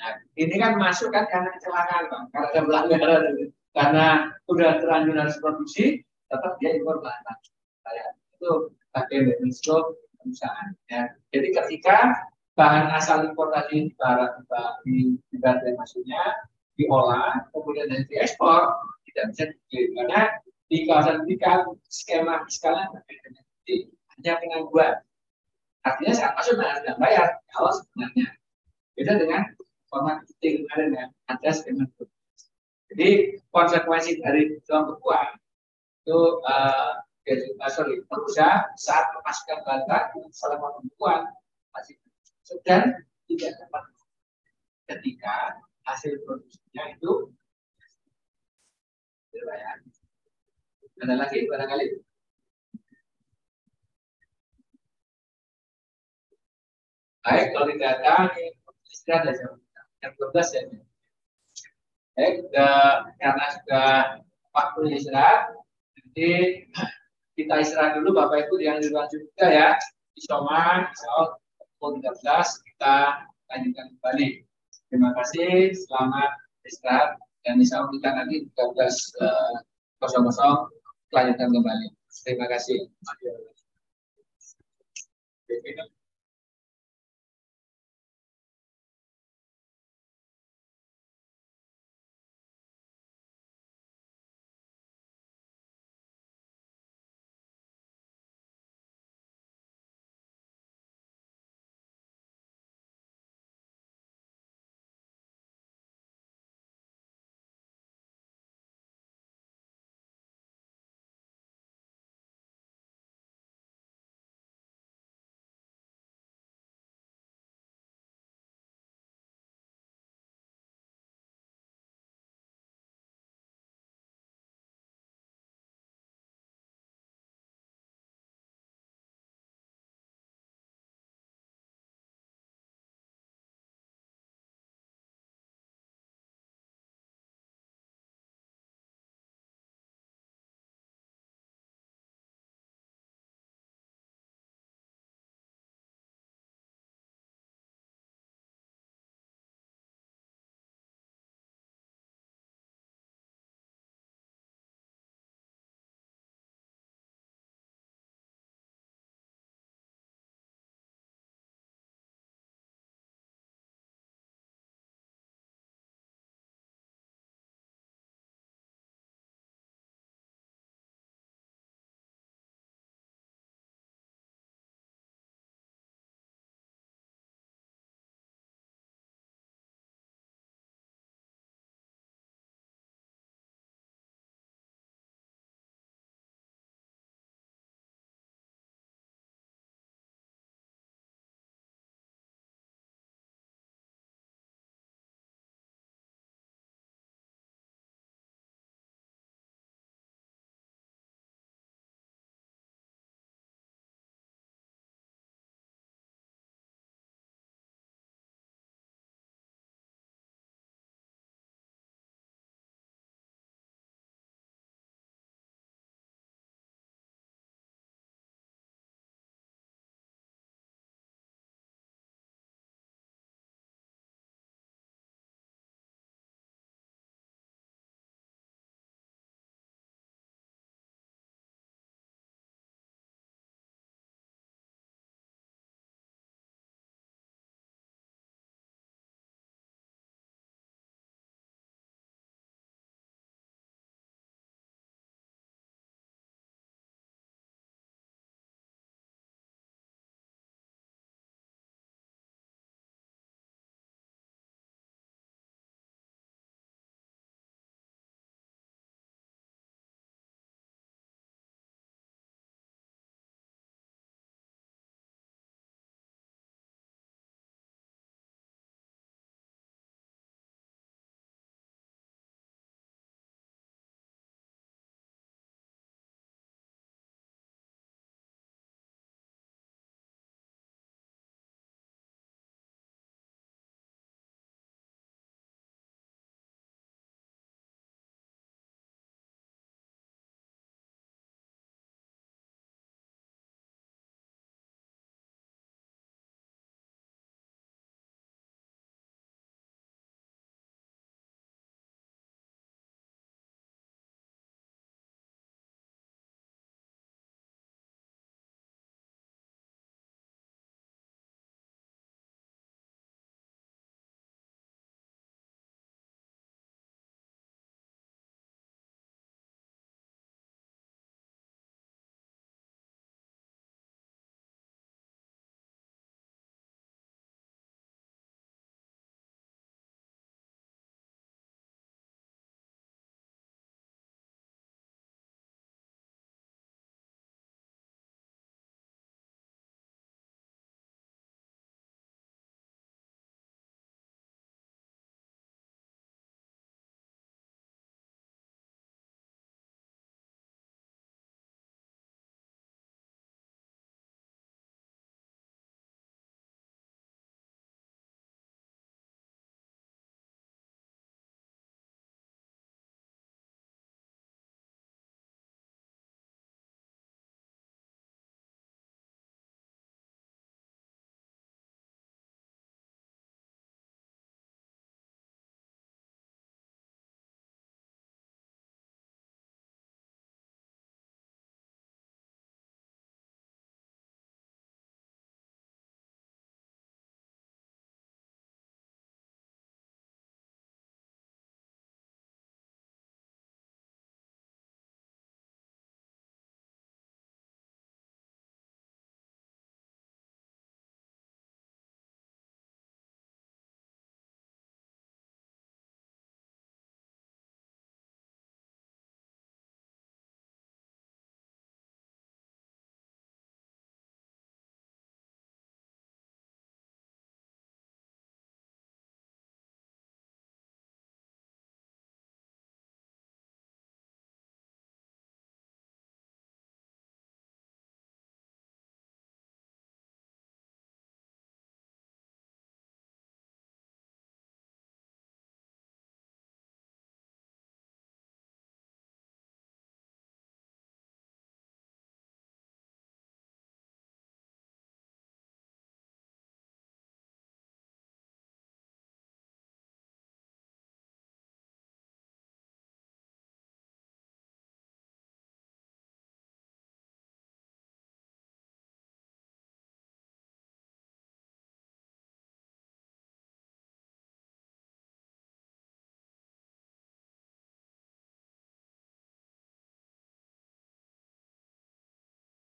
Speaker 1: Nah, ini kan masuk kan karena kecelakaan bang, karena ada pelanggaran, karena udah terlanjur harus produksi, tetap dia impor bahan Kayak itu pakai mekanisme perusahaan. Ya. Jadi ketika bahan asal importasi barat di di maksudnya diolah kemudian nanti diekspor tidak bisa dikirim karena di kawasan kita skema fiskalnya berbeda hanya pengangguran artinya saat masuk tidak bayar kalau sebenarnya beda dengan format kita kemarin ya ada skema jadi konsekuensi dari pembekuan itu uh, uh, sorry, perusahaan saat memasukkan bahan selama pembekuan masih sedang tidak dapat ketika hasil produksinya itu dibayar. Ada lagi barangkali? Baik, kalau tidak ada, istirahat aja. Yang 12 ya. Baik, karena sudah waktunya istirahat, jadi kita istirahat dulu Bapak Ibu yang di ruang juga ya. Isoman, insya pukul 13 kita lanjutkan kembali. Terima kasih, selamat istirahat dan insya Allah kita nanti 13.00 eh, lanjutkan kembali. Terima kasih.